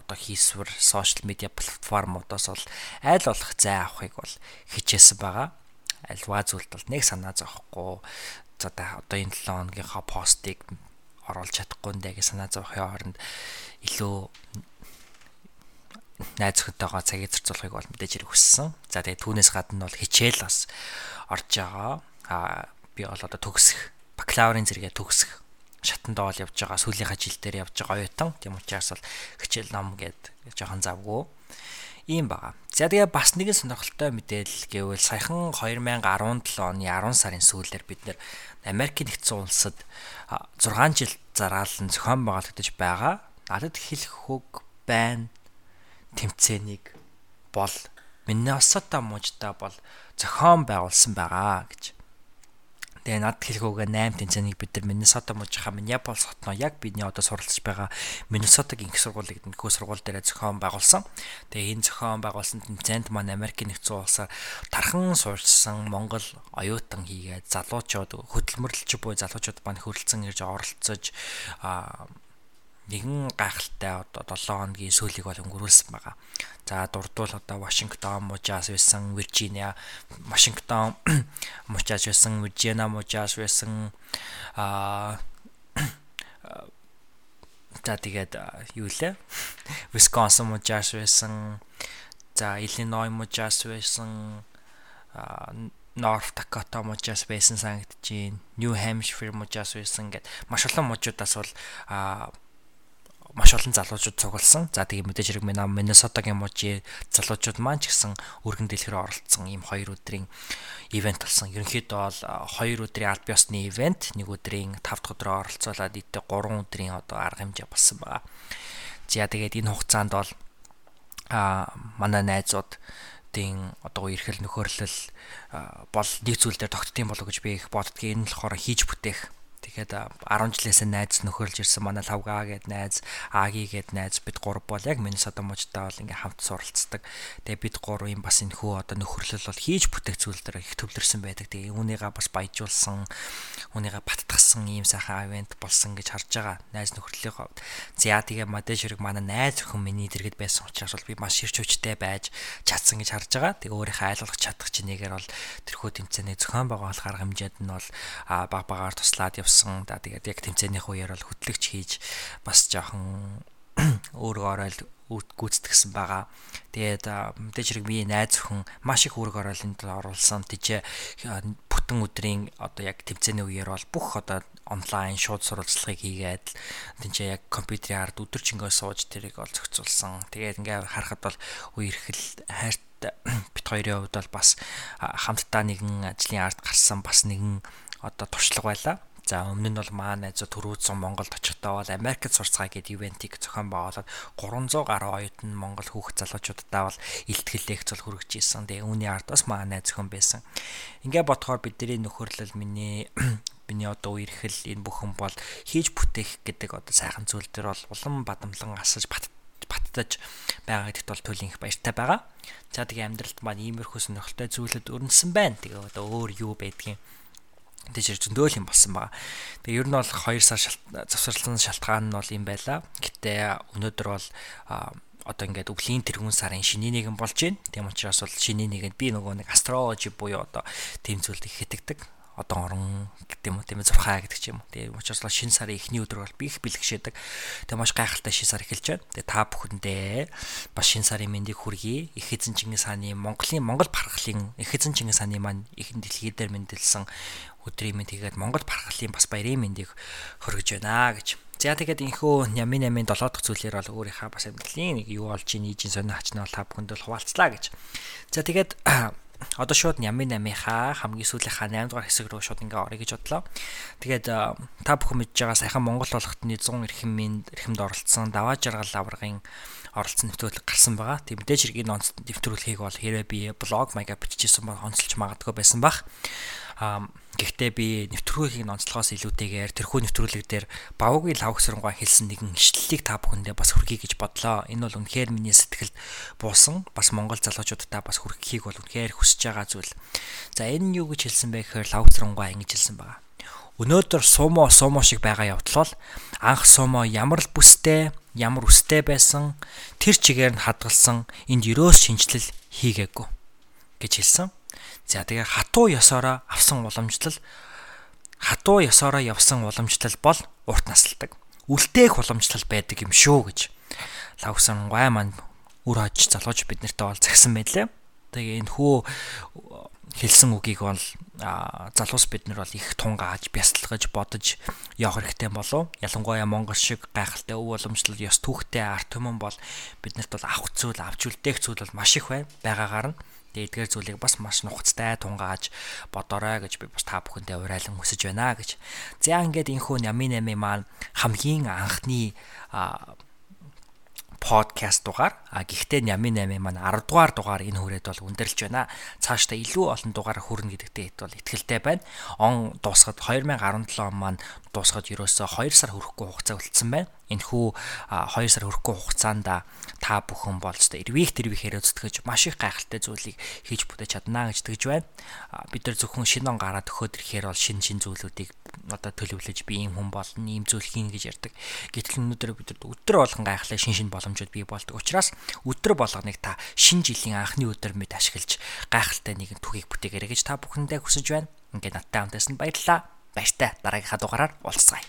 Speaker 1: одоо хийсвэр сошиал медиа платформудаас бол аль болох зай авахыг бол хичээсэн байгаа. Альва зүйлд бол нэг санаа зовхгүй. За одоо энэ 7 хоногийнхаа постыг оруулж чадахгүй нэ гэж санаа зовхын оронд илүү найз өхөнтэйгоо цагийг зарцуулахыг бол мэдээж хэрэг хүссэн. За тэгээ түүнээс гадна бол хичээл бас орж байгаа. А би бол одоо төгсөх бакалаврын зэрэгээ төгсөх шатандаа бол явж байгаа сүүлийнхаа жил дээр явж байгаа оюутан. Тийм учраас бол хичээл ном гээд жоохон завгүй ийм байгаа. За тэгээ бас нэгэн сонирхолтой мэдээлэл гэвэл саяхан 2017 оны 10 сарын сүүлээр бид нэр Америк нэгдсэн улсад 6 жил зараалан зохион байгуулагдаж байгаа. Надад хэлэх хөг байна тэмцээнийг бол Миннесота мужда бол зохион байгуулсан байгаа гэж Тэгээ над хэлгөөг 8 тэнцэнийг бид нар Миннесота мужийнхаа Миннеаполис хотноо яг бидний одоо суралцж байгаа Миннесотагийн их сургуулийг нөхөө сургууль дээр зохион байгуулсан. Тэгээ энэ зохион байгуулсан тэнцээнд маань Америкийн нэгдсэн улсаар тархан суурьсан Монгол оюутан хийгээд залуучууд хөдөлмөрлөлч буй залуучууд маань хөрөлцөн ирж оролцож нэгэн гайхалтай одоо 7 хоногийн сүүлийг бол өнгөрүүлсэн байгаа. За дурдвал одоо Вашингтон мужаас байсан, Виржиниа, Вашингтон мужаас байсан, Виржиниа мужаас байсан аа за тэгээд юу лээ? Висконсин мужаас байсан. За Иллиной мужаас байсан. аа North Dakota мужаас байсан санагдчихээн. New Hampshire мужаас байсан гэд маш олон мужуудаас бол аа маш олон залуучууд цугласан. За тэгээ мэдээж хэрэг Миннесотагийн мужийн залуучууд маань ч гэсэн өргөн дэлгэрээ оролцсон ийм хоёр өдрийн ивент болсон. Ерөнхийдөө бол 2 өдрийн аль биесны ивент, нэг өдрийн 5 дахь өдрөө оролцуулаад нийтдээ 3 өдрийн одоо арга хэмжээ болсон байгаа. За тэгээд энэ хугацаанд бол а манай найзууд тийм одоо үерхэл нөхөрлөл бол нэг зүйл дээр тогтдсон болов гэж би их боддгийг энэ болохоор хийж бүтээх Тэгэхэд 10 жилээс найз нөхөрлж ирсэн манай Лавга гээд найз, Аги гээд найз бид гурав бол яг Миннесота мужтай бол ингээм хамт суралцдаг. Тэгээ бид гурав юм бас энэ хөө одоо нөхөрлөл бол хийж бүтээх зүйл дээр их төвлөрсөн байдаг. Тэгээ үүнийгээ бас баяжуулсан, үүнийгээ баттгсан ийм сайхан ивент болсон гэж харж байгаа. Найз нөхрөлийн хувьд. За тэгээ модэж хэрэг манай найз өхөн миний дэргэд байсан учраас бол би маш ширч хүчтэй байж чадсан гэж харж байгаа. Тэгээ өөрийнхөө айлгах чадах чинээгээр бол тэрхүү тэмцээний зохион байгуулах арга хэмжээнд нь бол баг багаар туслаад явсан болсон. Да тэгээд яг тэмцээнийх үеэр бол хөтлөгч хийж бас жоохон өөргөө ороод гүйцэтгсэн байгаа. Тэгээд мэдээж хэрэг би найз өхөн маш их үүрэг ороолынд оруулсан. Тийч бүтэн өдрийн одоо яг тэмцээний үеэр бол бүх одоо онлайн шууд сурвалжлагыг хийгээд тийч яг компьютерийн ард өдөржингөө сууж тэрийг ол зохицуулсан. Тэгээд ингээ харахад бол үерхэл хайрт бит хоёрын хувьд бол бас хамтдаа нэгэн ажлын ард гарсан бас нэгэн одоо туршлага байлаа. За өмнө нь бол маа найзууд төрөөцөн Монголд очихдаа бол Америкт сурцгаа гэдэг ивентийг зохион байгуулад 300 гаруй оюутан Монгол хүүхд залуучуудаа бол илтгэл лекц бол хүргэж исэн. Тэгээ үүний ард бас маа найз хүн байсан. Ингээ бодохоор бидний нөхөрлөл миний миний одоо үерхэл энэ бүхэн бол хийж бүтээх гэдэг одоо сайхан зүйл төр бол улам бадамлан асаж бат баттаж байгаа гэдэгт бол туйлын их баяртай байгаа. За тэгээ амьдралд маань иймэрхүү сонирхолтой зүйлүүд өрнөсөн байна. Тэгээ одоо өөр юу байдгийг тийч зөндөөл юм болсон байгаа. Тэгээ ер нь бол 2 сар завсарлсан шалтгаан нь бол юм байла. Гэтэ өнөөдөр бол одоо ингээд өвлийн тэргүүн сарын шиний нэгэн болж байна. Тийм учраас бол шиний нэгэнд би нөгөө нэг астрологи буюу одоо тийм зүйлд их хэтгдэг одоо орон гэдэг юм уу тийм зурхаа гэдэг ч юм уу. Тэгээ учраас шинэ сарын эхний өдөр бол би их бэлгшээдэг. Тэгээ маш гайхалтай шинэ сар эхэлж байна. Тэгээ та бүхэндээ бас шинэ сарын мэндийг хүргэе. Их эзэн Чингис хааны Монголын Монгол пархлын их эзэн Чингис хааны маань их дэлхий дээр мэндэлсэн өдрийн мэнд хийгээд Монгол пархлын бас баярын мэндийг хөргөж байна гэж. За тэгээд инхөө нямын нямын 7 дахь зүйлээр бол өөрийнхөө бас амьдралын нэг юу болж ийн ийжин сонио хачнаа та бүхэнд бол хуваалцлаа гэж. За тэгээд одоо шууд нямын намынхаа хамгийн сүүлийнхаа 8 дугаар хэсэг рүү шууд ингээ орё гэж бодлоо. Тэгээд та бүхэн мэдж байгаа сайхан Монгол болгохтны 100 эрхэм эрхэмд оролцсон даваа жаргал аврагын оролцсон нэвтрүүлэг гарсан байгаа. Тийм мэдээж хэрэг энэ онц нэвтрүүлгийг бол хэрэг би блог маяга бичижсэн бол онцолж магадгүй байсан баг. Гэхдээ би нэвтрүүлгийн онцлогоос илүүтэйгээр тэрхүү нэвтрүүлэг дээр Бавгийн лав хөсрөнгөө хэлсэн нэгэн ишлэлийг та бүхэндээ бас хүргэе гэж бодлоо. Энэ бол үнэхээр миний сэтгэлд буусан. Бас Монгол залуучуудаа бас хүргэхийг бол үнэхээр хүсэж байгаа зүйл. За энэ нь юу гэж хэлсэн бэ гэхээр лав хөсрөнгөө ингэж хэлсэн байгаа. Өнөөдөр сумо сумо шиг байгаа явдал бол анх сумо ямар л бүстэй, ямар үстэй байсан тэр чигээр нь хадгалсан энд ерөөс шинжилэл хийгээгүй гэж хэлсэн. За тэгээ хатуу ёсороо авсан уламжлал хатуу ёсороо явсан уламжлал бол урт насалдаг. Үлдээх уламжлал байдаг юм шүү гэж лавсан гай маань үр хож залууж бид нартай бол загсан байлээ. Тэгээ энэ хөө хэлсэн үгийг бол залуус бид нар бол их тунгааж бясалгаж бодож явах хэрэгтэй болов. Ялангуяа Монгол шиг гайхалтай өв уламжлал ёс түүхтэй арт түмэн бол биднэрт бол авах зүйл авч үлдээх зүйл бол маш их байна. Байгаагаар нь Тэгээ эдгээр зүйлийг бас маш нухацтай тунгааж бодорой гэж би бас та бүхэндээ урайлан хүсэж байна гэж. За ингээд энхүү Нями 8 маань хамгийн анхны подкаст дугаар. А гэхдээ Нями 8 маань 10 дугаар дугаар энэ хүрээд бол өндөрлж байна. Цаашдаа илүү олон дугаар хүрнэ гэдэгт бол итгэлтэй байна. Он дуусахад 2017 он маань дуусахад ерөөсөө 2 сар хүрэхгүй хугацаа үлдсэн байна. Энэхүү 2 сар хүрэхгүй хугацаанд та бүхэн бол ч эрвих тэрвих хэрэгцэтгэж маш их гайхалтай зүйлийг хийж бүтээж чаднаа гэж тэгж байна. Бид нар зөвхөн шинэ он гараад өгөхөд ирэхээр бол шин шин зүйлүүдийг одоо төлөвлөж би ийм хүн болно, ийм зүйл хийн гэж ярьдаг. Гэтэл өнөөдөр бид өдөр болгон гайхалтай шин шин боломжууд бий болдог. Учираас өдөр болгоныг та шин жилийн анхны өдөр мэд ашиглаж гайхалтай нэгэн түүхийг бүтээгээрэй гэж та бүхэндээ хүсэж байна. Ингээд надтай хамтаасан баярлалаа. Баяртай дараагийнхаа дугаараар уулзъя.